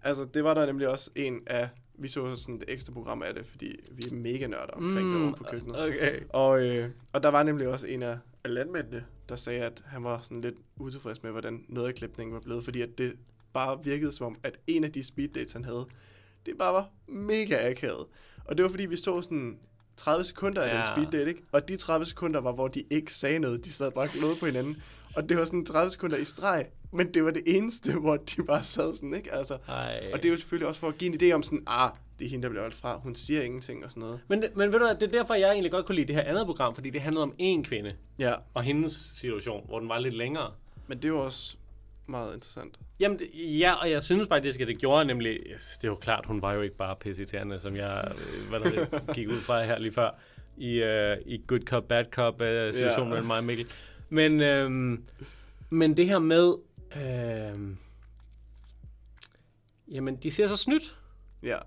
altså det var der nemlig også en af, vi så sådan et ekstra program af det, fordi vi er mega nørder omkring mm, det på køkkenet. Okay. Og, øh, og der var nemlig også en af af landmændene, der sagde, at han var sådan lidt utilfreds med, hvordan noget af klipningen var blevet, fordi at det bare virkede som om, at en af de speed dates, han havde, det bare var mega akavet. Og det var fordi, vi så sådan 30 sekunder af ja. den speed date, ikke? Og de 30 sekunder var, hvor de ikke sagde noget. De sad bare og på hinanden. Og det var sådan 30 sekunder i streg. Men det var det eneste, hvor de bare sad sådan, ikke? Altså, Ej. og det er jo selvfølgelig også for at give en idé om sådan, ah, det er hende, der bliver holdt fra. Hun siger ingenting og sådan noget. Men, men ved du det er derfor, jeg egentlig godt kunne lide det her andet program, fordi det handlede om én kvinde, Ja, og hendes situation, hvor den var lidt længere. men det er jo også meget interessant. Jamen, det- ja, og jeg synes faktisk, at det gjorde nemlig... Det er jo klart, hun var jo ikke bare pisseirriterende, som jeg øh, hvad der det, gik ud fra her lige før, i, uh, i Good Cop, Bad Cop uh, situationen Ja. mellem mig og Mikkel. Men, øhm, men det her med... Øhm, jamen, de ser så snydt, Ja,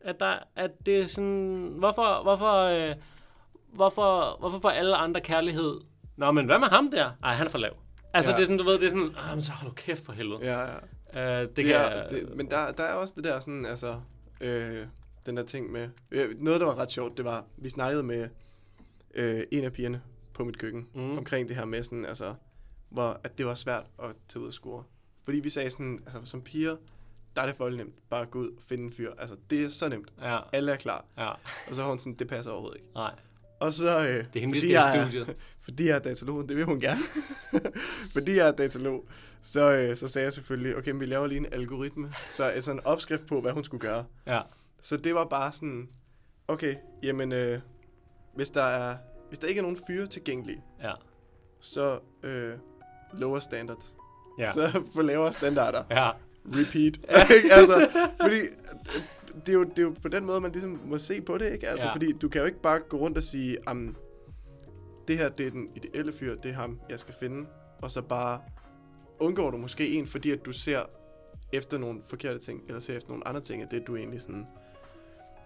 at, der, at det er sådan... Hvorfor, hvorfor, øh, hvorfor, hvorfor får alle andre kærlighed? Nå, men hvad med ham der? Ej, han er for lav. Altså, Ja. det er sådan, du ved, det er sådan... Ah, men så hold du kæft for helvede. ja, ja. Uh, det, Det kan er, jeg, det, men der, der er også det der sådan, altså, øh, den der ting med, øh, noget der var ret sjovt, det var, vi snakkede med øh, en af pigerne på mit køkken, Mm. omkring det her med sådan, altså, hvor, at det var svært at tage ud og score. Fordi vi sagde sådan, altså som piger, der er det for nemt, bare gå ud og finde en fyr. Altså, det er så nemt. Ja, Alle er klar. ja, Og så har hun sådan, det passer overhovedet ikke. nej. Og så, øh, Det er fordi jeg studiet. fordi jeg er datalog, det vil hun gerne. fordi jeg er datalog, så, øh, så sagde jeg selvfølgelig, okay, men vi laver lige en algoritme, så altså en opskrift på, hvad hun skulle gøre. Ja, Så det var bare sådan, okay, jamen, øh, hvis, der er, hvis der ikke er nogen fyre tilgængelige, ja, så øh, lower standards. ja. Så få lavere standarder. Ja, Repeat. Ikke? altså, fordi det er, jo, det er jo på den måde, man ligesom må se på det, ikke? Altså, Ja. fordi du kan jo ikke bare gå rundt og sige, am, det her, det er den ideelle fyr, det er ham, jeg skal finde, og så bare undgår du måske en, fordi at du ser efter nogle forkerte ting, eller ser efter nogle andre ting, af det du egentlig sådan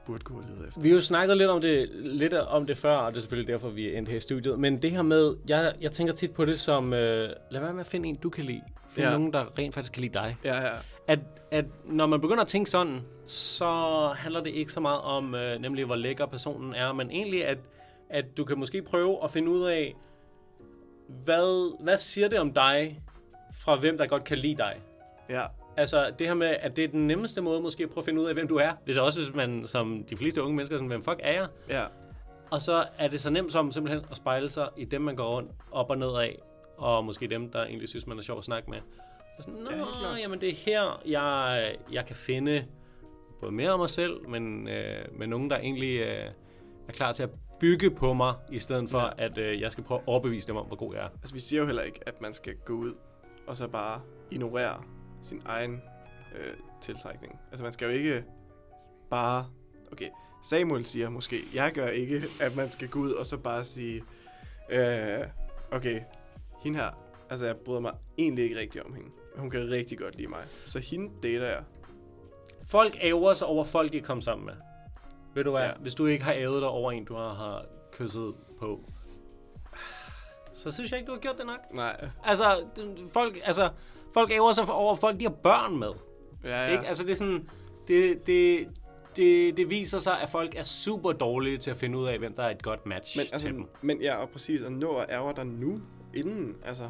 burde gå og lede efter. vi har jo snakket lidt om det, lidt om det før, og det er selvfølgelig derfor, vi er endt her i studiet. Men det her med, jeg, jeg tænker tit på det som, øh, lad være med at finde en, du kan lide. Find. Ja. nogen, der rent faktisk kan lide dig. Ja, ja. At, at når man begynder at tænke sådan, så handler det ikke så meget om, øh, nemlig hvor lækker personen er, men egentlig, at, at du kan måske prøve at finde ud af, hvad, hvad siger det om dig, fra hvem der godt kan lide dig? Ja, Altså det her med, at det er den nemmeste måde måske at prøve at finde ud af, hvem du er. Hvis også hvis man, som de fleste unge mennesker, sådan, hvem fuck er jeg? ja, Og så er det så nemt som simpelthen at spejle sig i dem, man går rundt op og ned af, og måske dem, der egentlig synes, man er sjov at snakke med. Og sådan, Nå, Ja, jamen det er her, jeg, jeg kan finde både mere om mig selv, men, øh, men nogen, der egentlig øh, er klar til at bygge på mig, i stedet for, ja. at øh, jeg skal prøve at overbevise dem om, hvor god jeg er. altså vi siger jo heller ikke, at man skal gå ud og så bare ignorere sin egen øh, tiltrækning. Altså man skal jo ikke bare... Okay, Samuel siger måske, jeg gør ikke, at man skal gå ud og så bare sige, øh, okay, hende her, altså jeg bryder mig egentlig ikke rigtig om hende. Hun kan rigtig godt lide mig. Så hende dater jeg. Folk æver sig over folk, de kommet sammen med. Ved du hvad? Ja. Hvis du ikke har ævet dig over en, du har, har kysset på, så synes jeg ikke, du har gjort det nok. Nej, Altså, folk, altså, folk æver sig over folk, de har børn med. ja, Ja. Ikke? Altså, det er sådan, det, det, det, det viser sig, at folk er super dårlige til at finde ud af, hvem der er et godt match Men, til altså, dem. men ja, og præcis, at nå at ærger dig nu, inden, altså,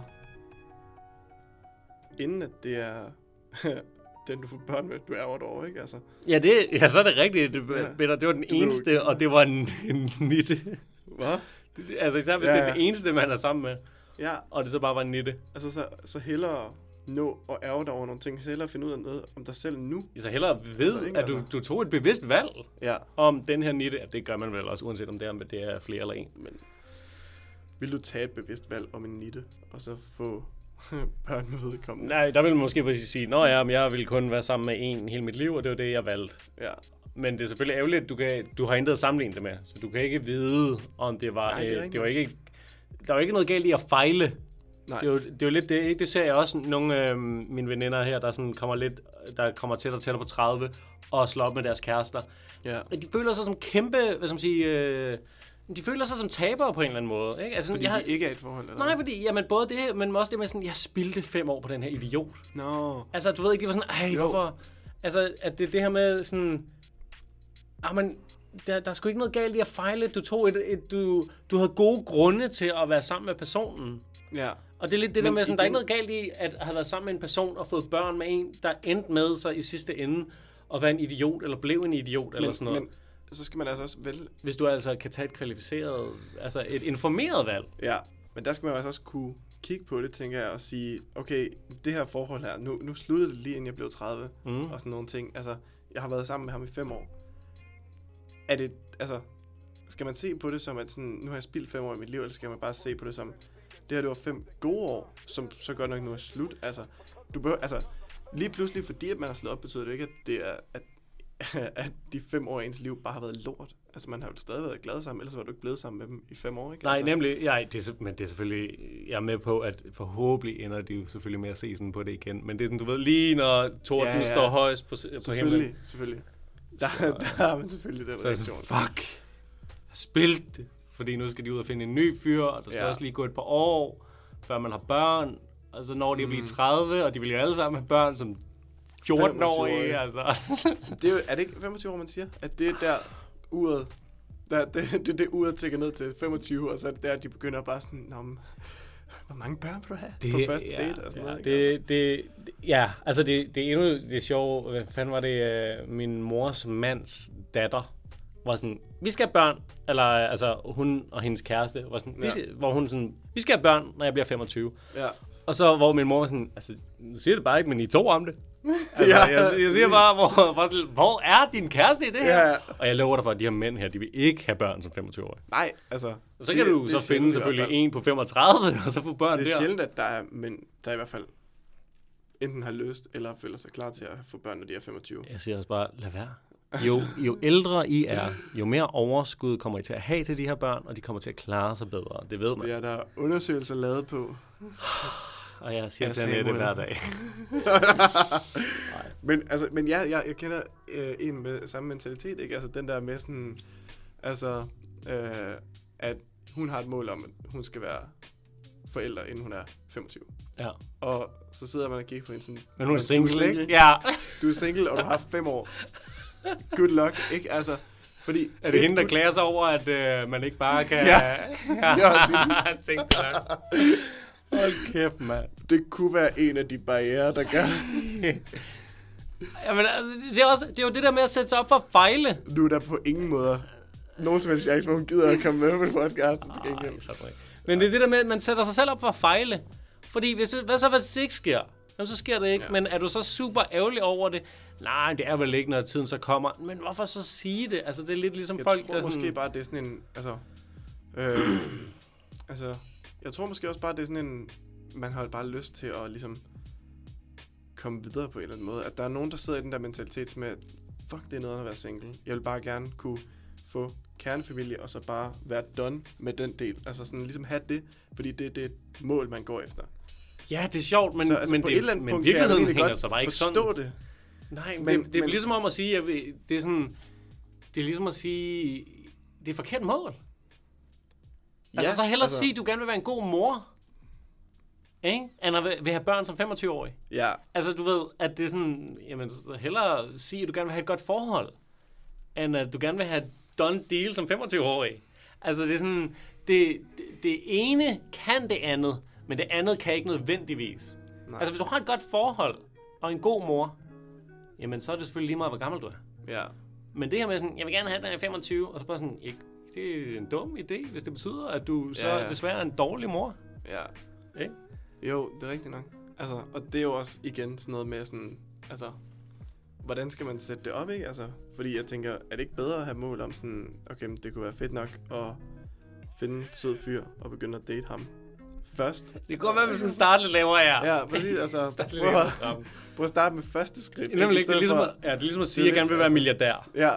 inden at det er den, du får børn med, du dig over, ikke? Altså, Ja, det, ja, så er det rigtigt, det, Ja. Peter. Det var den Du vil jo eneste, og det var en, en nitte. hvad? Altså, især hvis Ja, ja, det er den eneste, man er sammen med, Ja, og det så bare var en nitte. altså, så, så hellere nå at ærge dig over nogle ting, så hellere finde ud af noget om dig selv nu. Så hellere ved, Altså, ikke? at du, Altså. du tog et bevidst valg Ja, om den her nitte. Det gør man vel også, uanset om det er, om det er flere eller en. men vil du tage et bevidst valg om en nitte, og så få børn med vedkommende? Nej, der vil man måske præcis sige, Nå ja, men jeg vil kun være sammen med en hele mit liv, og det var det, jeg valgte. Ja, Men det er selvfølgelig ærgerligt, at du, kan, du har intet at sammenligne det med. Så du kan ikke vide, om det var... Nej, det er øh, det var ikke, der var ikke noget galt i at fejle. nej, Det er, jo, det er jo lidt det, ikke? Det ser jeg også nogle af mine veninder her, der sådan kommer lidt, der kommer tættere og tættere på 30 og slår op med deres kærester. ja. De føler sig som kæmpe, hvad skal man sige, øh, de føler sig som tabere på en eller anden måde. Ikke? Altså, Fordi jeg, de ikke er et forhold, eller Nej, fordi, jamen både det, men også det med sådan, jeg spildte fem år på den her idiot. Nå, Altså, du ved ikke, det var sådan, ej, Jo. hvorfor? Altså, at det det her med sådan, ah, men, der, der er sgu ikke noget galt i at fejle. Du tog et, et du, du havde gode grunde til at være sammen med personen. ja. Og det er lidt det Men der med, sådan, der er ikke igen- noget galt i at have været sammen med en person og fået børn med en, der endte med sig i sidste ende at være en idiot, eller blev en idiot, eller Men, sådan noget. men så skal man altså også vælge, Hvis du altså kan tage et kvalificeret, altså et informeret valg. Ja, men der skal man altså også kunne kigge på det, tænker jeg, og sige, okay, det her forhold her, nu, nu sluttede det lige inden jeg blev 30, Mm. og sådan nogle ting. Altså, jeg har været sammen med ham i fem år. Er det, altså, skal man se på det som, at sådan, nu har jeg spildt fem år i mit liv, eller skal man bare se på det som, det her det var fem gode år, som så godt nok nu er slut. Altså, du behøver, altså, lige pludselig, fordi at man har slået op, betyder det ikke, at det er, at, at de fem år af ens liv bare har været lort. Altså, man har jo stadig været glad sammen, ellers var du ikke blevet sammen med dem i fem år, ikke? Nej, altså, nemlig, ja, det er, men det er selvfølgelig, jeg er med på, at forhåbentlig ender de jo selvfølgelig med at se sådan på det igen. Men det er sådan, du ved, lige når torden Ja, ja, står højst på, på himlen, Selvfølgelig, selvfølgelig. Der, Så- der har man selvfølgelig den så reaktion. fuck, jeg spildt det. Fordi nu skal de ud og finde en ny fyr, og der skal Ja. også lige gå et par år, før man har børn. Og så når de at blive 30, og de vil jo alle sammen have børn som 14-årige. 25-årige. Altså. Det er, jo, er det ikke 25 år, man siger? At det er der uret, der, det, det, er det uret tækker ned til 25, og så er det der, de begynder bare sådan, Nå, men, hvor mange børn vil du have det, på første ja, date og sådan ja, noget? Det, det, ja, altså det, det er endnu det sjove, hvad fanden var det, øh, min mors mands datter var sådan, vi skal have børn, eller altså hun og hendes kæreste var sådan, ja. vi hvor hun sådan, vi skal have børn, når jeg bliver 25. Ja. Og så hvor min mor var sådan, altså, nu siger det bare ikke, men I to om det. Altså, Ja, jeg, jeg siger bare, hvor, hvor, sådan, hvor er din kæreste i det her? Ja. Og jeg lover dig for, at de her mænd her, de vil ikke have børn som 25 år. Nej, altså... Og så kan det- du det så sjældent finde selvfølgelig en på 35, og så få børn Det er der. sjældent, at der er mænd, der i hvert fald enten har løst, eller føler sig klar til at få børn, når de er 25. Jeg siger også bare, lad være. Jo, jo ældre I er, jo mere overskud kommer I til at have til de her børn, og de kommer til at klare sig bedre. Det ved man. Det er der undersøgelser lavet på. Og jeg siger Ja, til Annette hver dag. Men, altså, men jeg, jeg, jeg kender øh, en med samme mentalitet, ikke? Altså den der med sådan, altså, øh, at hun har et mål om, at hun skal være forældre, inden hun er 25. Ja. Og så sidder man og kigger på hende sådan, Men hun er du single, ikke? Ja. Du er single, og du har fem år. Good luck, ikke? Altså, fordi... Er det et, hende, der klager sig over, at øh, man ikke bare kan... Ja, det hende. Jeg tænkte nok. Hold kæft, mand. Det kunne være en af de barriere, der gør... Jamen, altså, det, er også, det er jo det der med at sætte sig op for at fejle. Nu er der på ingen måde nogen som helst chance, hvor hun gider at komme med på podcasten til gengæld. ikke. Men det er det der med, at man sætter sig selv op for at fejle. Fordi hvis, hvad så, hvis det ikke sker? Jamen, så sker det ikke. Ja. Men er du så super ærgerlig over det? Nej, det er vel ikke, når tiden så kommer. Men hvorfor så sige det? Altså, det er lidt ligesom Jeg folk, tror der måske sådan... bare, det er sådan en... Altså, øh, altså, jeg tror måske også bare, det er sådan en... Man har bare lyst til at ligesom komme videre på en eller anden måde. At der er nogen, der sidder i den der mentalitet med, at fuck, det er noget at være single. Jeg vil bare gerne kunne få kernefamilie, og så bare være done med den del. Altså sådan ligesom have det, fordi det, det er et mål, man går efter. Ja, det er sjovt, men, så altså, men, på det, et eller andet men punkt kan jeg virkeligheden hænger så bare ikke forstå sådan. det. Nej, men, Men- det, det er men- ligesom om at sige, at det er sådan... Det er ligesom at sige, det er forkert mål. Ja, altså, så hellere altså, sige, at du gerne vil være en god mor. Ikke? End at vil- have børn som 25-årig. Ja, Altså, du ved, at det er sådan, jamen, hellere sige, at du gerne vil have et godt forhold, end at du gerne vil have done deal som 25-årig. Altså, det er sådan, det, det, det ene kan det andet, men det andet kan ikke nødvendigvis. Nej. Altså, hvis du har et godt forhold og en god mor, jamen, så er det selvfølgelig lige meget, hvor gammel du er. ja. Men det her med sådan, jeg vil gerne have, den er 25, og så bare sådan, ikke, det er en dum idé, hvis det betyder, at du så Ja, ja, ja. desværre er en dårlig mor. Ja. Ikke? Jo, det er rigtigt nok. Altså, og det er jo også igen sådan noget med sådan, altså, hvordan skal man sætte det op, ikke? Altså, fordi jeg tænker, er det ikke bedre at have mål om sådan, okay, men det kunne være fedt nok at finde en sød fyr og begynde at date ham først? Det kan godt være, at vi skal starte lidt lavere her. Ja, præcis, altså, prøv, at- prøv at starte med første skridt. Det er nemlig det er ligesom, at, ja, det er ligesom at sige, at jeg gerne vil være altså- milliardær. Ja,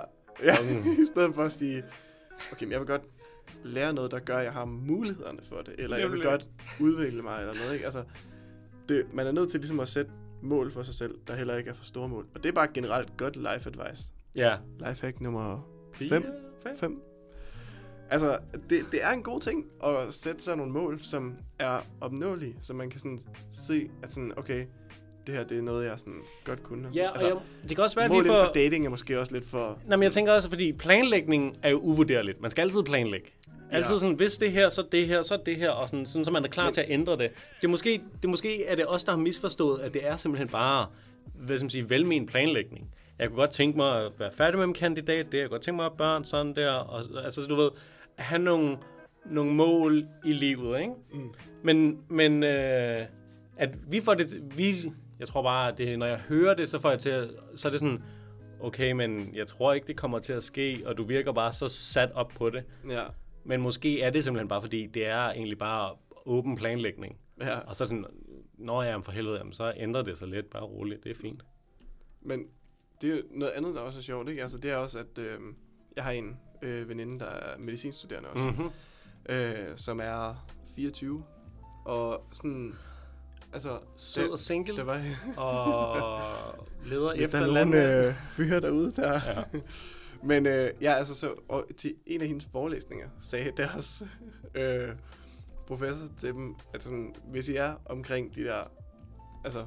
ja. Mm. i stedet for at sige, okay, men jeg vil godt lære noget, der gør, at jeg har mulighederne for det, eller jeg vil godt udvikle mig, eller noget, ikke? Altså, det, man er nødt til ligesom at sætte mål for sig selv, der heller ikke er for store mål. Og det er bare generelt godt life advice. Ja. Lifehack nummer Fire, 5. fem. 5. Altså, det, det er en god ting at sætte sig nogle mål, som er opnåelige, så man kan sådan se, at sådan, okay, det her det er noget, jeg sådan godt kunne. Ja, altså, jeg, det kan også være mål lige inden for... dating er måske også lidt for... Nej, men jeg tænker også, fordi planlægning er jo uvurderligt. Man skal altid planlægge. Altid Ja. sådan, hvis det her, så det her, så det her, og sådan, sådan så man er klar Men- til at ændre det. Det er måske, det er måske er det os, der har misforstået, at det er simpelthen bare, hvad skal man sige, velmen planlægning. Jeg kunne godt tænke mig at være færdig med min kandidat, det jeg kunne godt tænke mig at have børn, sådan der, og, altså så du ved, at have nogle, nogle mål i livet, ikke? Mm. Men, men øh, at vi får det, vi, jeg tror bare, at det, når jeg hører det, så får jeg til, at- så er det sådan, okay, men jeg tror ikke, det kommer til at ske, og du virker bare så sat op på det. Ja, Men måske er det simpelthen bare, fordi det er egentlig bare åben planlægning. ja. Og så sådan, når jeg er for helvede, jamen, så ændrer det sig lidt, bare roligt, det er fint. Men det er jo noget andet, der også er sjovt, ikke? Altså, det er også, at øh, jeg har en øh, veninde, der er medicinstuderende også, Mm-hmm. øh, som er 24, og sådan, altså... Sød og single, der var, og leder hvis der efter er nogen øh, fyre derude, der... Ja. Men øh, ja, altså så, og til en af hendes forelæsninger sagde deres øh, professor til dem, at sådan, hvis I er omkring de der, altså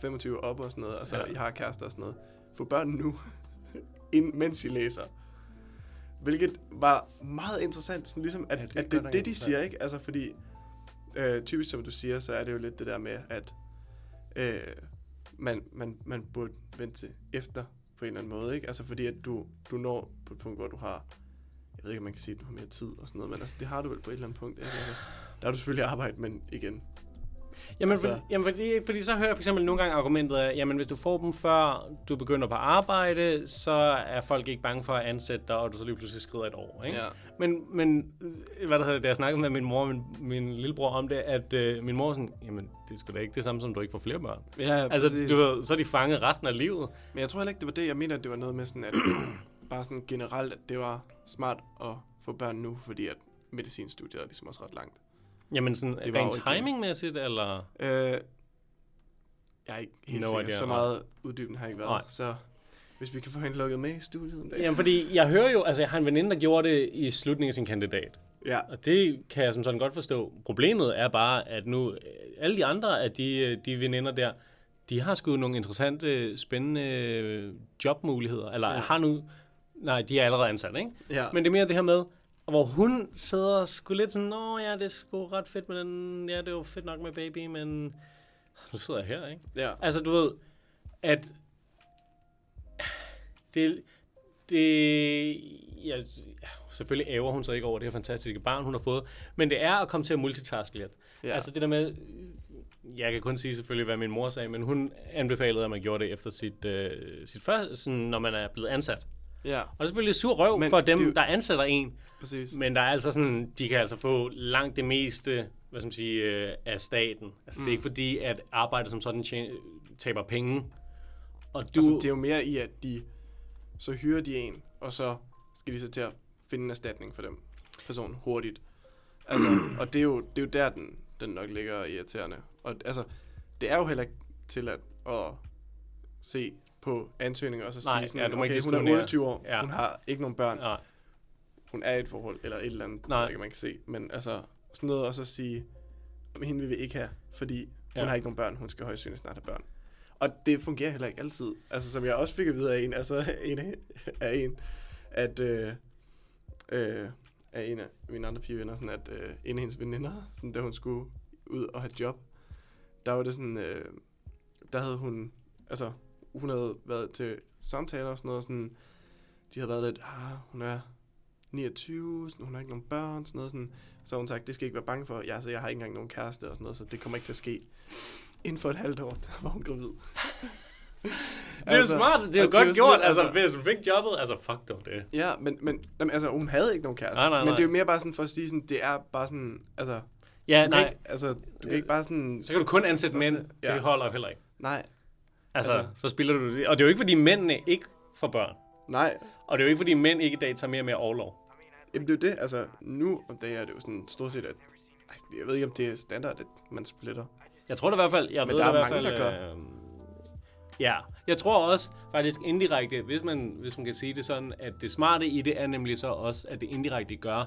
25 op og sådan noget, altså Ja. ja. I har kærester og sådan noget, få børn nu, ind, mens I læser. Hvilket var meget interessant, sådan ligesom, at, Ja, det det at det, nok det de siger, ikke? Altså fordi, øh, typisk som du siger, så er det jo lidt det der med, at øh, man, man, man burde vente til efter på en eller anden måde, ikke? Altså fordi at du, du når på et punkt, hvor du har, jeg ved ikke, om man kan sige, at du har mere tid og sådan noget, men altså det har du vel på et eller andet punkt, ikke? Altså, der har du selvfølgelig arbejde, men igen. Jamen, Altså- fordi, jamen fordi, fordi så hører jeg for eksempel nogle gange argumentet af, jamen hvis du får dem før du begynder på arbejde, så er folk ikke bange for at ansætte dig, og du så lige pludselig skrider et år, ikke? Ja. Men, men hvad der hedder, da jeg snakkede med min mor og min, min lillebror om det, at øh, min mor sådan, jamen det er sgu da ikke det samme som, du ikke får flere børn. Ja, Altså, præcis. du ved, så er de fanget resten af livet. Men jeg tror heller ikke, det var det. Jeg mener, at det var noget med sådan, at bare sådan generelt, at det var smart at få børn nu, fordi at medicinstudiet er ligesom også ret langt. Jamen sådan, Det var rent timingmæssigt, eller? Øh, jeg er ikke helt No sikker. idea, Så meget uddybende har jeg ikke været. Nej. Så hvis vi kan få hende lukket med i studiet en dag. Jamen fordi, jeg hører jo, altså jeg har en veninde, der gjorde det i slutningen af sin kandidat. Ja, Og det kan jeg som sådan godt forstå. Problemet er bare, at nu øh, alle de andre af de, øh, de veninder der, de har sgu nogle interessante, spændende øh, jobmuligheder. Eller ja. har nu... Nej, de er allerede ansat, ikke? ja. Men det er mere det her med, hvor hun sidder sgu lidt sådan, Nå ja, det er sgu ret fedt med den, ja, det er jo fedt nok med baby, men nu sidder jeg her, ikke? ja. Altså, du ved, at det, det ja, selvfølgelig æver hun sig ikke over det her fantastiske barn, hun har fået, men det er at komme til at multitaske lidt. Ja. Altså det der med, jeg kan kun sige selvfølgelig, hvad min mor sagde, men hun anbefalede, at man gjorde det efter sit, øh, sit første, sådan, når man er blevet ansat. Ja, Og det er selvfølgelig sur røv Men for dem, det er der ansætter en, præcis. men der er altså sådan, de kan altså få langt det meste, hvad skal man sige, øh, af staten. Altså mm. det er ikke fordi, at arbejdet som sådan tjener, taber penge. Og du, Altså, det er jo mere i, at de, så hyrer de en, og så skal de så til at finde en erstatning for dem person hurtigt. Altså, og det er jo, det er jo der, den, den nok ligger irriterende. Og altså, det er jo heller ikke tilladt at se på ansøgninger og så Nej, sige sådan, ja, du må ikke okay, hun er diskriminere. 28 år, Ja. hun har ikke nogen børn, nej, hun er i et forhold, eller et eller andet, Nej. Ikke, man kan se. Men altså, sådan noget og så sige, "Jamen, hende vil vi ikke have, fordi hun Ja. har ikke nogen børn, hun skal højst synligt snart have børn. Og det fungerer heller ikke altid. Altså, som jeg også fik at vide af en, altså en af, af en, at øh, øh, af en af mine andre pigevenner, sådan at øh, en af hendes veninder, sådan, da hun skulle ud og have job, der var det sådan, øh, der havde hun, altså, hun havde været til samtaler og sådan noget, sådan, de havde været lidt, ah, hun er 29, sådan, hun har ikke nogen børn, sådan noget, sådan, så hun sagt, det skal ikke være bange for, jeg, altså, jeg har ikke engang nogen kæreste og sådan noget, så det kommer ikke til at ske. Inden for et halvt år, der var hun gravid. det er jo smart, det er jo godt sådan gjort, lidt, altså, hvis du fik jobbet, altså fuck dog det. Ja, men, men jamen, altså, hun havde ikke nogen kæreste. Nej, nej, Men nej. det er jo mere bare sådan for at sige, sådan, det er bare sådan, altså, Ja, nej, ikke, altså, du kan ikke bare sådan, så kan du kun ansætte mænd, Ja. det holder jo heller ikke. nej, Altså, Altså- så spiller du det. Og det er jo ikke, fordi mændene ikke får børn. nej, Og det er jo ikke, fordi mænd ikke i dag tager mere og mere overlov. Jamen det er jo det, altså nu om dagen er det jo sådan stort set, at jeg ved ikke om det er standard, at man splitter. Jeg tror det i hvert fald, jeg Men ved der det i er hvert mange, fald, der gør. Øh, ja, jeg tror også faktisk indirekte, hvis man, hvis man kan sige det sådan, at det smarte i det er nemlig så også, at det indirekte gør,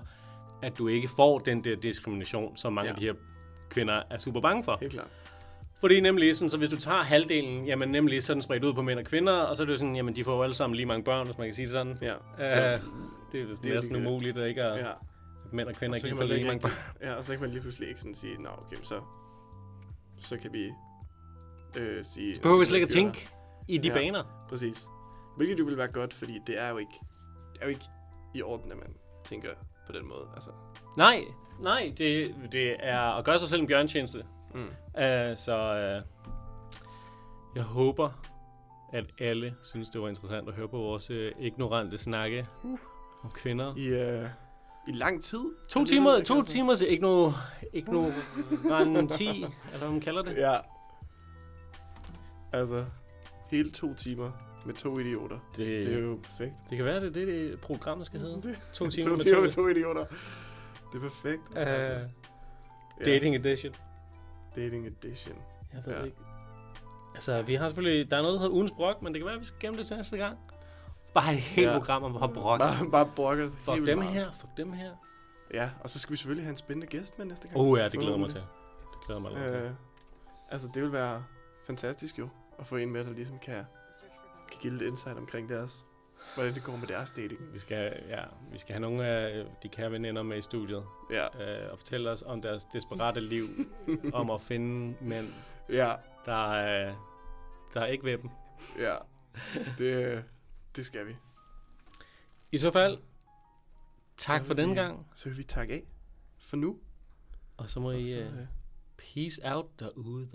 at du ikke får den der diskrimination, som mange Ja. af de her kvinder er super bange for. Helt klart. Fordi nemlig sådan, så hvis du tager halvdelen, jamen nemlig sådan spredt ud på mænd og kvinder, og så er det jo sådan, jamen de får jo alle sammen lige mange børn, hvis man kan sige det sådan. Ja. Uh, Så, det er vist det er næsten umuligt, at ikke at, ja. at mænd og kvinder Og så ikke får lige mange rigtig, ja, og så kan man lige pludselig ikke sådan sige, nå okay, så, så kan vi øh, sige... behøver vi slet ikke at fyre dig." tænke i de Ja. baner. Præcis. Hvilket jo vil være godt, fordi det er jo ikke, det er jo ikke i orden, at man tænker på den måde. Altså, Nej, nej, det, det er at gøre sig selv en bjørntjeneste. Mm. Uh, så uh, jeg håber, at alle synes, det var interessant at høre på vores uh, ignorante snakke om kvinder. I, øh, I lang tid. To timer, ikke? to Altså. timers igno, ignoranti, eller hvad man kalder det. Ja. Altså, hele to timer med to idioter. Det, Det er jo perfekt. det kan være, det er det, det programmet skal hedde. Det, To timer to med timer to, med to idioter. Det er perfekt. uh, ja. dating edition. Dating edition. Jeg ved Ja. ikke. Altså, vi har selvfølgelig... Der er noget, der hedder ugens brok, men det kan være, at vi skal gemme det til næste gang. Bare et helt Ja. program om at brok. Bare, bare sig Fuck helt dem meget. her, fuck dem her. Ja, og så skal vi selvfølgelig have en spændende gæst med næste gang. Oh ja, det glæder mig til. Det glæder mig lidt til. Øh, altså, det vil være fantastisk jo, at få en med, der ligesom kan, kan give lidt insight omkring deres, hvordan det går med deres dating. Vi skal, ja, vi skal have nogle af de kære veninder med i studiet Ja, øh, og fortælle os om deres desperate liv, om at finde mænd, ja, der, øh, der er ikke ved dem. ja. Det, det skal vi. I så fald, tak Så for vi- gang, Så vil vi takke af for nu. og så må Og I så, uh, øh, peace out derude.